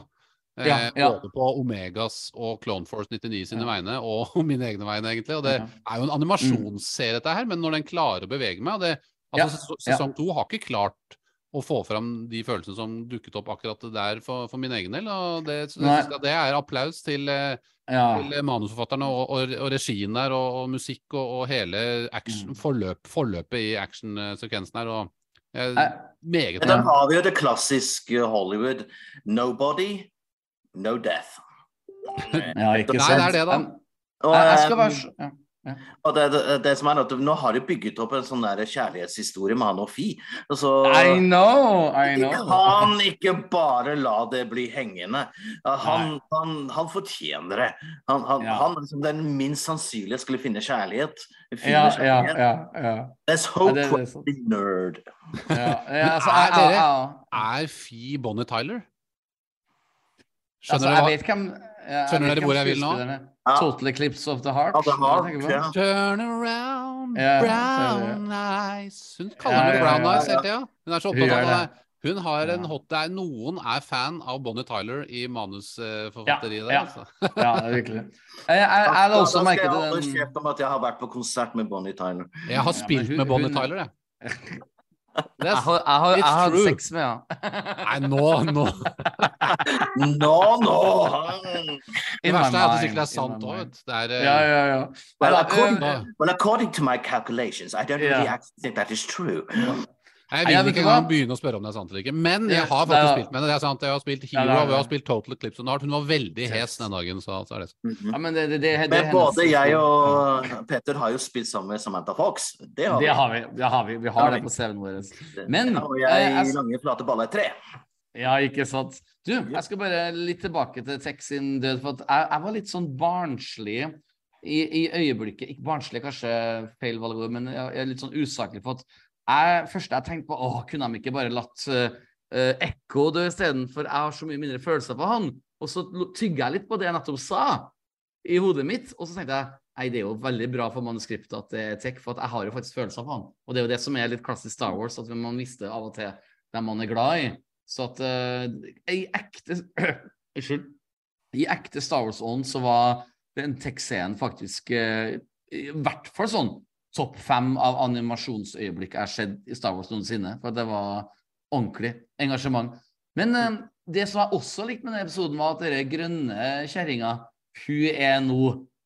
Eh, Ja, ja. Både på Omegas og Clone Force 99 sine Ja. vegne, og mine egne vegne, egentlig. Og det Ja. er jo en animasjonsserie, dette her, men når den klarer å bevege meg og det, altså, ja. Sesong to har ikke klart å få fram de følelsene som dukket opp akkurat der for, for min egen del. og Det, at det er applaus til eh, ja. til manusforfatterne og, og, og regien der, og, og musikk og, og hele action, Mm. forløp, forløpet i actionsekvensen her. Og jeg, Jeg- meget bra. da har vi jo det klassiske Hollywood. Nobody, no death. ja, ikke Nei, det er det, da. Jeg, jeg skal eh, være så ja. og det, det, det som er at Nå har de bygget opp en sånn der kjærlighetshistorie med han og Fi. Så, I know, I de know. kan ikke bare la det bli hengende. Han, han, han fortjener det. Han, han, Ja. han liksom den minst sannsynlige skulle finne kjærlighet. Finne Ja, ja, kjærlighet. ja. ja. Let's hope det er for det nerd. ja. ja altså, er jeg, jeg, dere- Er Fi Bonnie Tyler? altså, Skjønner jeg dere hva? Skjønner dere hvor jeg vil nå? Ja. Total Eclipse of the Heart. Of the Heart, ja. Turn around, Ja, brown eyes Hun kaller ja, brown eyes hele tida. Hun er så opptatt av det. Hun har en hot det er Noen er fan av Bonnie Tyler i manusforfatteriet der. Ja, ja. Altså. Ja, det er virkelig. Jeg, jeg, jeg også Da skal jeg aldri holde den om at jeg har vært på konsert med Bonnie Tyler. Jeg har Ja, spilt hun- med Bonnie hun- Tyler, jeg. Jeg har, jeg har, jeg har sex med henne. nei, nå, nå. Nå, nå! Det verste er at det sikkert er sant òg, vet eh, Ja, ja, ja. Well, according, eh, well, according to my calculations, I don't Yeah. really actually think that is true. Jeg vil ikke engang begynne å spørre om det er sant eller ikke. Men jeg har faktisk ja, spilt med henne. Det er sant. Jeg har spilt Hero, er og vi har spilt Total Eclipse of Nart. Hun var veldig hes den dagen, så, så er det sånn. Mhm. Ja, men det, det, det, det, Men både jeg og Peter har jo spilt sammen med Samantha Fox. Det har vi. Det har vi. Det har vi. Vi har det på CV-en vår. Men, Og eh, jeg jeg- lange, flate baller tre. Ja, ikke sant. Du, jeg skal bare litt tilbake til Tex sin død, for at jeg, jeg var litt sånn barnslig i, i øyeblikket. Ikke barnslig, kanskje feil valgord, men jeg, jeg er litt sånn usaklig for at jeg, først jeg tenkte på, å, kunne de ikke bare latt uh, Ekko dø istedenfor? jeg har så mye mindre følelser for han. Og så tygga jeg litt på det jeg nettopp sa i hodet mitt, og så tenkte jeg, nei, det er jo veldig bra for manuskriptet at det er Tech, for jeg har jo faktisk følelser for han. Og det er jo det som er litt klassisk Star Wars, at man mister av og til dem man er glad i. Så at uh, i ekte Unnskyld. I ekte Star Wars-ånd så var den tech-scenen faktisk uh, i hvert fall sånn topp fem av animasjonsøyeblikk jeg har sett i Star Wars noensinne. For det var ordentlig engasjement. Men eh, det som jeg også likte med denne episoden, var at denne grønne kjerringa, hun er nå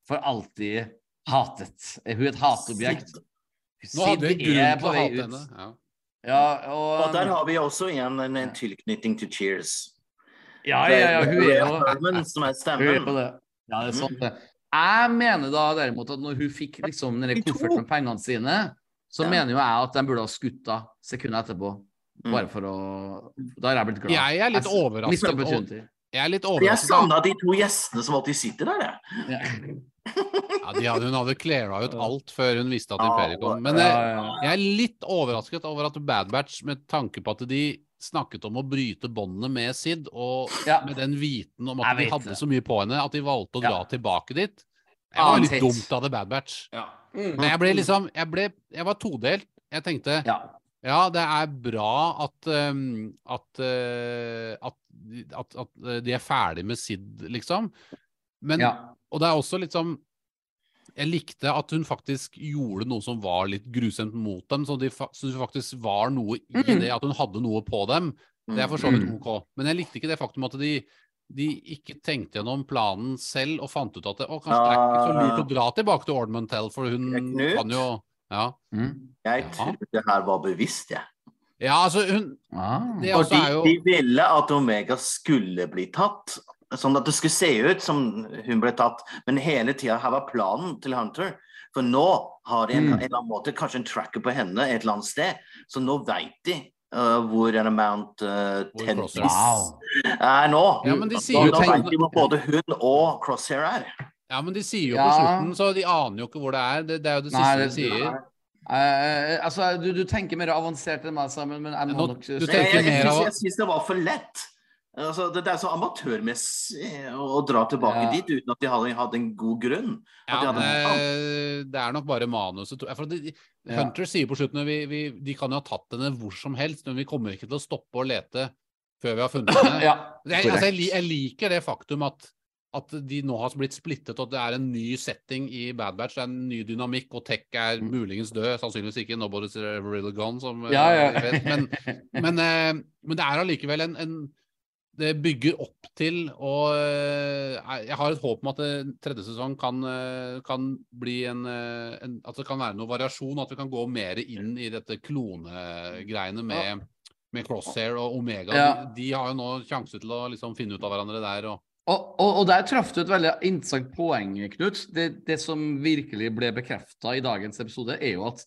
for alltid hatet. Hun er et hatobjekt. Nå hadde vi Sid er grunn til på å vei hate henne. Ja. Ja, og, Og der har vi også igjen en, en tilknytning til Cheers. ja, ja, ja, hun er jo er Hun er på det. Ja, det er sant det. Jeg mener da derimot at når hun fikk liksom den De kofferten med pengene sine, så Ja. mener jo jeg at de burde ha skutt henne sekundet etterpå. Mm. Bare for å Da har jeg blitt glad. Jeg er litt Jeg overrasket. Missed. Jeg er litt Jeg overrasket. savna de to gjestene som alltid sitter der, jeg. Ja. Ja, de hadde, hun hadde cleara ut alt før hun visste at Imperium Imperiet kom. Men jeg, jeg er litt overrasket over at Bad Batch, med tanke på at de snakket om å bryte båndene med Sid, og Ja. med den viten om at de hadde det. så mye på henne, at de valgte å dra Ja. tilbake dit. Det var litt dumt av The Bad Batch. Mm. Men jeg ble liksom Jeg, ble, jeg var todelt. Jeg tenkte Ja. ja, det er bra at um, at, uh, at, at, at uh, de er ferdig med Sid, liksom. Men ja. Og det er også litt sånn Jeg likte at hun faktisk gjorde noe som var litt grusomt mot dem, så de fa så det faktisk var noe i Mm. det, at hun hadde noe på dem. Det er for så vidt Mm. ok. Men jeg likte ikke det faktum at de, de ikke tenkte gjennom planen selv og fant ut at det, å, kanskje det er ikke så lurt å dra tilbake til Ord Mantell, for hun kan jo ja. Mm. Jeg Ja. trodde det her var bevisst, jeg. ja, altså hun Ah. Fordi jo de ville at Omega skulle bli tatt. Sånn at det skulle se ut som hun ble tatt. Men hele tida her var planen til Hunter. For nå har de en, Mm. en eller annen måte kanskje en tracker på henne et eller annet sted. Så nå veit de uh, hvor en Mount uh, Tennis Wow. er nå. Ja, men de sier nå jo tenk- hvor både hun og Crosshair er. Ja, men de sier jo Ja. på slutten, så de aner jo ikke hvor det er. Det, det er jo det Nei, siste de sier. Uh, altså, du, du tenker mer avansert enn meg sammen, men jeg må Nå- nok du tenker jeg, jeg, mer jeg, jeg syns det var for lett. Altså, det, det er så amatørmessig å, dra tilbake Ja. dit uten at de hadde, hadde en god grunn. De Ja, hadde en eh, det er nok bare manuset. de, de- Ja. Hunter sier på slutten at vi, vi, de kan jo ha tatt henne hvor som helst, men vi kommer ikke til å stoppe å lete før vi har funnet henne. Ja, jeg, altså, jeg, jeg liker det faktum at, at de nå har blitt splittet, og at det er en ny setting i Bad Batch. Det er en ny dynamikk, og Tech er muligens død. Sannsynligvis ikke. Nobody's ever really gone, som eh. Men, men, eh, men det er allikevel en, en Det bygger opp til, og eh, jeg har et håp om at det, tredje sesong kan, eh, kan bli en, eh, en At det kan være noe variasjon, at vi kan gå mer inn i dette klonegreiene med, med Crosshair og Omega. Ja. De, de har jo nå sjanse til å liksom finne ut av hverandre der. og Og, og, og der traff du et veldig interessant poeng, Knut. Det, det som virkelig ble bekrefta i dagens episode, er jo at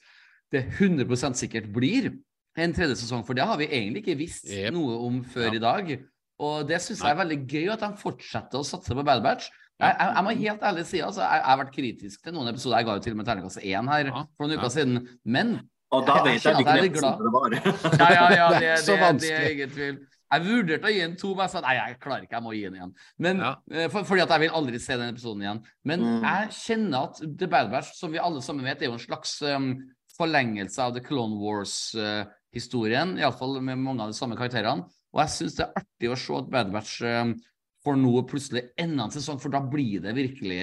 det 100% sikkert blir en tredje sesong. For det har vi egentlig ikke visst yep. noe om før Ja. i dag. Og det syns jeg er veldig gøy at de fortsetter å satse på Bad Batch. Jeg, jeg, jeg må helt ærlig si altså, jeg, jeg har vært kritisk til noen episoder. Jeg ga jo til og med terningkast én her Ja. for noen uker Ja. siden. Men Og da Jeg vet jeg at jeg er hvilken litt glad. episode det var. Ja, ja, ja, Det det, er det, så det, er ingen tvil. Jeg vurderte å gi en to, men jeg sa nei, jeg klarer ikke, jeg må gi den igjen. Men, Ja. eh, for, fordi at jeg vil aldri se den episoden igjen. Men Mm. jeg kjenner at The Bad Batch, som vi alle sammen vet, er jo en slags um, forlengelse av The Clone Wars-historien. Iallfall med mange av de samme karakterene. Og jeg syns det er artig å se at Bad Batch um, får nå plutselig enda en sesong, for da blir det virkelig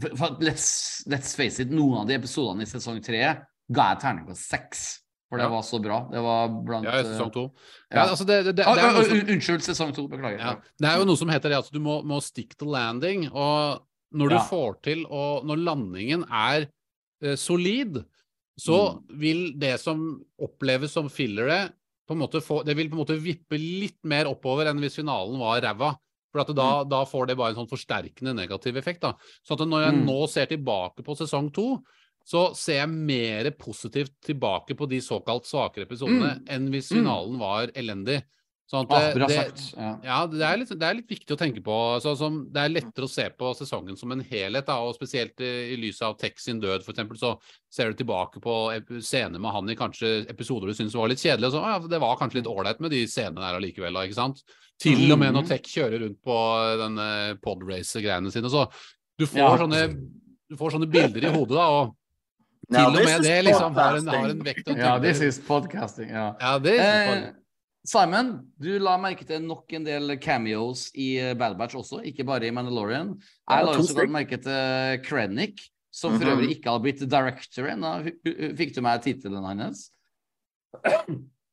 for, for, let's, let's face it, noen av de episodene i sesong tre ga jeg terningkast seks. For det Ja. var så bra. Det var blant Ja, sesong to. Ja. Ja, altså det, det, det, Ah, ah, noe som, Unnskyld, sesong to. Beklager. det er jo noe som heter det at du må, må stick to landing. Og når du får til, og når landingen er eh, solid, så vil det som oppleves som fillere, få, det vil på en måte vippe litt mer oppover enn hvis finalen var ræva. For at da, da får det bare en sånn forsterkende negativ effekt. da. Så at når jeg Mm. nå ser tilbake på sesong to, så ser jeg mer positivt tilbake på de såkalt svakere episodene enn hvis Mm. finalen var elendig. Sånn at Ah, det, det. Ja. ja, det er, litt, det er litt viktig å tenke på. Så, som, det er lettere å se på sesongen som en helhet, da, og spesielt i, i lys av Tex sin død, f.eks., så ser du tilbake på scener med han i kanskje episoder du syns var litt kjedelige. Og så, «Å ja, det var kanskje litt ålreit med de scenene der allikevel, ikke sant? Til og med når Mhm. Tech kjører rundt på denne podracer-greiene sine. Så du får, Ja. sånne, du får sånne bilder i hodet, da, og til og med det liksom har en, har en vekt ja, this is podcasting. Ja. Ja, det Eh, Simon, du la merke til nok en del cameos i eh, Bad Batch også, ikke bare i Mandalorian. Jeg la også godt merke til Krennic, som for Mhm. øvrig ikke har blitt director ennå. Fikk du med tittelen hans? Jeg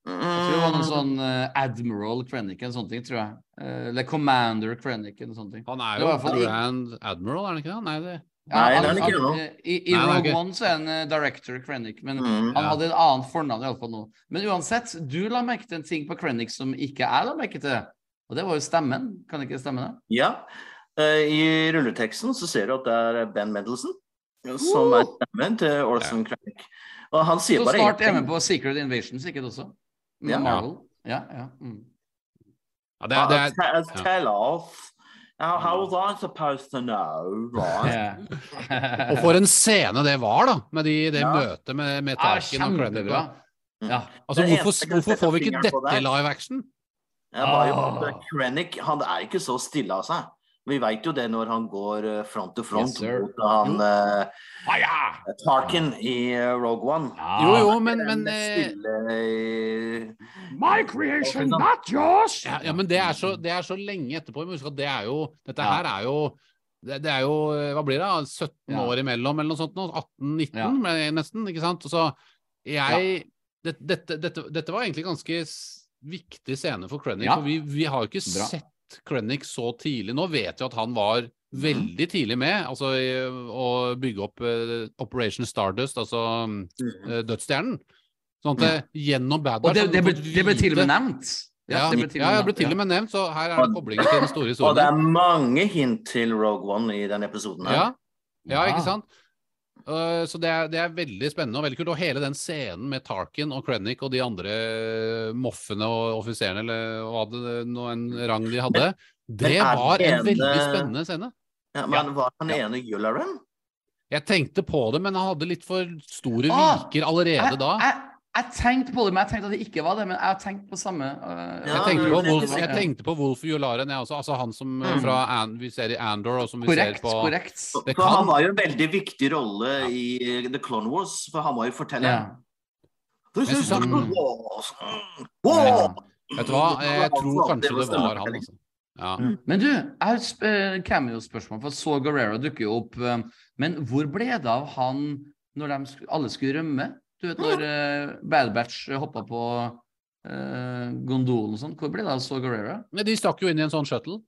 tror det var noe sånn eh, Admiral Krennic eller sånne ting, tror jeg. Eh, Eller Commander Krennic eller sånne ting. Han er jo Grand Admiral, er han ikke det? Nei, det Nei, han- det er han ikke han- I, i Nei, Rogue. One så er han uh, director Krennic, men Mm. han Ja. hadde et annet fornavn iallfall nå. Men uansett, du la merke til en ting på Krennic som ikke jeg la merke til. Og det var jo stemmen. Kan ikke stemme, det? Ja. Uh, I rulleteksten så ser du at det er Ben Mendelsohn som er stemmen til Orson Krennic. Og han sier Så bare snart er med på Secret Invasion, sikkert også. Med Ja. Marvel. Ja, ja. Mm. Ja, det er, det off. How, was I supposed to know? Right? Yeah. Og for en scene det var, da, med de, det Ja. møtet med, med Tarkin og Krennic. Ja. Altså, hvorfor, hvorfor får vi ikke dette i live action? Jeg bare, jo Ah. Krennic han er ikke så stille av seg. Vi veit jo det når han går eh, front to front Yes, mot han eh, Tarkin i eh, Rogue One. Jo, jo, men, men stille My creation, Sånn. not yours! ja, ja, men det er, så, det er så lenge etterpå. Men husk at det er jo Dette Ja. her er jo det, det er jo Hva blir det? da? 17 Ja. år imellom, eller noe sånt? nå? 18-19, Ja. nesten? Ikke sant? Så jeg det, dette, dette, dette var egentlig ganske viktig scene for. Ja. For vi, vi har jo ikke Bra. sett Krennic så tidlig. Nå vet vi at han var veldig tidlig med altså å bygge opp uh, Operation Stardust, altså Mm. eh, dødsstjernen. Sånn at det, gjennom Bad Og det, det, ble, det ble til og med nevnt. Ja, ja, med ble til og med nevnt, så her er det koblinger til den store historien. Og det er mange hint til Rogue One i den episoden her. Ja, ja, Ja. ikke sant? Uh, så det er, det er veldig spennende og veldig kult. Og hele den scenen med Tarkin og Krennic og de andre moffene og offiserene, eller hva det nå en rang de hadde, det var en ene- veldig spennende scene. Ja, men var han ene Yularen? Jeg tenkte på det, men han hadde litt for store Ah, viker allerede Jeg, da. jeg, jeg tenkte på det, men jeg tenkte at det ikke var det. Men jeg har tenkt på samme. uh, Ja, Jeg tenkte, på Wolf, jeg tenkte på Wolf Jolaren, jeg også. Altså han som uh, Mm. fra An, vi ser i Andor, og som vi korrekt, ser på korrekt. Det For kan- han var jo en veldig viktig rolle i The Clone Wars, for han var jo Ja. fortelleren. This Jeg is han- Wars. Mm. Wow! Vet du hva, jeg tror kanskje det var han, altså. Ja. Men du, jeg har eh, cameo-spørsmål, for Saw Guerrero dukker jo opp. Men hvor ble det av han når de sk alle skulle rømme? Du vet når uh, Bad Batch hoppa på uh, gondolen og sånn. Hvor ble det av Saw Guerrera? De stakk jo inn i en sånn shuttle.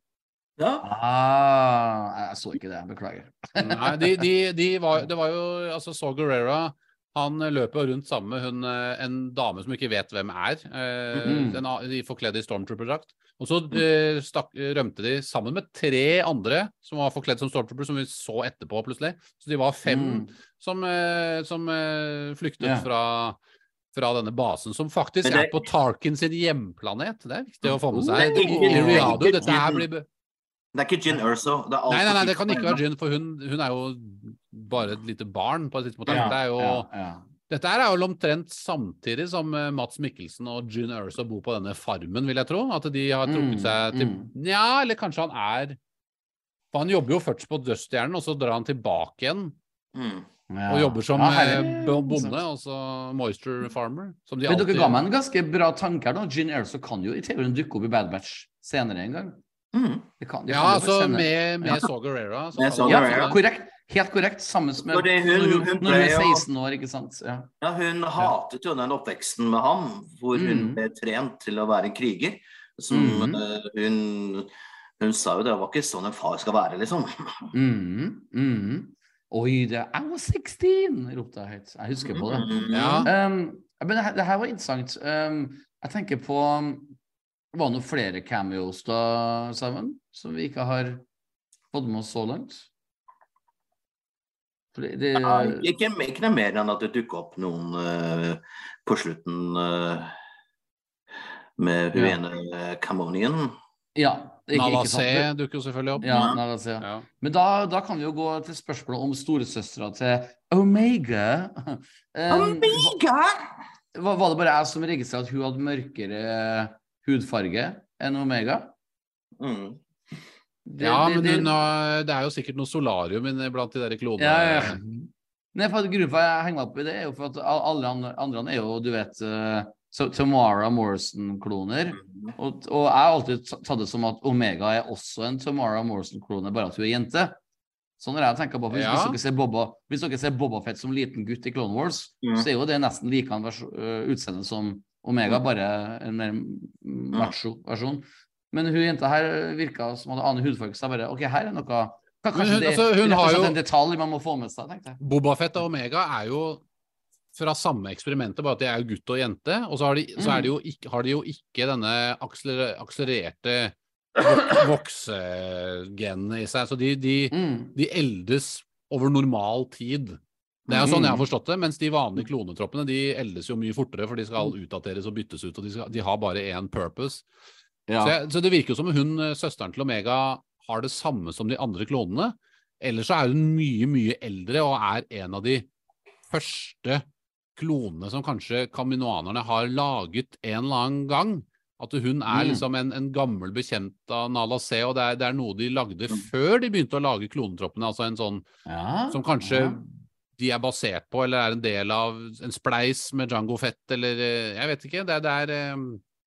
Ja. Ah, jeg så ikke det, beklager. Nei, de, de, de var, det var jo altså Saw Gerrera han løper rundt sammen med hun, eh, en dame som ikke vet hvem er. Eh, Mhm. en, a- de forkledd i Stormtrooper-drakt. Og så eh, stakk, rømte de sammen med tre andre som var forkledd som Stormtrooper, som vi så etterpå plutselig. Så de var fem Mm. som, eh, som eh, flyktet yeah. fra, fra denne basen, som faktisk det- er på Tarkin sin hjemplanet. Det er viktig å få med Det seg. er ikke- det er ikke dette her blir Det er ikke Gin Erso. Det er Nei, nei, nei, det kan ikke være Gin, for hun, hun er jo bare et lite barn på et tidspunkt. Ja, Dette er jo, ja, ja. dette er jo omtrent samtidig som eh, Mats Mikkelsen og June Erso bor på denne farmen, vil jeg tro. At de har trukket Mm, seg til mm. Nja, eller kanskje han er For han jobber jo først på Dødsstjernen, og så drar han tilbake igjen Mm. Ja. og jobber som Ja, eh, bonde, altså moisture farmer. Som de Men dere ga meg en ganske bra tanke her nå. Gin Erso kan jo i teorien dukke opp i Bad Batch senere en gang. Mm. Det kan, det Ja, altså med, med Ja. Saw Gerrera. så Ja, korrekt. Helt korrekt. Samme med hun- hun, hun når hun er 16 år, ikke sant. Ja. Ja, hun hatet jo den oppveksten med ham, hvor hun Mm. ble trent til å være kriger. Som mm. eh, hun, hun sa jo det var ikke sånn en far skal være, liksom. Mm. mhm. Oi, det I was 16! ropte jeg høyt. Jeg husker på det. Mm. Ja. Um, men det, det her var interessant. Um, jeg tenker på det Var det noen flere cameos da, Simon? Som vi ikke har fått med oss så langt? Det, det, Ja, ikke, ikke noe mer enn at det dukker opp noen uh, på slutten uh, med hun Ja. ene uh, Camonien. ja, Navasé dukker jo selvfølgelig opp. Ja, Nala C. Ja. Men da, da kan vi jo gå til spørsmålet om storesøstera til Omega. Um, var, var det bare jeg som registrerte at hun hadde mørkere hudfarge enn Omega? Mm. Det- Ja, det- men det- hun det er jo sikkert noe solarium blant de der klonene. Ja, ja. Nei, for Grunnen for at jeg henger meg opp i det, er jo for at alle andre, er jo, du vet uh, Tamara Morrison-kloner. Og, og jeg har alltid tatt det som at Omega er også en Tamara Morrison-klone, bare at hun er jente. Sånn har jeg tenker på. Hvis, Ja. hvis, dere ser Boba, hvis dere ser Boba Fett som liten gutt i Clone Wars, ja. så er jo det nesten like øh, utseende som Omega, bare en mer macho versjon. Men hun jenta her virka som hadde annen hudfarge, så bare OK, her er noe Kanskje hun- det altså, hun det er jo- en detalj man må få med seg, tenkte jeg. Bobafett og Omega er jo fra samme eksperimentet, bare at de er jo gutt og jente. Og så har de, så er de jo ikke, har de jo ikke denne akseler, akselererte voksegenene i seg. Så de, de, Mm. de eldes over normal tid. Det er jo sånn jeg har forstått det, mens de vanlige klonetroppene de eldes jo mye fortere, for de skal utdateres og byttes ut, og de, skal, de har bare én purpose. Ja. Så, jeg, så det virker jo som hun, eh, søsteren til Omega, har det samme som de andre klonene. Eller så er hun mye, mye eldre og er en av de første klonene som kanskje kaminoanerne har laget en eller annen gang. At hun er Mm. liksom en, en gammel bekjent av Nala C, og det er, det er noe de lagde før de begynte å lage klonetroppene. Altså en sånn Ja. som kanskje Ja. de er basert på, eller er en del av en spleis med Django Fett, eller eh, Jeg vet ikke. Det, det, er, eh,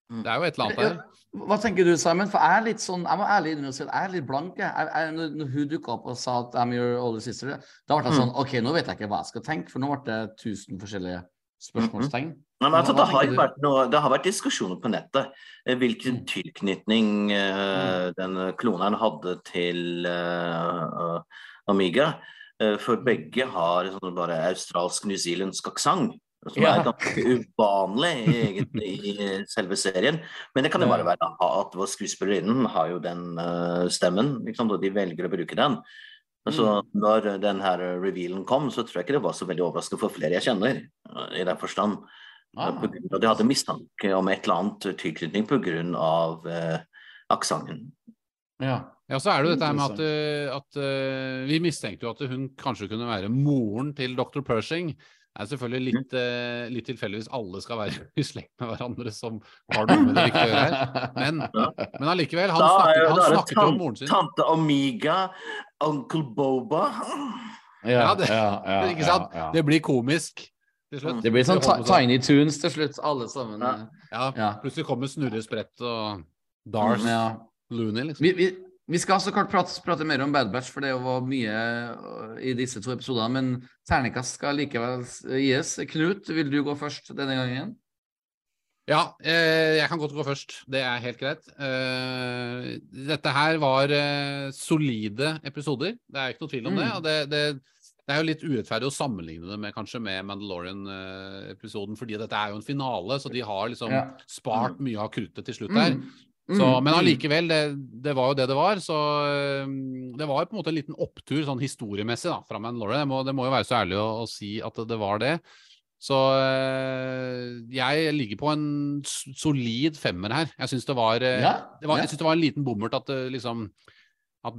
det er jo et eller annet der. Hva tenker du, Simon? For jeg er litt sånn, jeg må ærlig innrømme at jeg er litt blank. Jeg. Jeg, når, når hun dukka opp og sa at I'm your older sister, da ble jeg sånn OK, nå vet jeg ikke hva jeg skal tenke, for nå ble det tusen forskjellige spørsmålstegn. Nei, men altså, det, har vært noe, det har vært diskusjoner på nettet eh, hvilken Mm. tilknytning eh, den kloneren hadde til uh, Amiga. Uh, for begge har sånn bare australsk-newzealandsk aksent. Som Ja. er ganske uvanlig egentlig i selve serien. Men det kan jo bare være at vår skuespillerinnen har jo den uh, stemmen, liksom, og de velger å bruke den. Så Mm. når den her revealen kom, så tror jeg ikke det var så veldig overraskende for flere jeg kjenner. eh, I den forstand. Ah, av at De hadde mistanke om et eller annet tilknytning pga. Eh, aksenten. ja. Ja, så er det jo dette her med at, eh, at eh, Vi mistenkte jo at hun kanskje kunne være moren til dr. Pershing. Det er selvfølgelig litt, uh, litt tilfeldig hvis alle skal være i slekt med hverandre som har noe med det riktige å gjøre her. Men, men allikevel, han snakket, han snakket om moren sin. Tante Amiga, onkel Boba Ja, det- ja, Ikke sant? ja, ja. Det blir komisk til slutt. Det blir sånn på Tiny Tunes til slutt, alle sammen. Ja. Ja, Ja. plutselig kommer Snurre Sprett og Darth Ja. Looney, liksom. Vi, vi, vi skal så kort prate, prate mer om Bad Batch, for det var mye øh, i disse to episodene. Men terningkast skal likevel s- gis. Knut, vil du gå først denne gangen? Ja, eh, jeg kan godt gå først. Det er helt greit. Eh, dette her var eh, solide episoder. Det er ikke noe tvil om det. Mm. Og det, det, det er jo litt urettferdig å sammenligne det med kanskje med Mandalorian-episoden, fordi dette er jo en finale, så de har liksom Ja. spart mye av kruttet til slutt der. Mm. Så, Mm, men mm. allikevel, det, det var jo det det var. Så det var på en måte en liten opptur sånn historiemessig da, fra Mandalorian. Det må, det må jo være så ærlig å, å si at det, var det. Så øh, jeg ligger på en solid femmer her. Jeg syns det øh, Ja, det ja. det var en liten bommert at det liksom at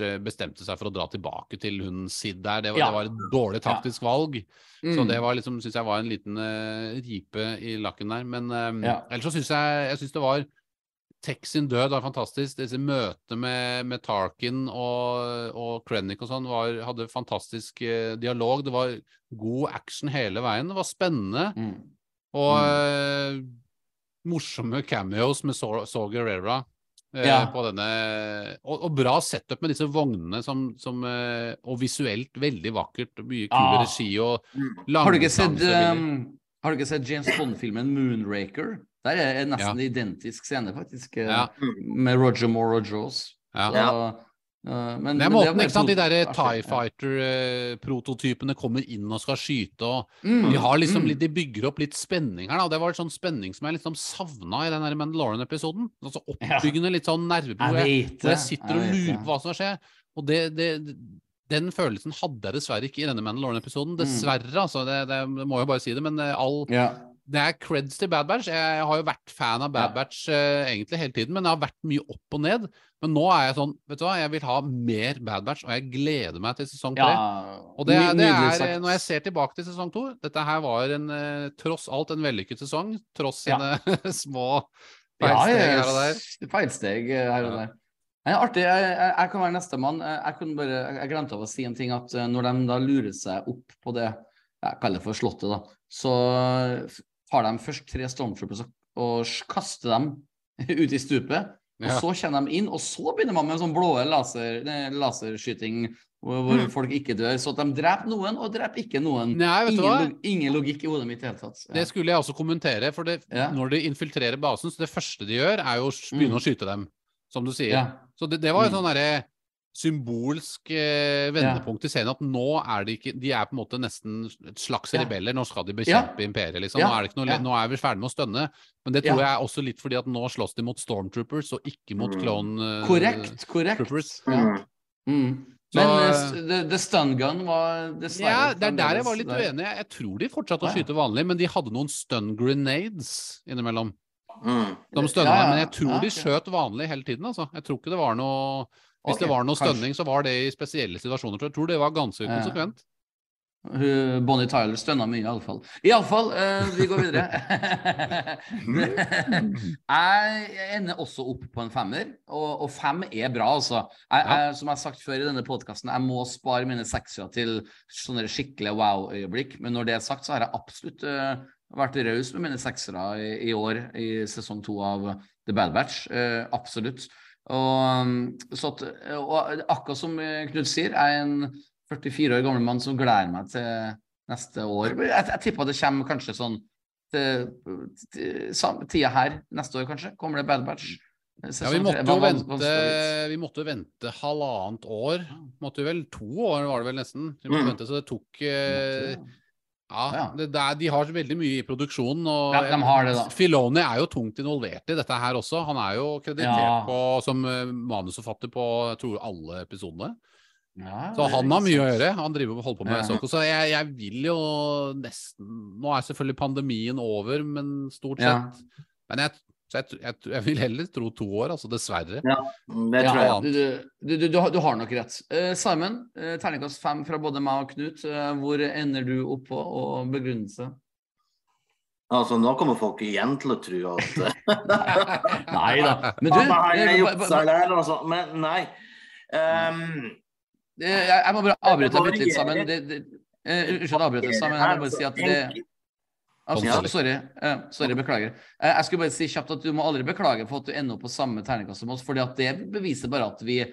øh, bestemte seg for å dra tilbake til hun Sid der. Det var, Ja. det var et dårlig taktisk valg. Så Mm. det var liksom, syns jeg var en liten uh, ripe i lakken der. Men um, ellers så syns jeg, jeg synes det var Tech sin død var fantastisk. Disse møtene med, med Tarkin og, og Krennic og sånn var- hadde fantastisk eh, dialog. Det var god action hele veien. Det var spennende. Mm. Og eh, morsomme cameos med Saw Saw Gerrera. eh, Ja. På denne, og, og bra setup med disse vognene, som, som, og visuelt veldig vakkert. Mye kul Ah. regi og Har du ikke sett, um, har du ikke sett James Bond-filmen Moonraker? Der er det nesten identisk scene, faktisk. eh, Ja. Med Roger Moore og Jaws. Ja. Så Uh, men, Det er måten, ikke sant? De derre der Tie Fighter-prototypene kommer inn og skal skyte, og Mm, de har liksom mm. litt, de bygger opp litt spenning her, da. Det var sånn spenning som jeg liksom savna i den Mandalorian-episoden. Altså oppbyggende, litt sånn nerve Jeg hvor jeg, jeg sitter og vet lurer på hva som skjer. Og det, det, den følelsen hadde jeg dessverre ikke i denne Mandalorian-episoden. Mm. Dessverre, altså. Det, det, det må jo bare si det. Men eh, all, Ja. Det er creds til Bad Batch. Jeg har jo vært fan av Bad. Batch uh, egentlig hele tiden, men det har vært mye opp og ned. Men nå er jeg sånn, vet du hva, jeg vil ha mer Bad Batch, og jeg gleder meg til sesong tre. ja. Og det, det er, når jeg ser tilbake til sesong to Dette her var en, uh, tross alt en vellykket sesong, tross Ja. sine små feilsteg ja, her og der. Feilsteg eh, her og Ja. der. Nei, artig. Jeg, jeg, jeg kan være nestemann. Jeg, bare, jeg- glemte av å si en ting. At når de da lurer seg opp på det jeg kaller for slottet, da, så tar de først tre stormtroopers og, kaster dem ut i stupet. Og Ja. så kommer de inn, og så begynner man med sånn blå laser, laserskyting hvor, hvor Mm. folk ikke dør. Så at de dreper noen, og dreper ikke noen. Nei, vet? Ingen, ingen logikk i hodet mitt i det hele tatt. Ja. Det skulle jeg også kommentere, for det, Ja. når de infiltrerer basen, så det første de gjør, er jo å begynne Mm. å skyte dem, som du sier. Så det, det var jo Mm. sånn derre symbolsk eh, vendepunkt i serien at nå er de ikke De er på en måte nesten et slags Ja. rebeller. Nå skal de bekjempe imperiet, liksom. Ja. Nå er, det ikke noe, Ja. nå er vi ferdig med å stønne. Men det tror Ja. jeg er også litt fordi at nå slåss de mot stormtroopers og ikke mot Mm. clone eh, Korrekt, korrekt. troopers. Ja. Mm. Mm. Så- Men eh, the, the stun gun var dessverre Ja, det er der jeg var litt der. uenig. Jeg tror de fortsatte å ja. skyte vanlig, men de hadde noen stun grenades innimellom. Mm. De stønna Ja, ja. men jeg tror Ja, de skjøt vanlig hele tiden. altså. Jeg tror ikke det var noe Hvis okay, det var noe stønning, så var det i spesielle situasjoner. Så jeg tror det var ganske konsekvent. Uh, Bonnie Tyler stønna mye, iallfall. Iallfall, uh, vi går videre. jeg ender også opp på en femmer, og, og fem er bra, altså. Jeg, Ja. jeg, som jeg har sagt før i denne podkasten, jeg må spare mine seksere til sånne skikkelige wow-øyeblikk. Men når det er sagt, så har jeg absolutt uh, vært raus med mine seksere i, i år, i sesong to av The Bad Batch. Uh, absolutt. Og, um, så at, og akkurat som eh, Knut sier, jeg er en 44 år gammel mann som gleder meg til neste år. Jeg, jeg tipper det kommer kanskje sånn samme tida her neste år, kanskje. Kommer det Bad Batch? Ja, vi måtte jo vente, vi- måtte vente halvannet år. Måtte jo vel To år var det vel nesten. Vi måtte Mm. vente, så det tok eh, Ja, det, det er, de har veldig mye i produksjonen. Og Ja, de har det, da. Filoni er jo tungt involvert i dette her også. Han er jo kreditert Ja. på, som eh, manusforfatter på jeg tror alle episodene. Ja, Så han har mye å gjøre. Han driver og holder på med Ja. Soko. Så jeg, jeg vil jo nesten Nå er selvfølgelig pandemien over, men stort sett. Men jeg, så jeg, jeg, jeg vil heller tro to år, altså. Dessverre. Ja, Det tror jeg. du, du, du, du, har- du har nok rett. Uh, Simon, uh, terningkast fem fra både meg og Knut. Uh, hvor ender du opp på, og begrunnelse? Altså, nå kommer folk igjen til å tro at Nei da. Men du, altså. Men nei. Ehm, eh, jeg, jeg må bare avbryte bitte litt, sammen. Unnskyld å avbryte, Simon. Jeg må bare si at det Altså, Ja. sorry, Uh, sorry, beklager. Uh, jeg skulle bare si kjapt at du må aldri beklage for at du ender opp på samme terningkast som oss, at det beviser bare at vi uh,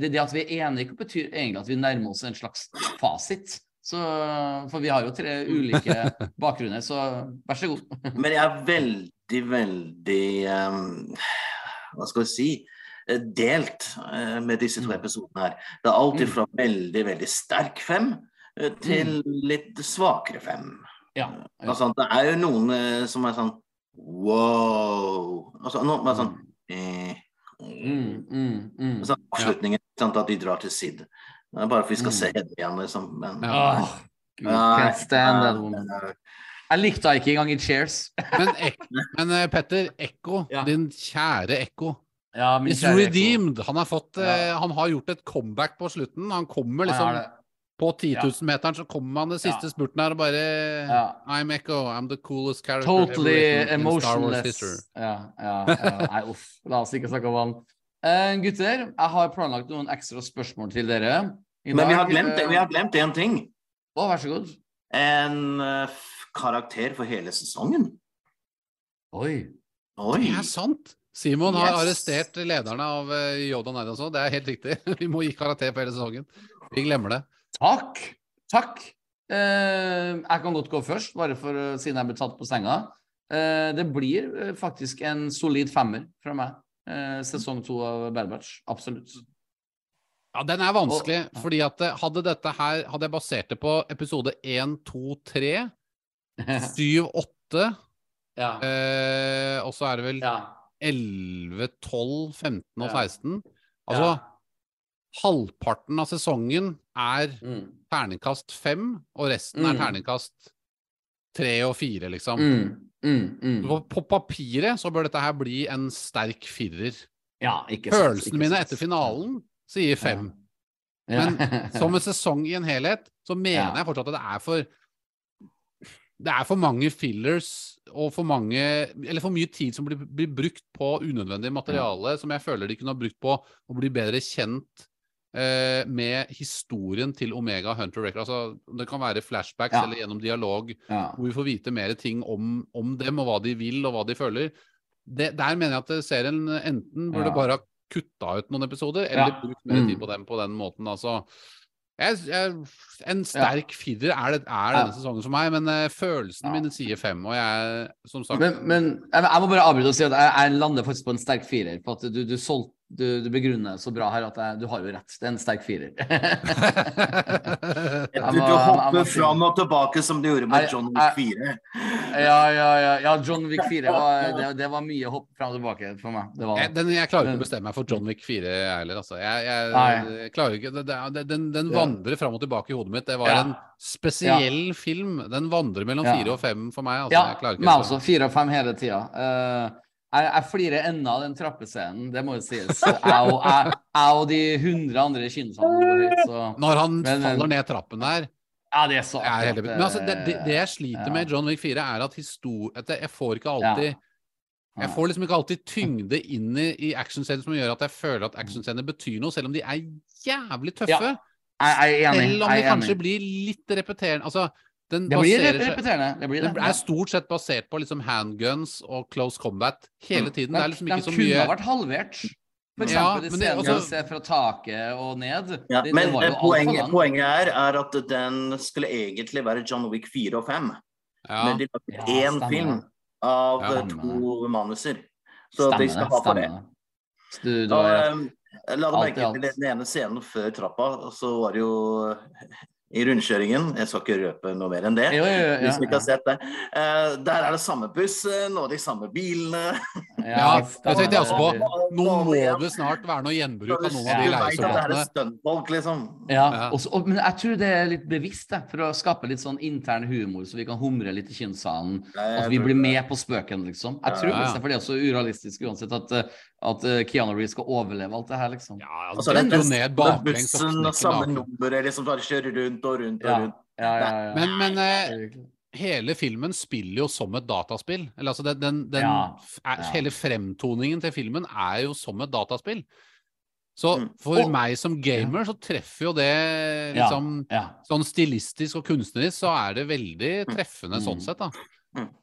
det, det at vi er enige, betyr egentlig at vi nærmer oss en slags fasit. Så, for vi har jo tre ulike bakgrunner, så vær så god. Men jeg er veldig, veldig um, Hva skal vi si? Delt med disse to Mm. episodene her. Det er alltid Mm. fra veldig, veldig sterk fem til litt svakere fem. Ja. ja. Altså, det er jo noen eh, som er sånn wow. Altså, noen er sånn eh, Mm, mm, mm. altså, Avslutningen, ja. sant, at de drar til Sid. Det er bare for vi skal Mm. se henne igjen, liksom. Men, Ja. Åh, Gud, can't stand that woman. Jeg likte henne ikke engang i Cheers. Men, ek, men eh, Petter, Ekko, Ja. din kjære Ekko, Ja, kjære redeemed. Han har, fått, eh, han har gjort et comeback på slutten. Han kommer liksom. På 10 000-meteren så kommer han det siste Ja. spurten her og bare Ja. I'm Echo, I'm the coolest character Totally emotionless. Ja, ja, ja. Nei, uff. La oss ikke snakke om han. Uh, gutter, jeg har planlagt noen ekstra spørsmål til dere. I men vi har glemt, det vi har glemt én ting. Å, vær så god. En uh, karakter for hele sesongen. Oi. Oi. Det er sant! Simon har Yes. arrestert lederne av uh, Jodan sånn. Det er helt riktig. Vi må gi karakter for hele sesongen. Vi glemmer det. Takk. Takk. Eh, jeg kan godt gå først, bare for, eh, siden jeg ble tatt på senga. Eh, det blir eh, faktisk en solid femmer fra meg. Eh, sesong to av Bad Batch. Absolutt. Ja, den er vanskelig, Og- fordi at eh, hadde dette her Hadde jeg basert det på episode 1, 2, 3, 7, 8 ja. Og så er det vel ja. 11, 12, 15 og 16. Altså, Ja. halvparten av sesongen er Mm. terningkast fem, og resten er Mm. terningkast tre og fire, liksom. Mm. Mm. Mm. På, på papiret så bør dette her bli en sterk firer. Ja. Følelsene mine etter finalen sier fem. Ja. Men som en sesong i en helhet, så mener Ja. jeg fortsatt at det er for Det er for mange fillers og for mange Eller for mye tid som blir, blir brukt på unødvendig materiale, som jeg føler de kunne ha brukt på å bli bedre kjent med historien til Omega Hunter Record. Altså, det kan være flashbacks Ja. eller gjennom dialog ja. hvor vi får vite mer ting om, om dem og hva de vil og hva de føler. Det, der mener jeg at serien enten burde Ja. bare ha kutta ut noen episoder, eller Ja. brukt mer Mm. tid på dem på den måten. Altså, jeg, jeg, en sterk firer er, det, er Ja. denne sesongen for meg, men følelsen Ja. mine sier fem. Og jeg, som sagt Men, men jeg, må bare avbryte og si at jeg, jeg lander faktisk på en sterk firer. For at du, du, solg- du, du begrunner så bra her at jeg, du har jo rett. Det er en sterk firer. Du, du hopper fram og tilbake som du gjorde med Jeg- John Wick 4. ja, ja, ja, ja. John Wick 4 var, det, det var mye hopp fram og tilbake for meg. Det var, jeg, den, jeg klarer ikke å bestemme meg for John Wick 4 jeg heller. Altså. Jeg, jeg, jeg klarer ikke, det, det, den, den Ja. vandrer fram og tilbake i hodet mitt. Det var Ja. en spesiell film. Den vandrer mellom Ja. fire og fem for meg. Altså. ja, jeg ikke meg også. Fire og fem hele tida. Eh, jeg, jeg flirer ennå av den trappescenen, det må jo sies. Jeg og, jeg, jeg og de hundre andre kinosene Når han Men, faller ned trappen der Ja, det er så jeg er Men altså, det, det, jeg sliter ja. med John Wick 4, er at, at jeg, får ikke alltid Jeg får liksom ikke alltid tyngde inn i, i actionscener som gjør at jeg føler at actionscener betyr noe, selv om de er jævlig tøffe. Jeg, jeg er enig. Selv om de kanskje blir litt repeterende. Altså, den Det blir repeterende. Det blir det. Den er stort sett basert på liksom handguns og close combat hele tiden. Det er liksom ikke de så kunne ha vært halvert. For Ja, eksempel men det- scenene altså- fra taket og ned. Ja, det, men det eh, poenget, poenget er, er at den skulle egentlig være John Wick 4 og 5. ja. Men de lagde Ja, én stemmer film av Ja, to manuser. Så Stemmer de skal ha for det. du Og, um, la deg merke til den ene scenen før trappa, så var det jo i rundkjøringen Jeg skal ikke røpe noe mer enn det. Jo, jo, jo, Hvis vi ikke ja, har sett det. Uh, der er det samme bussen og de samme bilene. Ja, det tenkte jeg også på. Nå må det snart være noe gjenbruk av noen av de leiesoldatene. liksom. Ja, også, og, men jeg tror det er litt bevisst, det, for å skape litt sånn intern humor, så vi kan humre litt i kinnsalen. At vi blir med på spøken, liksom. Jeg tror det, for det er så urealistisk uansett at, eh, at eh, Keanu Reeves skal overleve alt det her, liksom. Ja, Og altså, er detter jo ned den baklengs og bussen og samme nummeret, liksom, bare kjører rundt og rundt og Ja, rundt. ja, ja. ja. Men, men eh, hele filmen spiller jo som et dataspill. Eller altså, den, den, den er. Hele fremtoningen til filmen er jo som et dataspill. Så Mm. for Og- meg som gamer så treffer jo det liksom ja. Sånn stilistisk og kunstnerisk så er det veldig treffende sånn Mm. sett, da.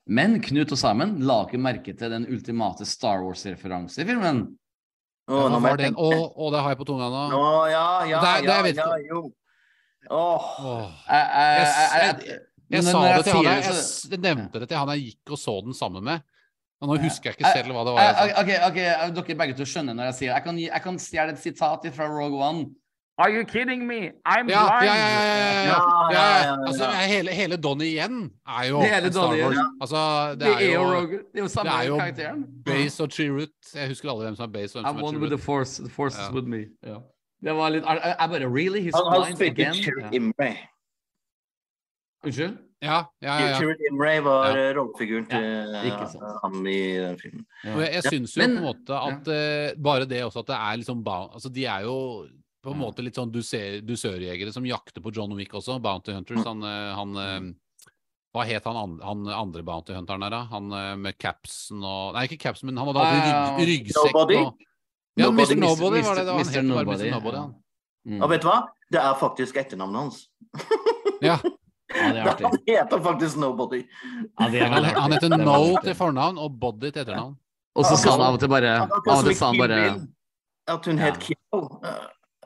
Men Knut og Simon la ikke merke til den ultimate Star Wars-referanse i filmen. Å, ja, nå må oh, jeg å, det har jeg på tunga nå. Å, ja, ja, Det er- det ja, jeg ja, jo. Jeg, jeg, jeg, jeg, Jeg, sa det til han jeg, jeg, jeg nevnte det til han jeg gikk og så den sammen med. Og nå husker jeg ikke selv hva det var jeg Eh, sa. Ok, ok, dere begge to skjønner når jeg sier det. Jeg kan, jeg kan stjele et sitat fra Rogue One. Are you kidding me? I'm Ja, ja, blind. ja, ja, ja, ja, ja. Ja, ja, ja, ja. Altså, hele, hele Donnie igjen er jo Hele Star Donnie Wars. igjen. Altså, det Det er jo det er jo samme det er jo karakteren. Base og Chirrut. Jeg husker alle hvem som er Base og hvem I'm som one er with the force. The force is Ja. with me. Ja. Det var litt Jeg, bare Really? He's Han, han blind spilte again? Chirrut Ja. Imre. Unnskyld? Ja, ja, ja. ja. Chirrut Imre var Ja. eh, rollefiguren til ja, ham han i den filmen. Ja. Jeg, jeg syns jo Men- på en måte at uh, bare det også at det er liksom Altså, de er jo på en måte litt sånn dusørjegere som jakter på John Wick også. Bounty Hunters. Han, eh, han eh, Hva het han, han andre Bounty Hunteren der, da? Han eh, med capsen og Nei, ikke capsen, men han hadde alltid Ah, rygg, ryggsekk Nobody? og Ja, Mr. Nobody var det. det var han Mr. Nobody, Mr. Nobody, ja. Mm. Og vet du hva? Det er faktisk etternavnet hans. Ja. Ja, det er artig. Han heter faktisk Nobody. Ja, det er Han, veldig han heter er No til fornavn og Body til etternavn. Og så sa han av og til bare Av og til sa han bare At hun het Kill.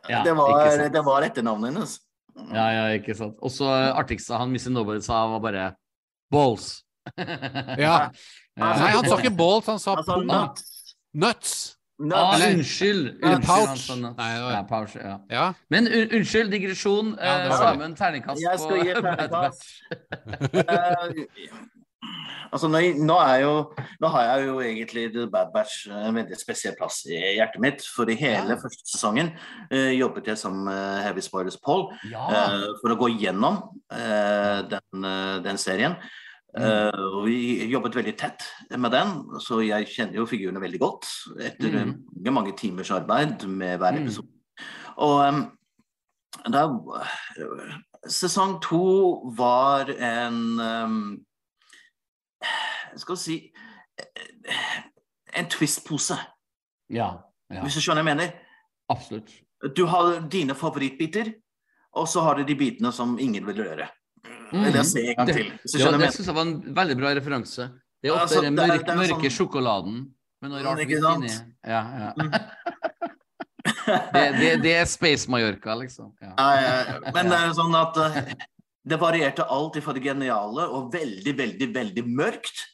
Eh, Ja, det, var, det var etternavnet hennes. Ja, ja, ikke sant. Og så artigste han Missy Nobody sa, var bare Balls. Ja. Ja. Nei, han sa ikke balls, han sa han sa nuts. Nuts. nuts. Ah, unnskyld! unnskyld, pouch. Nei, var- ja, pouch, ja. Ja. Men un unnskyld, digresjon. Ja, eh, Samen, terningkast Jeg skal gi terningkast. Altså, nå, nå, jo, nå har jeg jo egentlig The Bad Batch en veldig spesiell plass i hjertet mitt. For i hele Ja. første sesongen uh, jobbet jeg som uh, Heavy Spoilers Paul Ja. uh, for å gå gjennom den, den serien. Og vi jobbet veldig tett med den, så jeg kjenner jo figurene veldig godt etter Mm. mange, mange timers arbeid med hver Mm. episode. Og um, da Sesong to var en em, Skal vi si En twist-pose, ja. ja. hvis du skjønner hva jeg mener. Absolutt. Du har dine favorittbiter, og så har du de bitene som ingen vil røre. Mm. Eller se en gang Det- til. Hvis du Ja, det syns jeg var en veldig bra referanse. Det er ofte Altså, den det er- mørke, det er mørke sånn- sjokoladen med noe rart inni. Ja, ja. det, det, det er Space Mallorca, liksom. Ja. Men det er jo sånn at eh, det varierte alt fra det geniale og veldig, veldig, veldig mørkt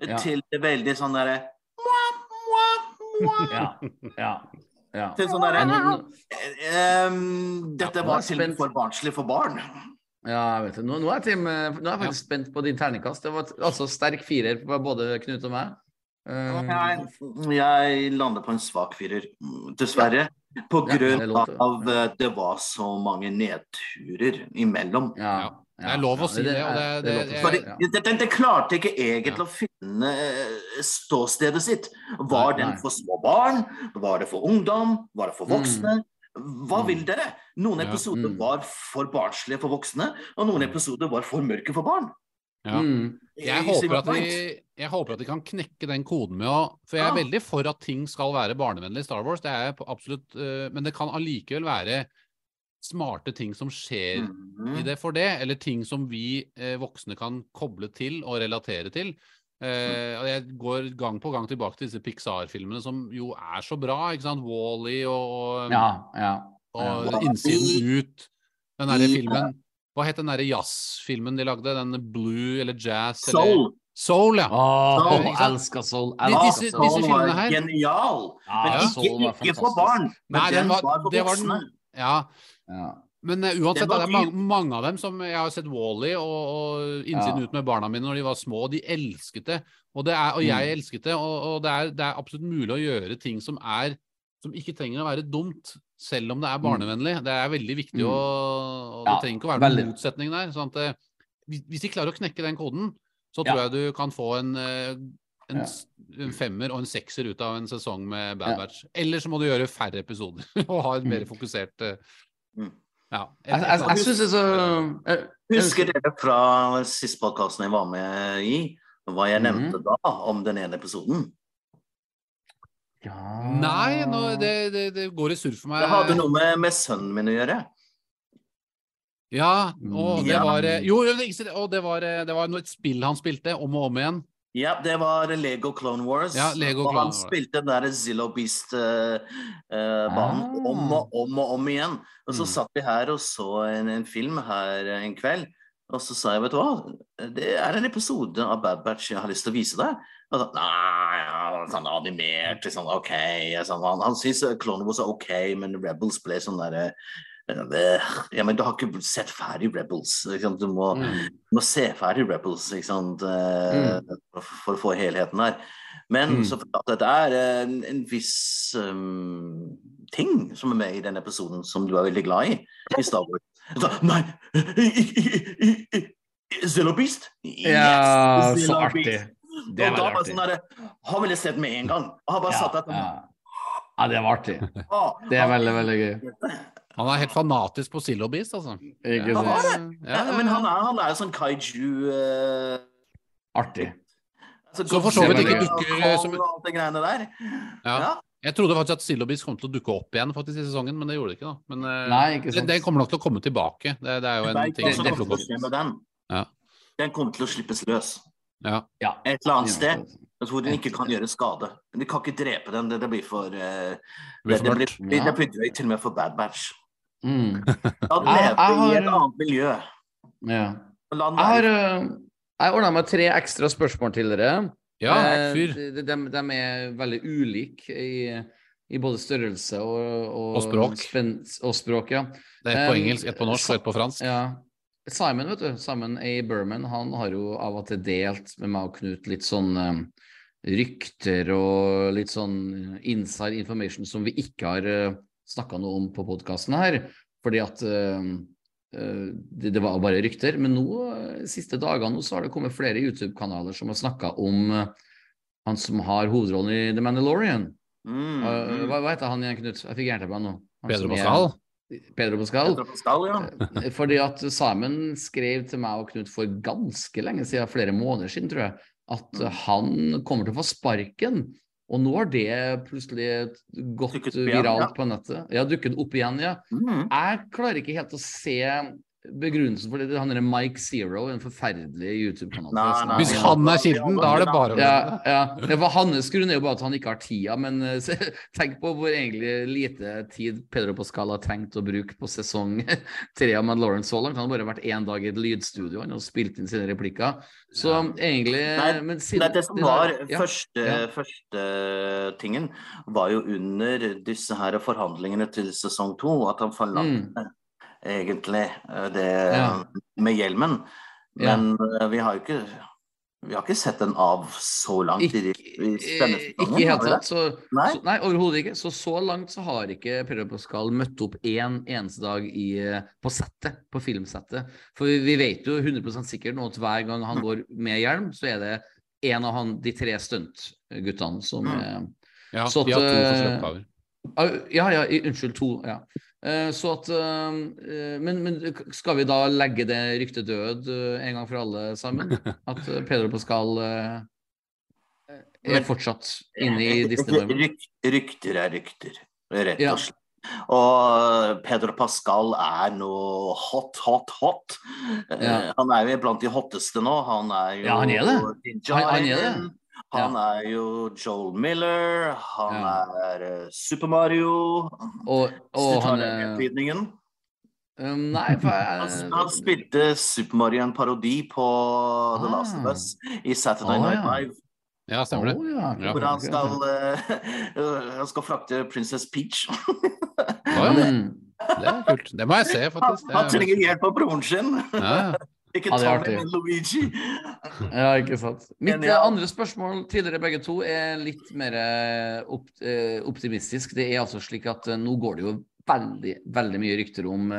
Ja. til det veldig sånn derre Ja, ja, ja. Til sånn derre Ehm, Dette var til for barnslig for barn. Ja, jeg vet det. Nå, nå, er Tim, nå er jeg faktisk spent på din terningkast. Det var et- altså sterk firer på både Knut og meg. Um, Jeg, jeg lander på en svak firer, dessverre. På Ja, det grunn av eh, det var så mange nedturer imellom. ja, Ja. Det er lov å si det, det- er klarte ikke egentlig Ja. å finne eh, ståstedet sitt. Var Nei, den for små barn? Var det for ungdom? Var det for voksne? Hva Mm. vil dere? Noen Ja. episoder Mm. var for barnslige for voksne, og noen episoder var for mørke for barn. Ja. Mm. Jeg håper, at de, jeg håper at de kan knekke den koden med å For jeg er Ja. veldig for at ting skal være barnevennlig i Star Wars, det er absolutt eh, Men det kan allikevel være smarte ting som skjer Mhm. i det for det, eller ting som vi eh, voksne kan koble til og relatere til. Eh, og Jeg går gang på gang tilbake til disse Pixar-filmene som jo er så bra. ikke sant? Wall-E og, og, Ja, ja. og Innsiden ut. Den derre Ja. filmen Hva het den derre jazzfilmen de lagde? Den Blue eller Jazz? Eller... Soul. Soul, ja. Oh, soul. elsker Soul. Elsker disse- Soul. disse filmene her- Genial. Ja, Men ikke, Soul ikke for barn. Men Nei, den var, var, det var den Ja. Ja. Men uh, uansett, det er mange, mange av dem som Jeg har sett Wall-E og, og Innsiden Ja. ut med barna mine når de var små, og de elsket det. Og, det er, og jeg Mm. elsket det. Og, og det, er, det er absolutt mulig å gjøre ting som er som ikke trenger å være dumt, selv om det er barnevennlig. Det er veldig viktig, Mm. å, og Ja, det trenger ikke å være noen veldig. motsetning der. Sånn at, eh, hvis de klarer å knekke den koden, så Ja. tror jeg du kan få en, eh, en, en femmer og en sekser ut av en sesong med Bad Ja. Batch. Eller så må du gjøre færre episoder og ha et mer Mm. fokusert eh, Mm. Ja. et- Jeg, et jeg, syns det så jeg- jeg Husker dere fra siste podkasten jeg var med i, hva jeg Mhm. nevnte da om den ene episoden? Ja. Nei, nå, det, det, det går i surr for meg. Det hadde noe med, med sønnen min å gjøre. Ja, og det var eh, Jo, sant, og det var, eh, det var et spill han spilte om og om igjen. Ja, det var Lego Clone Wars. Ja, Lego og Clone han Wars. spilte den derre Zillow Beast-banen Ah. om og om og om igjen. Og så Mm. satt vi her og så en, en film her en kveld. Og så sa jeg, vet du hva, det er en episode av Bad Batch jeg har lyst til å vise deg. Og så, Nei, ja, sånn animert, sånn, ok. Sånn, han han syns Clone Wars er ok, men Rebels ble sånn derre ja, men du har ikke sett ferdig Rebels. Du må, Mm. du må se ferdig Rebels? Eh, for, å få helheten her. Men Mm. så fortalte at det er en, en viss um, ting som er med i den episoden som du er veldig glad i i Star Wars. Så, nei! Zillow Beast? Ja, Yes, så Zillow artig. Det er og da veldig bare artig. sånn der, Har ville sett med en gang. Og har bare Ja, satt der ja. ja, det var artig. Det er veldig, veldig gøy. Han er helt fanatisk på Zillow Beast, altså. Ikke Han var det. Ja, Ja, men han er, han er sånn kaiju uh... Artig. altså, Så for så vidt ikke dukker det. Ja. Ja. Jeg trodde faktisk at Zillow Beast kom til å dukke opp igjen faktisk i sesongen, men det gjorde det ikke. da. Men uh, Nei, ikke den, sant. den kommer nok til å komme tilbake. Det, det er jo en ting det- det- den. Den kommer til å slippes løs Ja. Ja. et eller annet sted. Hvor den ikke kan gjøre skade. Men de kan ikke drepe den. Det, det blir for eh, blir det, for det, blir, det, blir til og med for Bad Batch. Mm. La den leve i et annet miljø. ja. La den Jeg har, uh, jeg ordna meg tre ekstra spørsmål til dere. Ja, Eh, fyr. de, de, de er veldig ulike i, i både størrelse og, og, Og språk. Spen, og språk, ja. Det er ett på Um, engelsk, ett på norsk og ett på fransk. Ja. Simon, vet du, Simon A. Berman, han har jo av og til delt med meg og Knut litt sånn eh, rykter og litt sånn inside information som vi ikke har uh, snakka noe om på podkasten her. Fordi at uh, eh, det, det var bare rykter. Men nå, eh, siste dagene så har det kommet flere YouTube-kanaler som har snakka om eh, han som har hovedrollen i The Mandalorian. Mm, Eh, mm. hva, hva heter han igjen, Knut? Jeg fikk jernteppe nå. Han Pedro er- Pascal. Pedro Pascal. Pedro Pascal, ja. Eh, Fordi at Simon skrev til meg og Knut for ganske lenge siden, flere måneder siden, tror jeg, at Mm. han kommer til å få sparken. Og nå har det plutselig gått viralt på nettet. Ja, dukket opp igjen, ja. Mm. Jeg klarer ikke helt å se begrunnelsen for det. Han er Mike Zero, en forferdelig YouTube-kanal. Nei, nei, Hvis han er kilden, da er det bare å ja, ja. ja, var hans grunn er jo bare at han ikke har tida, men eh, se, tenk på hvor egentlig lite tid Pedro Pascal har tenkt å bruke på sesong tre av Mandalorian så langt. Han har bare vært én dag i et lydstudio har spilt inn sine replikker. Så egentlig Nei, men Det, er det som det var der- ja, første, ja. første tingen, var jo under disse her forhandlingene til sesong to, at han forlangte egentlig eh, det Mm. Ja. med hjelmen. Men ja. vi har jo ikke vi har ikke sett den av så langt i, Ikke, i eh, denne ikke hele tatt. Så, Nei. så, nei overhodet ikke. Så så langt så har ikke Pedro Pascal møtt opp én eneste dag i, eh, på settet, på filmsettet. For vi, vi vet jo 100% sikkert nå at hver gang han går med hjelm, så er det en av han, de tre stuntguttene som Mm. er Ja, Så de har to eh, forskjellige oppgaver. Ah, Ja, ja, unnskyld, to. Ja. Eh, Så at eh, eh, men, men skal vi da legge det ryktet død en gang for alle sammen? At Pedro Pascal er fortsatt inne i Disney-normen? Rykter er rykter, rett og slett. Og Pedro Pascal er nå hot, hot, hot. Ja. Han er jo blant de hotteste nå. Han er jo Ja, han er det. Han- han er det. Han er jo Joel Miller. Han Ja. er eh, Super Mario. Og, og han er henflytningen. um, Nei, for jeg han spilte Super Mario en parodi på The Last of Ah. Us i Saturday Night ja. Live. Ja, stemmer det. Oh, ja. Hvor han skal, uh, han skal frakte Princess Peach. oh, ja. Det er kult. Det må jeg se, faktisk. Han, han er- trenger hjelp av broren sin. Ja, ja. Ikke Tommy, men Luigi. Ja, ikke sant. Mitt eh, andre spørsmål tidligere begge to er litt mer eh, opp, eh, optimistisk. Det er altså slik at nå går det jo veldig, veldig mye rykter om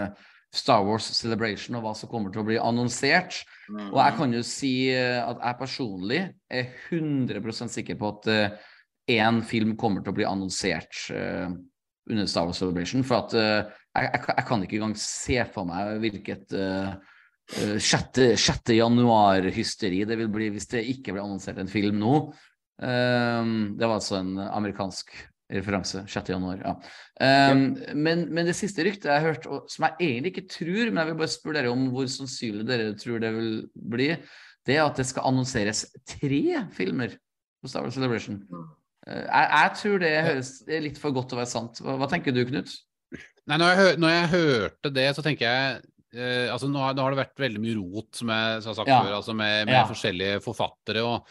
Star Wars Celebration og hva som kommer til å bli annonsert. Mm. Og jeg kan jo si at jeg personlig er 100% sikker på at én film kommer til å bli annonsert under Star Wars Celebration. For at jeg, jeg, kan- jeg kan ikke engang se for meg hvilket 6. 6. januar-hysteri det vil bli hvis det ikke blir annonsert en film nå. Um, det var altså en amerikansk referanse. 6. januar, ja. Um, men, men det siste ryktet jeg har hørt, som jeg egentlig ikke tror, men jeg vil bare spørre dere om hvor sannsynlig dere tror det vil bli, det er at det skal annonseres tre filmer på Star Wars Celebration. Uh, jeg, jeg tror det høres det er litt for godt til å være sant. Hva, hva tenker du, Knut? Nei, når jeg, når jeg hørte det, så tenker jeg eh, altså nå har, nå har det vært veldig mye rot, som jeg har sagt Ja. før, altså med, med Ja. forskjellige forfattere. og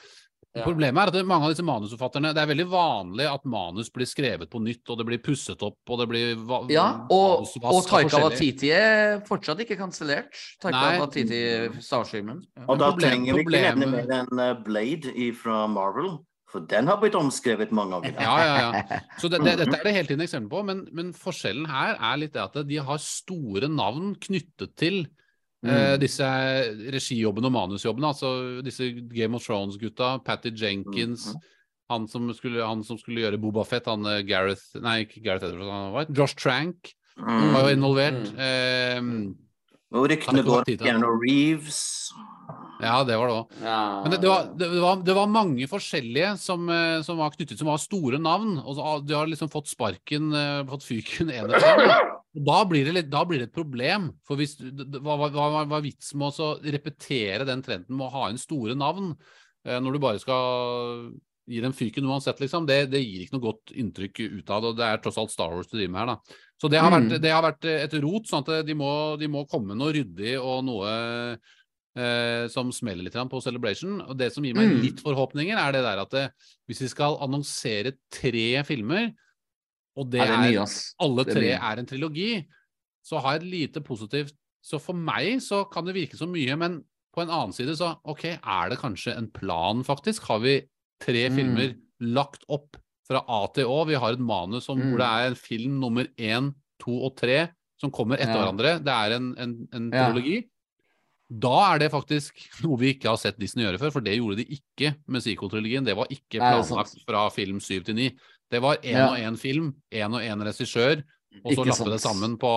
Ja. Problemet er at mange av disse manusforfatterne Det er veldig vanlig at manus blir skrevet på nytt, og det blir pusset opp, og det blir va Ja, og, og Taika Watiti er fortsatt ikke kansellert. Taika Nei. Waititi, Star Ja. Og da trenger vi ikke nevne problemet- mer enn eh, Blade fra Marvel, for den har blitt omskrevet mange ganger. Ja, ja, ja. Så det, det, dette er det hele tiden eksempel på, men, men forskjellen her er litt det at de har store navn knyttet til eh, Mm. disse regijobbene og manusjobbene. Altså disse Game of Thrones-gutta, Patty Jenkins, mm. han, som skulle, han som skulle gjøre Boba Fett, han eh, Gareth Nei, ikke Gareth Edwards, han var Josh Trank Mm. var jo involvert. Mm. Eh, Og ryktene går om Keanu Reeves. Ja, det var det òg. Ja. Men det, det, var, det, var, det var mange forskjellige som, eh, som var knyttet, som var store navn. Og så, de har liksom fått sparken, eh, fått fyken en etter en. Da blir, det da blir det et problem. For hvis, hva var vitsen med å repetere den trenden med å ha inn store navn, eh, når du bare skal gi dem fyken uansett, liksom? Det, det gir ikke noe godt inntrykk ut av det. Og det er tross alt Star Wars du driver med her, da. Så det har, Mm. vært, det har vært et rot, sånn at de må, de må komme med noe ryddig og noe som smeller litt på Celebration. Og det som gir meg Mm. litt forhåpninger, er det der at det, hvis vi skal annonsere tre filmer, og det er, det er alle tre er en trilogi, så har jeg et lite positivt Så for meg så kan det virke så mye, men på en annen side så OK, er det kanskje en plan, faktisk? Har vi tre Mm. filmer lagt opp fra A til Å? Vi har et manus som, Mm. hvor det er en film nummer én, to og tre som kommer etter Ja. hverandre. Det er en, en, en Ja. Da er det faktisk noe vi ikke har sett Disney gjøre før, for det gjorde de ikke med Psycho-trilogien. Det var ikke planlagt fra film syv til ni. Det var én Ja. og én film, én og én regissør, og så lappe det sammen på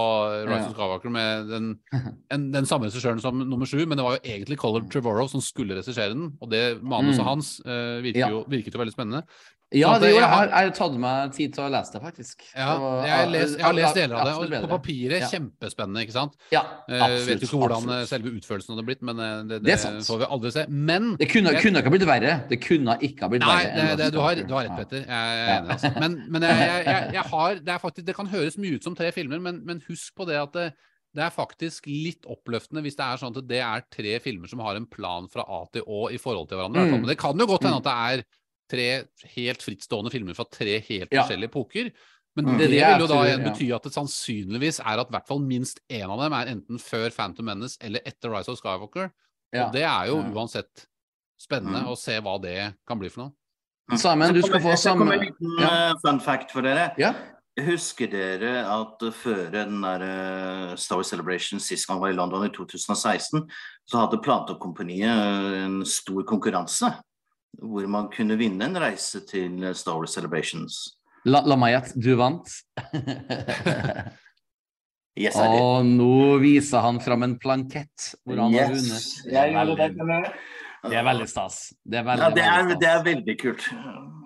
Rise of Skywalker med den, en, den samme regissøren som nummer sju, men det var jo egentlig Colin Trevorrow som skulle regissere den, og det manuset Mm. hans uh, virket, Ja. jo, virket jo veldig spennende. Ja, det jeg har- Jeg har tatt meg tid til å lese det, faktisk. Ja, jeg, har lest, jeg har lest deler av det, og på papiret Ja. kjempespennende, ikke sant? Ja, Eh, absolutt. vet ikke hvordan eh, absolutt. selve utførelsen hadde blitt, men eh, det, Det det, får vi aldri se. Men Det kunne, Jeg- kunne ikke ha blitt verre. Det kunne ikke ha blitt Nei, verre. det, det, du, har, du har rett, Petter. Jeg er enig. Altså. Men, men jeg, jeg, jeg, jeg har Det er faktisk Det kan høres mye ut som tre filmer, men, men husk på det at det, det er faktisk litt oppløftende hvis det er sånn at det er tre filmer som har en plan fra A til Å i forhold til hverandre. i hvert fall. Mm. Men det kan jo godt hende at det er tre helt frittstående filmer fra tre helt Ja. forskjellige epoker. Men Mm. det, Det er vil jo da igjen bety at det sannsynligvis er at i hvert fall minst én av dem er enten før Phantom Menace eller etter Rise of Skywalker. Ja. Og det er jo Ja. uansett spennende Mm. å se hva det kan bli for noe. Sammen, du skal få sammen. Jeg kommer samme en liten Ja. eh, fun fact for dere. Ja. Husker dere at før den der eh, Star Wars Celebration sist gang var i London i 2016, så hadde Platekompaniet eh, en stor konkurranse hvor man kunne vinne en reise til eh, Star Wars Celebrations. La, la meg gjette, du vant. Yes, Og nå viser han fram en plankett hvor han har vunnet. Yes, jeg gjorde det. Det er veldig stas. Det er veldig, Ja, det er, veldig det er veldig kult.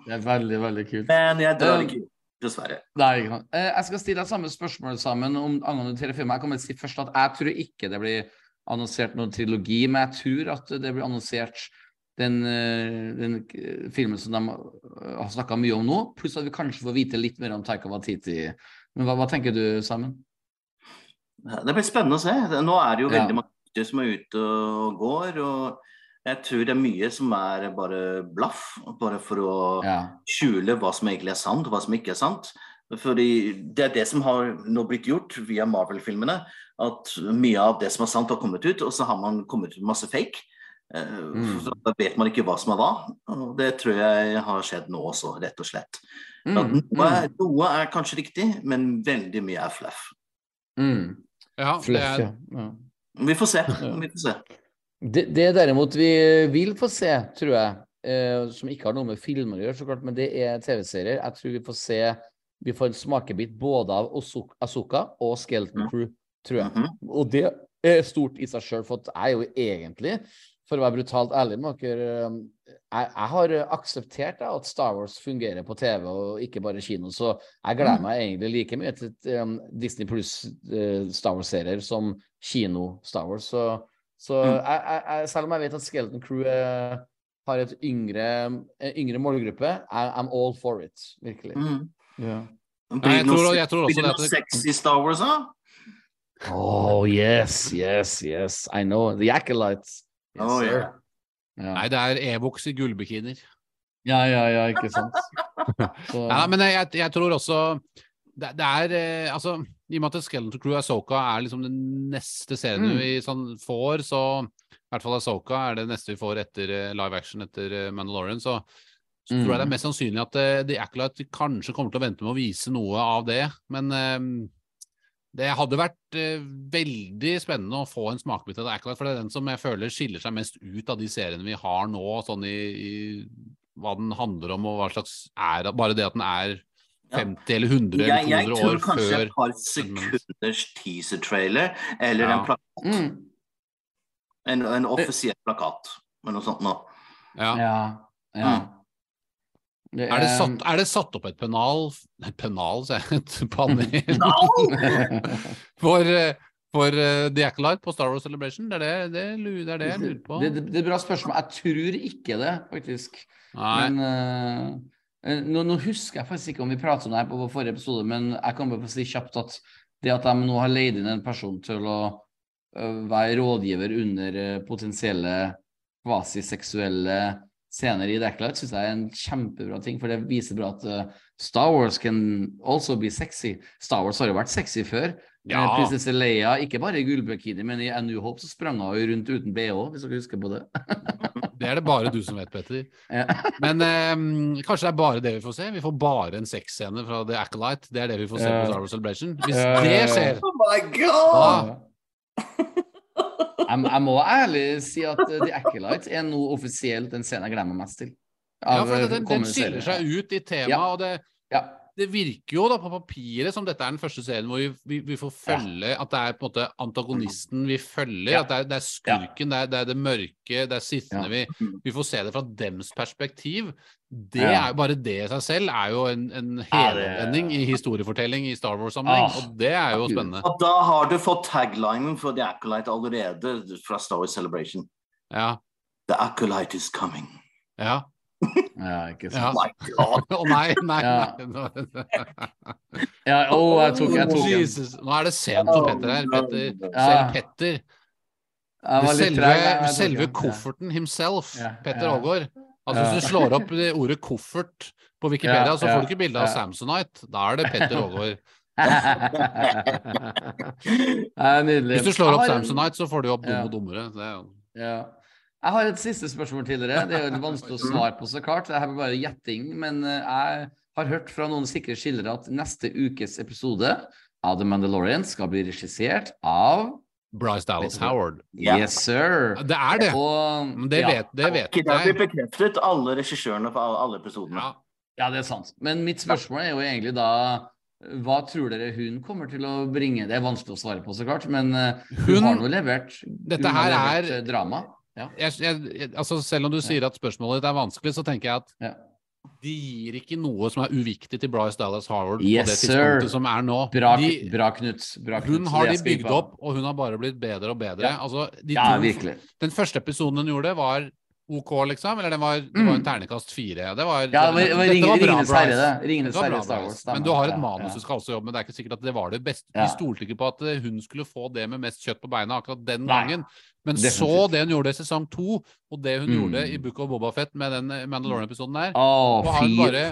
Det er veldig, veldig kult. Men jeg drar ikke ut, dessverre. Nei. Eh, Jeg skal stille deg samme spørsmål sammen om angående tre. Jeg kommer til å si først at jeg tror ikke det blir annonsert noen trilogi, men jeg tror at det blir annonsert den, eh, den eh, filmen som de eh, har snakka mye om nå, pluss at vi kanskje får vite litt mer om Taika Watiti. Men hva, hva tenker du, Sammen? Det blir spennende å se. Nå er det jo Ja. veldig mange som er ute og går. og jeg tror det er mye som er bare blaff, bare for å Ja. skjule hva som egentlig er sant, og hva som ikke er sant. Fordi Det er det som har nå blitt gjort via Marvel-filmene. At mye av det som er sant, har kommet ut, og så har man kommet ut masse fake. Eh, Mm. Så da vet man ikke hva som er hva. Og det tror jeg har skjedd nå også, rett og slett. Mm, noe, er, mm, noe er kanskje riktig, men veldig mye er fluff. mm. Ja, det Fluff, er, ja. Vi får se. Vi får se. Det, det derimot vi vil få se, tror jeg, eh, som ikke har noe med filmer å gjøre, så klart, men det er TV-serier. Jeg tror vi får se Vi får en smakebit både av Asuka og Skeleton. Crew, tror jeg. Mhm. Og det er stort i seg sjøl, for jeg er jo egentlig, for å være brutalt ærlig med dere, um, jeg, jeg har akseptert da, at Star Wars fungerer på TV og ikke bare kino, så jeg gleder meg egentlig like mye til um, Disney pluss uh, Star Wars-serier som kino-Star Wars. Så, så Mm. jeg, jeg, jeg, selv om jeg vet at Skeleton Crew eh, har et yngre, en yngre målgruppe, I, I'm all for it, virkelig. Mm. Yeah. Nei, Blir jeg det noe, tror, jeg tror noe at det, sexy Star Wars, da? Oh, yes, yes, yes. I know. The Acolytes. Yes, Oh, yeah. Ja. Nei, det er Evox i gullbikiner. ja, ja, ja, ikke sant. Så, Ja, men jeg, jeg tror også det, det er eh, Altså, i og med at Skeleton Crew Asoka er liksom den neste serien Mm. vi sånn får, så I hvert fall Asoka er det neste vi får etter eh, live action etter eh, Mandalorian, så, så tror jeg det er Mm. mest sannsynlig at eh, The Acolyte kanskje kommer til å vente med å vise noe av det. Men eh, det hadde vært eh, veldig spennende å få en smakebit av det, Acolyte, for det er den som jeg føler skiller seg mest ut av de seriene vi har nå, sånn i, i hva den handler om, og hva slags er Bare det at den er Ja. 50 eller 100 Jeg, eller jeg tror kanskje et par sekunders teaser-trailer, eller Ja. en, plakat, mm, en, en offisiell plakat, eller noe sånt nå. ja. ja, ja. Mm. Det Er, det satt, er det satt opp et pennal pennal, sier jeg. Et panel for, eh, for uh, The Acolyte på Star Wars Celebration? Det er det, det, er det jeg lurer på. Det, det, er bra spørsmål. Jeg tror ikke det, faktisk. Nei. Men eh, nå, nå husker jeg faktisk ikke om vi pratet om det her på vår forrige episode, men jeg kan bare få si kjapt at det at de nå har leid inn en person til å uh, være rådgiver under potensielle kvasiseksuelle scener i The Acolyte syns jeg er en kjempebra ting, for det viser bra at eh, Star Wars can also be sexy. Star Wars har jo vært sexy før. Ja. Prinsesse Leia, ikke bare i gullbikini, men i A New Hope så sprang hun jo rundt uten BH, hvis dere husker på det. Det er det bare du som vet, Petter. Ja. Men um, kanskje det er bare det vi får se? Vi får bare en sexscene fra The Acolyte. Det er det vi får se på Star Wars Celebration. Hvis det skjer, Oh my god! da Jeg, jeg må ærlig si at eh, The Acolyte er nå offisielt den scenen jeg gleder meg mest til. Ja, for eh, den, den skiller seg ut i temaet, Ja. og det, Ja. Det virker jo da på papiret som dette er den første serien hvor vi, vi, vi får følge at det er på en måte antagonisten vi følger. Ja. At det er, det er skurken, det, er, det er det mørke, det er sittende. Ja. Vi, vi får se det fra dems perspektiv. Det Ja. er jo bare det i seg selv er jo en, en Ja, helomvending i historiefortelling i Star Wars-sammenheng, Ah. og det er jo spennende. Og da har du fått taglinen for The Acolyte allerede fra Star Wars Celebration. Ja. The Acolyte is coming. Ja. Ja, ikke Ja. sant. My god. Å nei, nei, Ja. nei. Ja, oh, jeg tok, jeg tok en. Jesus. Nå er det sent for Petter her. Petter, Ja. selv Petter. Jeg var litt selve selve kofferten himself, Ja, Petter ja. Aagaard. Altså Ja. Hvis du slår opp det ordet 'koffert' på Wikipedia, Ja, så ja, får du ikke bilde av ja. Samsonite. Da er det Petter Aagaard. Nydelig. Hvis du slår opp Samsonite, så får du opp Dum og dummere. Det er jo Ja. Jeg har et siste spørsmål til dere. Det er jo vanskelig å svare på, så klart. Det er bare gjetting. Men eh, jeg har hørt fra noen sikre skillere at neste ukes episode av The Mandalorian skal bli regissert av Bryce Dallas? Howard. Yes, sir. Det er det. Og, det vet, det vet Ikke det jeg. bekreftet, alle regissørene for alle, episodene. Ja. Ja, det er sant. Men mitt spørsmål er jo egentlig da hva tror dere hun kommer til å bringe? Det er vanskelig å svare på, så klart, men eh, hun, Hun- har nå levert, Dette hun har her levert er- eh, drama. Ja. Jeg, jeg, altså selv om du sier at spørsmålet ditt er vanskelig, så tenker jeg at Ja. de gir ikke noe som er uviktig til Bryce Dallas Howard Yes, på det sir. som er nå. Bra, De, bra Knut. Bra, Knuts, hun har de bygd opp, og hun har bare blitt bedre og bedre. Altså, de Ja, to- virkelig. Den første episoden hun gjorde, var OK, liksom? Eller den var, det Mm. var en ternekast fire? Det var, Ja, det var, det Ring, var bra, herre, det. Ringenes Det herre Star Wars. Men du har et manus du skal også jobbe med. Det er ikke sikkert at det var det beste. Ja. Vi stolte ikke på at eh, hun skulle få det med mest kjøtt på beina akkurat den Nei. gangen. Men så det hun gjorde i sesong to, og det hun Mm. gjorde i Book of Bobafett med den eh, Mandalorian-episoden der, oh, Og har fy bare-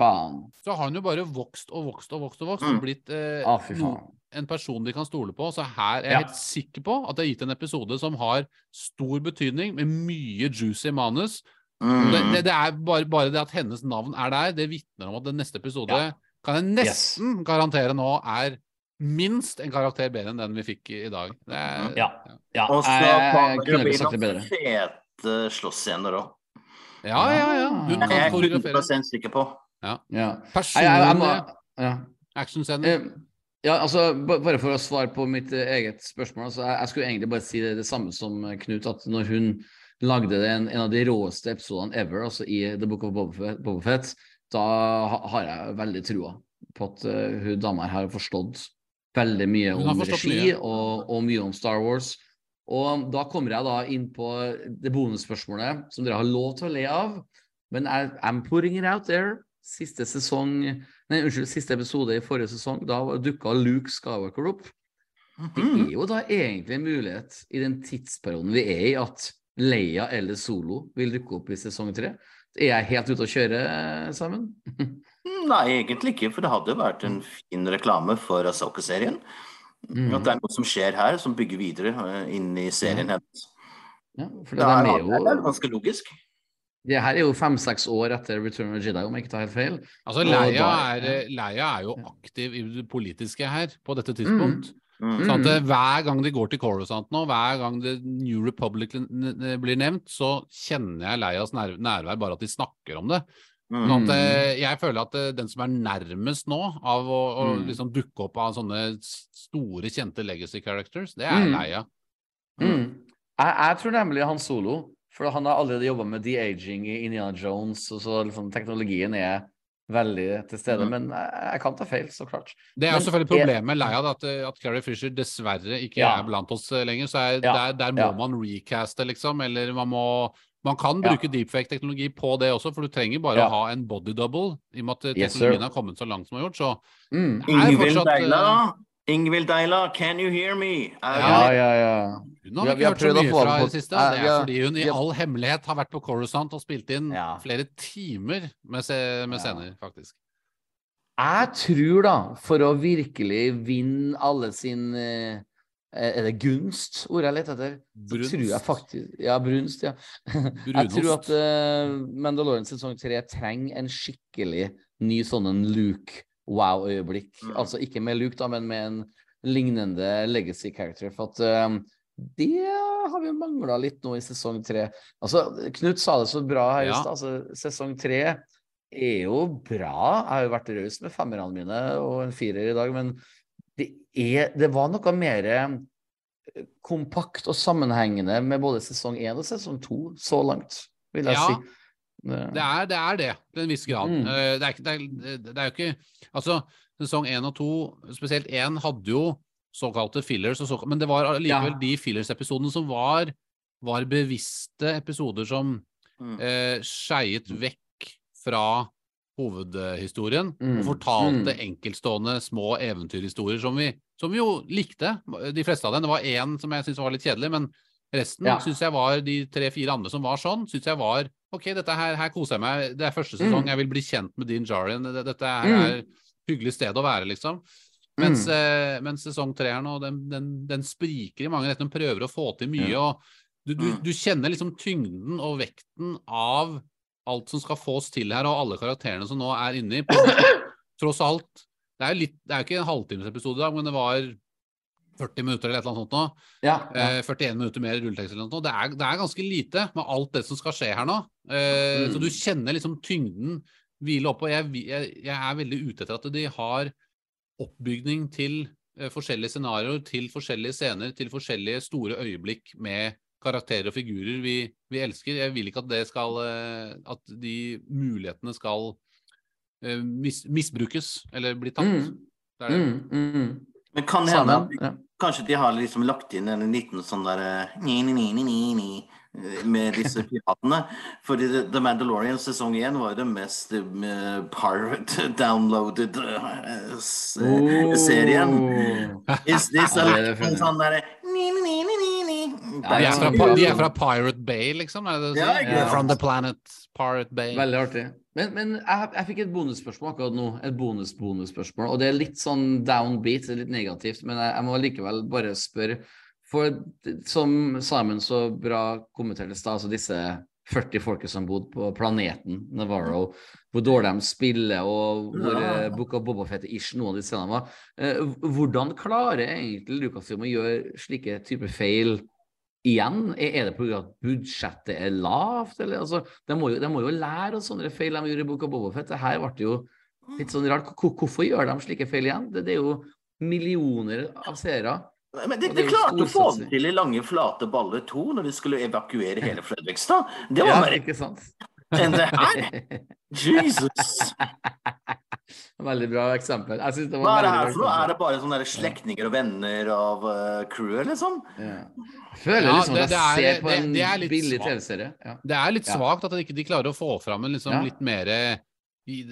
så har hun jo bare vokst og vokst og vokst og vokst Mm. og blitt eh, oh, fy. En person de kan stole på. Så her er jeg Ja. helt sikker på at det har gitt en episode som har stor betydning, med mye juicy manus. Mm. Det, det, det er bare, bare det at hennes navn er der, det vitner om at den neste episode Ja. kan jeg nesten garantere nå er minst en karakter bedre enn den vi fikk i, i dag. Det er, Ja. Ja, Og så jeg, jeg kommer det noen bedre. fete slåssscener òg. ja, ja, ja. Hun Jeg kan er koreografere 100 sikker på. Ja. ja. Personlig jeg ja. actionscener. Ja, altså, bare for å svare på mitt eh, eget spørsmål. Altså, jeg, jeg skulle egentlig bare si det, det samme som eh, Knut, at når hun lagde den, en av de råeste episodene ever, altså i The Book of Boba Boba da ha, har jeg veldig trua på at uh, hun dama her har forstått veldig mye om regi og, og mye om Star Wars. Og da kommer jeg da inn på det bonusspørsmålet som dere har lov til å le av. Men I, I'm putting it out there. Siste sesong Nei, unnskyld, siste episode i forrige sesong, da dukka Luke Skywalker opp. Det Mhm. er jo da egentlig en mulighet i den tidsperioden vi er i, at Leia eller Solo vil dukke opp i sesong tre. Er jeg helt ute å kjøre, Sammen? Nei, egentlig ikke, for det hadde vært en fin reklame for Asoka-serien. Mm. At det er noe som skjer her, som bygger videre eh, inn i serien hennes. Ja, for Det det, er, de det er ganske logisk. Det her er jo fem-seks år etter Return of the Jedi, om jeg ikke tar helt feil. Altså, Leia da- er, Leia er jo aktiv i det politiske her på dette tidspunkt. Mm. Sånn at Hver gang de går til Coruscant nå, hver gang The New Republic blir nevnt, så kjenner jeg Leias nær nærvær bare at de snakker om det. Mm. Sånn at eh, Jeg føler at eh, den som er nærmest nå av å, å Mm. liksom dukke opp av sånne store, kjente legacy characters, det er Mm. Leia. Mm. Jeg, jeg tror nemlig han Solo, for han har allerede jobba med de-aging i Indiana Jones, og så liksom teknologien er veldig til stede. Mm. Men jeg, jeg kan ta feil, så klart. Det er jo selvfølgelig problemet med Leia, at, at Carrie Fisher dessverre ikke Ja. er blant oss eh, lenger. Så er, Ja. der, der må Ja. man recaste, liksom. Eller man må Man kan Ja. bruke deepfake-teknologi på det også, for du trenger bare Ja. å ha en body double. I og med at teknologien Yes, har kommet så langt som den har gjort, så Mm. er det Ingvild fortsatt, eh, Deila Ingvild Deila, can you hear me? Uh, Ja, ja, ja. Hun har ikke hørt så mye fra det i det siste. Det er fordi hun i all hemmelighet har vært på Coruscant og spilt inn Ja. flere timer med, se, med Ja. scener, faktisk. Jeg tror, da, for å virkelig vinne alle sin eh, Er det gunst, ordet jeg leter etter? Brunst. tror jeg Brunst. faktisk Ja, brunst, ja. Jeg tror at uh, Mandalorian sesong tre trenger en skikkelig ny sånn en Luke wow-øyeblikk. Mm. Altså ikke med Luke, da, men med en lignende legacy character. For at eh, det har vi mangla litt nå i sesong tre. Altså, Knut sa det så bra her i Ja. stad. Altså, sesong tre er jo bra. Jeg har jo vært raus med femmerne mine og en firer i dag, men det, er, det var noe mer eh, kompakt og sammenhengende med både sesong én og sesong to så langt, vil jeg Ja. si. Det- Det er, det er det, til en viss grad. Mm. Eh, Det, er, det, er, det er jo ikke Altså, sesong én og to, spesielt én, hadde jo såkalte fillers, og såkalt, men det var allikevel Ja. de fillers-episodene som var, var bevisste episoder som Mm. eh, skeiet vekk fra hovedhistorien Mm. og fortalte Mm. enkeltstående små eventyrhistorier som vi, som vi jo likte, de fleste av dem. Det var én som jeg syntes var litt kjedelig, men resten Ja. synes jeg var de tre-fire andre som var sånn, syns jeg var OK, dette her, her koser jeg meg. Det er første sesong, Mm. jeg vil bli kjent med Dean Jarin. Dette er, Mm. er et hyggelig sted å være, liksom. Mens, eh, mens sesong tre her nå, den, den, den spriker i mange retninger. Den prøver å få til mye. Ja. og du, du, Mm. du kjenner liksom tyngden og vekten av alt som skal fås til her, og alle karakterene som nå er inni. På, tross alt. Det er jo litt, det er jo ikke en halvtimesepisode i dag, men det var 40 minutter eller et eller annet sånt nå. Ja, ja. Eh, 41 minutter mer rulletekst eller noe. Det er, det er ganske lite med alt det som skal skje her nå. Eh, Mm. Så du kjenner liksom tyngden hvile oppå. Jeg, jeg, jeg er veldig ute etter at de har oppbygning til eh, forskjellige scenarioer, til forskjellige scener, til forskjellige store øyeblikk med karakterer og figurer vi, vi elsker. Jeg vil ikke at det skal eh, At de mulighetene skal eh, mis, misbrukes eller bli tatt. Mm. Det er det. Mm, mm. Men kan hende at Ja. kanskje de har liksom lagt inn en liten sånn der ni, ni, ni, ni, ni, ni, eh, med disse piratene. Fordi The- The Mandalorian sesong 1 var jo den mest eh, pirate downloaded eh, s- eh, serien. Oh. Is this a liten sånn derre ni, ni, ni, ni, ni, ni. Ja, De er, fra, de er fra Pirate Bay, liksom? Er det det Ja? From the planet Pirate Bay. Veldig artig. Men, men jeg, jeg fikk et bonusspørsmål akkurat nå. Et bonus-bonusspørsmål. Og det er litt sånn downbeat, litt negativt, men jeg, jeg må likevel bare spørre. For som Simon så bra kommenterte i stad, altså disse 40 folket som bodde på planeten Navarro, hvor dårlig de spiller, og hvor Ja. eh, Book of Bobafett-ish noen av de scenene var. Eh, hvordan klarer egentlig Lucasfilm å gjøre slike typer feil igjen? Er, det pga. at budsjettet er lavt, eller? Altså, de, må jo, de må jo lære av sånne feil de gjorde i Boka of Bobafett. Det her ble jo litt sånn rart. Hvorfor gjør de slike feil igjen? Det, det er jo millioner av seere. Men det de jo klarte å få til i Lange flate baller 2 når de skulle evakuere hele Fredrikstad. Det var Ja, bare enn det her. Jesus! Veldig bra eksempel. Hva er det her for noe? Er det bare sånne slektninger og venner av uh, crewet, liksom? Ja. Jeg føler Ja, liksom det- at jeg er- ser på det- en det er billig. TV-serie. Ja. Det er litt Ja. svakt at de ikke de klarer å få fram en liksom Ja. litt mer i,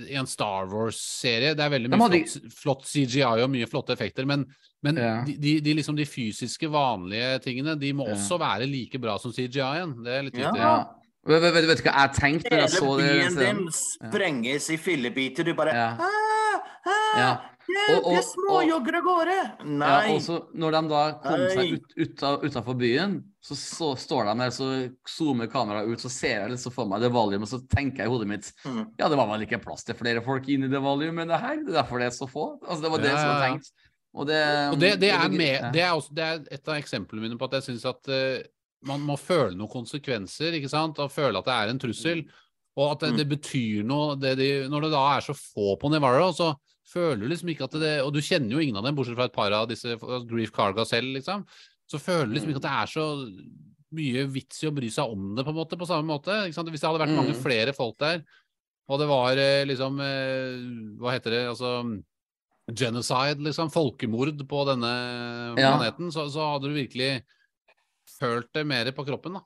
i en Star Wars-serie. Det er veldig mye hadde- flott, flott CGI og mye flotte effekter, men, men Ja. de, de, de, liksom de fysiske, vanlige tingene, de må Ja. også være like bra som CGI-en. Det er litt Ja. viktig. Ja. Vet, vet, vet du hva jeg tenkte når jeg så Hele det? byen scenen? din sprenges i fillebiter. Du bare Ja. ah, ah, Ja. Hjelp, jeg småjogger av gårde! Ja, og så når de da kom seg ut, ut utafor byen, så, så står de der, så zoomer kameraet ut, så ser jeg litt så for meg det valium, og så tenker jeg i hodet mitt Mm. ja, det var vel ikke plass til flere folk inn i det valium enn det her, det er derfor det er så få. Altså, det var det Ja, som var tenkt. Og det, Og det, det, er med, det, er også, det er et av eksemplene mine på at jeg syns at eh, man må føle noen konsekvenser, ikke sant, og føle at det er en trussel. Og at det, Mm. det betyr noe det de, Når det da er så få på Navarro, så føler du liksom ikke at det Og du kjenner jo ingen av dem, bortsett fra et par av disse Grief Carga selv, liksom. Så føler du liksom ikke at det er så mye vits i å bry seg om det, på en måte, på samme måte. Ikke sant? Hvis det hadde vært mange Mm. flere folk der, og det var eh, liksom eh, Hva heter det? Altså genocide, liksom. Folkemord på denne Ja. planeten. Så, så hadde du virkelig følt det mer på kroppen, da.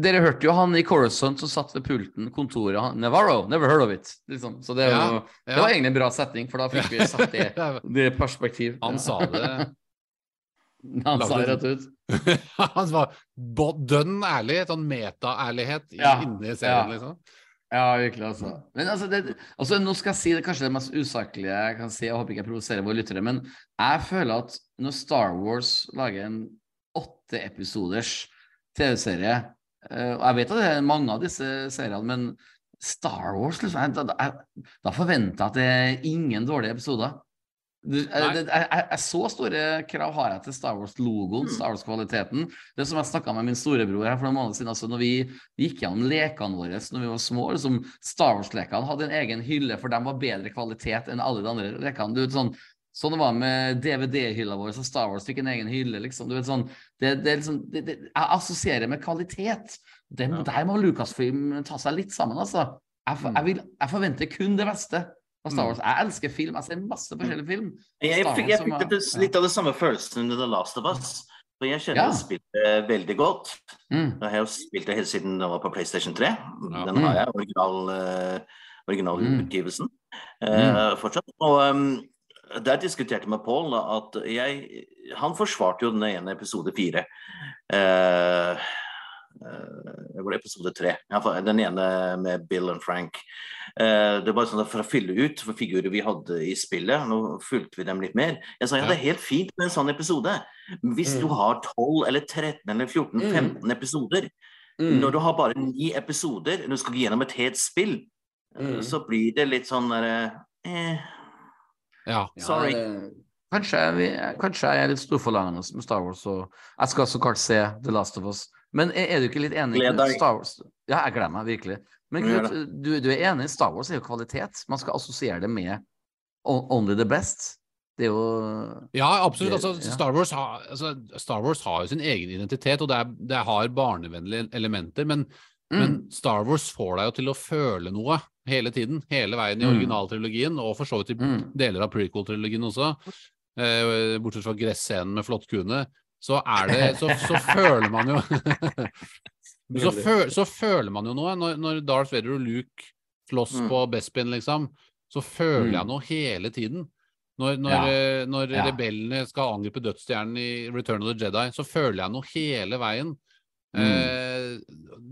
Dere hørte jo han i Coruscant som satt ved pulten, kontoret han, Navarro, never heard of it. Liksom. Så det, ja, jo, Ja, det var egentlig en bra setning, for da fikk vi satt det, det perspektiv. Han sa det Han sa det rett ut. Han var dønn ærlig, sånn meta-ærlighet Ja, inni serien, ja. liksom. Ja, virkelig, altså. Men altså, det, altså, nå skal jeg si det kanskje det mest usaklige jeg kan si, jeg håper ikke jeg provoserer våre lyttere, men jeg føler at når Star Wars lager en åtte episoders TV-serie, eh, og jeg vet at det er mange av disse seriene, men Star Wars, liksom, jeg, da, da forventer jeg at det er ingen dårlige episoder. Du, jeg, jeg, jeg, så store krav har jeg til Star Wars-logoen, Mm. Star Wars-kvaliteten. Det som jeg snakka med min storebror her for noen måneder siden, altså når vi gikk gjennom lekene våre når vi var små, liksom Star Wars-lekene hadde en egen hylle, for de var bedre kvalitet enn alle de andre lekene. Du sånn, sånn det var med DVD-hylla vår, så Star Wars fikk en egen hylle, liksom. Du vet, sånn, det, det, liksom, det, det, jeg assosierer med kvalitet. Det, Ja. Der må Lucasfilm ta seg litt sammen, altså. Jeg, jeg, vil, jeg forventer kun det beste av Star Mm. Wars. Jeg elsker film, jeg ser masse forskjellig film. Jeg fikk, jeg fikk er- det, litt av det samme følelsen under The Last of Us. For jeg kjenner Ja. spillet veldig godt. Mm. Jeg har jo spilt det helt siden det var på PlayStation 3. Ja. Den har jeg, original, uh, originalutgivelsen, Mm. eh, fortsatt. Og um, der diskuterte jeg med Paul at jeg Han forsvarte jo den ene episode fire. Eh, eh, det var episode tre. Den ene med Bill og Frank. Eh, det var sånn For å fylle ut for figurer vi hadde i spillet, nå fulgte vi dem litt mer. Jeg sa ja, det er helt fint med en sånn episode. Hvis Mm. du har 12 eller 13 eller 14, Mm. 15 episoder, Mm. når du har bare ni episoder, når du skal gå gjennom et helt spill, Mm. så blir det litt sånn derre eh, Ja. Sorry. Ja, det- Kanskje, kanskje jeg er litt storforlangende med Star Wars, og jeg skal så klart se The Last of Us. Men er, er du ikke litt enig Gled deg. Star Wars? Ja, jeg gleder meg virkelig. Men Knut, du, du er enig? Star Wars er jo kvalitet. Man skal assosiere det med Only the Best. Det er jo Ja, absolutt. Altså. Star, Wars har, altså, Star Wars har jo sin egen identitet, og det, er, det har barnevennlige elementer. Men, mm, men Star Wars får deg jo til å føle noe hele tiden. Hele veien i Mm. originaltrilogien, og for så vidt i Mm. deler av prequel-trilogien også. Eh, bortsett fra gresscenen med flåttkuene. Så er det Så, så føler man jo så, føl, så føler man jo noe når, når Darth Vader og Luke slåss Mm. på Bespin, liksom. Så føler jeg noe hele tiden. Når, når, eh, når rebellene skal angripe dødsstjernen i Return of the Jedi, så føler jeg noe hele veien. Mm. Eh,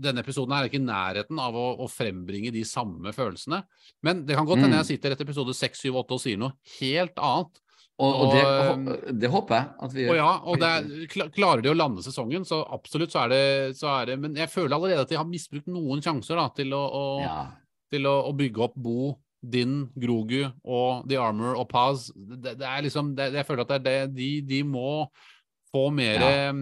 denne episoden er ikke i nærheten av å, å frembringe de samme følelsene. Men det kan godt hende Mm. jeg sitter etter episode 6, 7, 8 og sier noe helt annet. Og, og det, hå- det håper jeg at vi Og ja, og det er, klarer de å lande sesongen, så absolutt så er, det, så er det Men jeg føler allerede at de har misbrukt noen sjanser da, til, å, å, Ja. til å, å bygge opp Bo, Din, Grogu og The Armor og Paz. Det, det er liksom det, Jeg føler at det er det de, de må få mer Ja.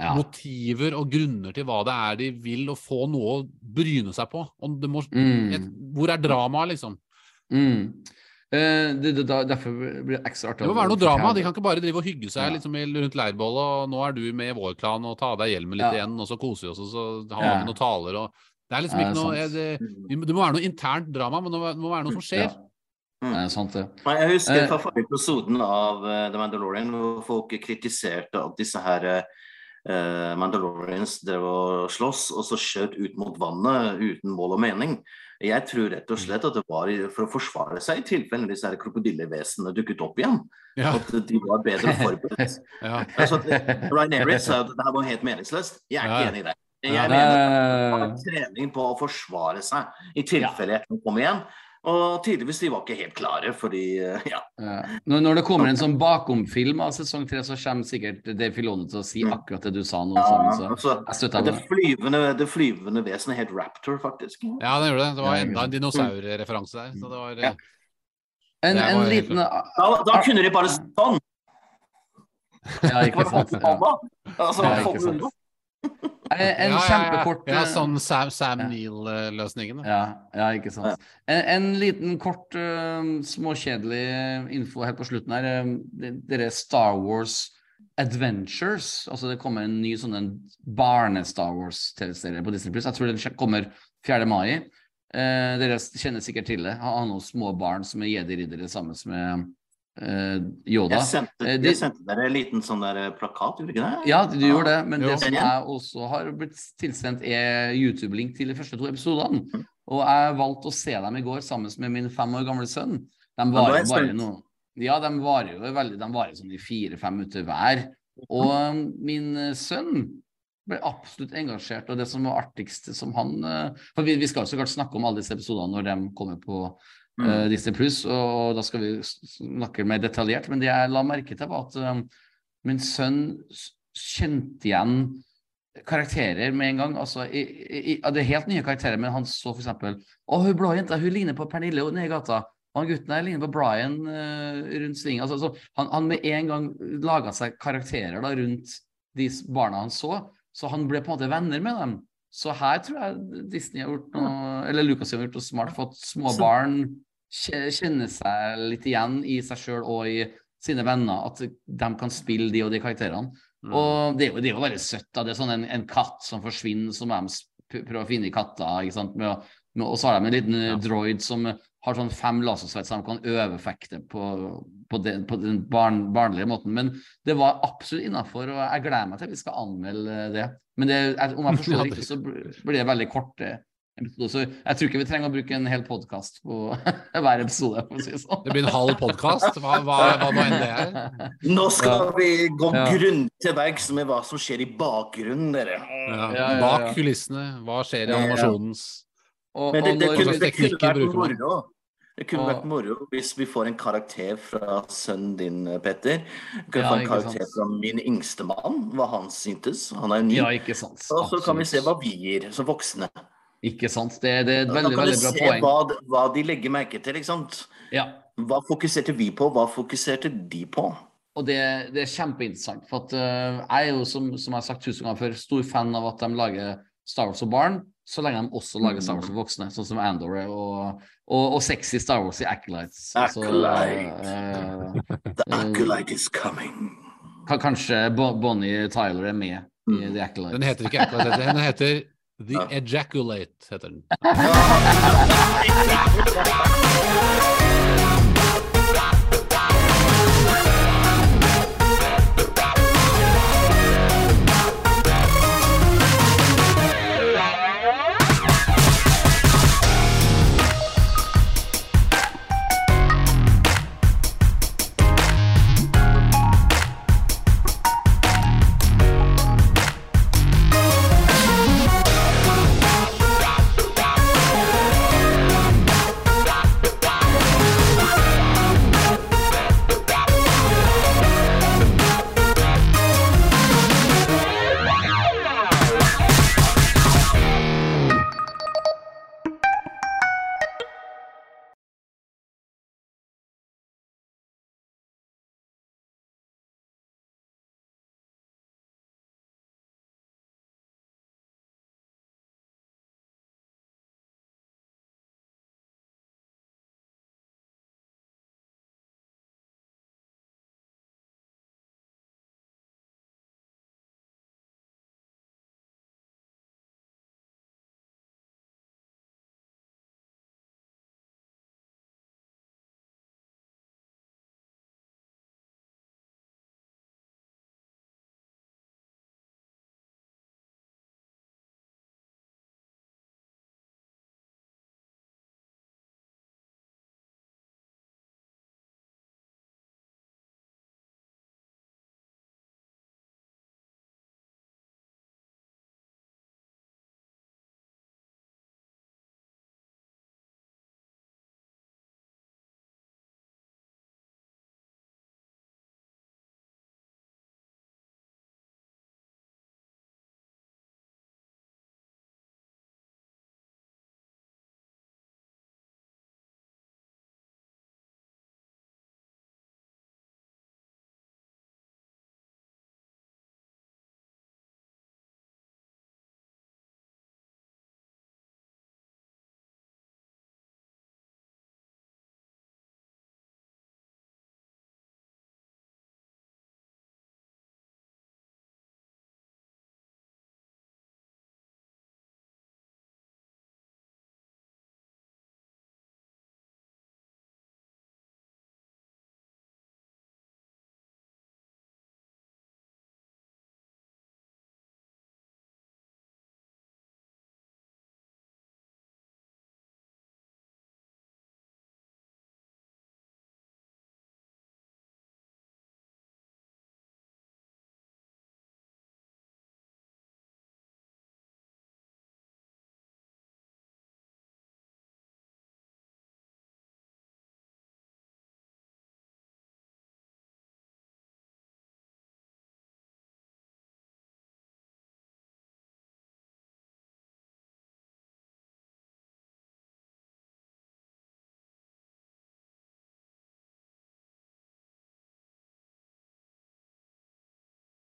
Mm, ja. motiver og grunner til hva det er de vil, og få noe å bryne seg på. Og det må, Mm. et, hvor er dramaet, liksom? Mm. Eh, det, det, da- derfor blir det ekstra artig Det må være noe drama. De kan ikke bare drive og hygge seg Ja. liksom, rundt leirbålet, og nå er du med i vår klan, og ta av deg hjelmen litt Ja. igjen, og så koser vi oss, og så har Ja. vi noen taler, og Det er liksom Ja, ikke det er noe sant. det, det, må være noe internt drama, men det må, være noe som skjer. Ja. Det er sant, det. Ja. Jeg husker Eh. fra forrige episoden av eh, The Mandalorian hvor folk kritiserte at disse her eh, Mandalorians drev og sloss og så skjøt ut mot vannet uten mål og mening. Jeg tror rett og slett at det var for å forsvare seg i tilfelle disse krokodillevesenene dukket opp igjen. Ja, At de var bedre forberedt. ja. Altså, Ryan Everett sa at det var helt meningsløst. Jeg er Ja. ikke enig i det. Jeg Ja. mener at det var trening på å forsvare seg i tilfelle jeg kan komme igjen. Og tydeligvis de var ikke helt klare, fordi eh, ja. Ja. Når, det kommer en sånn bakomfilm av sesong tre, så kommer sikkert Dave Filone til å si Mm. akkurat det du sa nå. Ja, Sammen, så altså, jeg støtter det det. flyvende, det flyvende vesenet het Raptor, faktisk. ja, det gjorde det. Det var enda en dinosaurreferanse der. Så det var Ja. En, Det var en, liten Da, da kunne de bare sånn! Ja, ikke sant. Ja. Altså, Ja, ikke sant. Unna. En, en ja, ja, kjempekort ja, eh, sånn Sam, Sam Ja. Neill-løsningen. Ja, ja, ikke sant. En, en liten kort, uh, småkjedelig info helt på slutten her. eh, det- Dere Star Wars Adventures, altså det kommer en ny sånn en barne-Star Wars-TV-serie på Disney+. Jeg tror den kommer 4. mai. Uh, dere kjenner sikkert til det. Har noen små barn som er jedi-riddere sammen med eh, Yoda. Jeg sendte, Eh, jeg sendte dere en liten sånn der plakat, gjorde du ikke det? Ja, du gjorde det, men Jo. det som jeg også har blitt tilsendt, er YouTube-link til de første to episodene. Mm. Og jeg valgte å se dem i går sammen med min fem år gamle sønn. De er varer bare noe Ja, de varer jo veldig De varer sånn i fire-fem minutter hver. Og um, min eh, sønn ble absolutt engasjert, og det som var artigst som han eh, For vi, vi skal jo så klart snakke om alle disse episodene når de kommer på Mm. uh, Disney Pluss, og da skal vi snakke mer detaljert. Men det jeg la merke til, var at um, min sønn kjente igjen karakterer med en gang. Altså, i, i, det er helt nye karakterer, men han så for eksempel Å, hun blå jenta, hun ligner på Pernille nede i gata. Og han gutten her ligner på Brian uh, rundt svingen. Altså, altså, han, han med en gang laga seg karakterer da, rundt de barna han så, så han ble på en måte venner med dem. Så her tror jeg Disney har gjort noe Eller Lucas har gjort noe smart, fått små barn kje- kjenne seg litt igjen i seg sjøl og i sine venner. At de kan spille de og de karakterene. Mm. Og det det er jo veldig søtt. da, Det er sånn en, en katt som forsvinner, som de prøver å finne katta. ikke sant, med, å- med, Og så har de en liten Ja. droid som har sånn fem lasersverd, så de kan øvefekte på, på, den, på den barn, barnlige måten. Men det var absolutt innafor, og jeg gleder meg til at vi skal anmelde det. Men det, om jeg forstår det det- riktig, så blir det veldig korte. Så jeg tror ikke vi trenger å bruke en hel podkast på hver episode. for å si det sånn. Det blir en halv podkast, hva, hva, hva nå enn det er. Nå skal Ja. vi gå Ja. grundig til verks med hva som skjer i bakgrunnen, dere. Ja. Bak kulissene, hva skjer i Ja, ja. animasjonens Og, Men det, og det, vi- det kunne teknikker vært bruker moro. Det kunne Og- vært moro hvis vi får en karakter fra sønnen din, Petter. Vi kan Ja, få en karakter sant. fra min yngste mann, hva han syntes. Han er ny. Ja, ikke sant. og så kan vi se hva vi gir som voksne. Ikke sant. Det, det er et veldig, veldig, bra kan vi kan du se hva, hva de legger merke til. ikke sant? Ja. Hva fokuserte vi på, hva fokuserte de på? Og det, det er kjempeinteressant. For at uh, jeg er jo, som, som jeg har sagt tusen ganger før, stor fan av at de lager Star Wars og barn, så lenge de også lager Star Wars for voksne, sånn som Andor og, og, og sexy Star Wars i Acolytes. Altså, Acolyte. eh, The Mm. acolyte is coming. kan, kanskje Bo Bonnie Tyler er med i Mm. The Acolytes. Den heter ikke Acolyte, den heter The Ejaculate. heter den.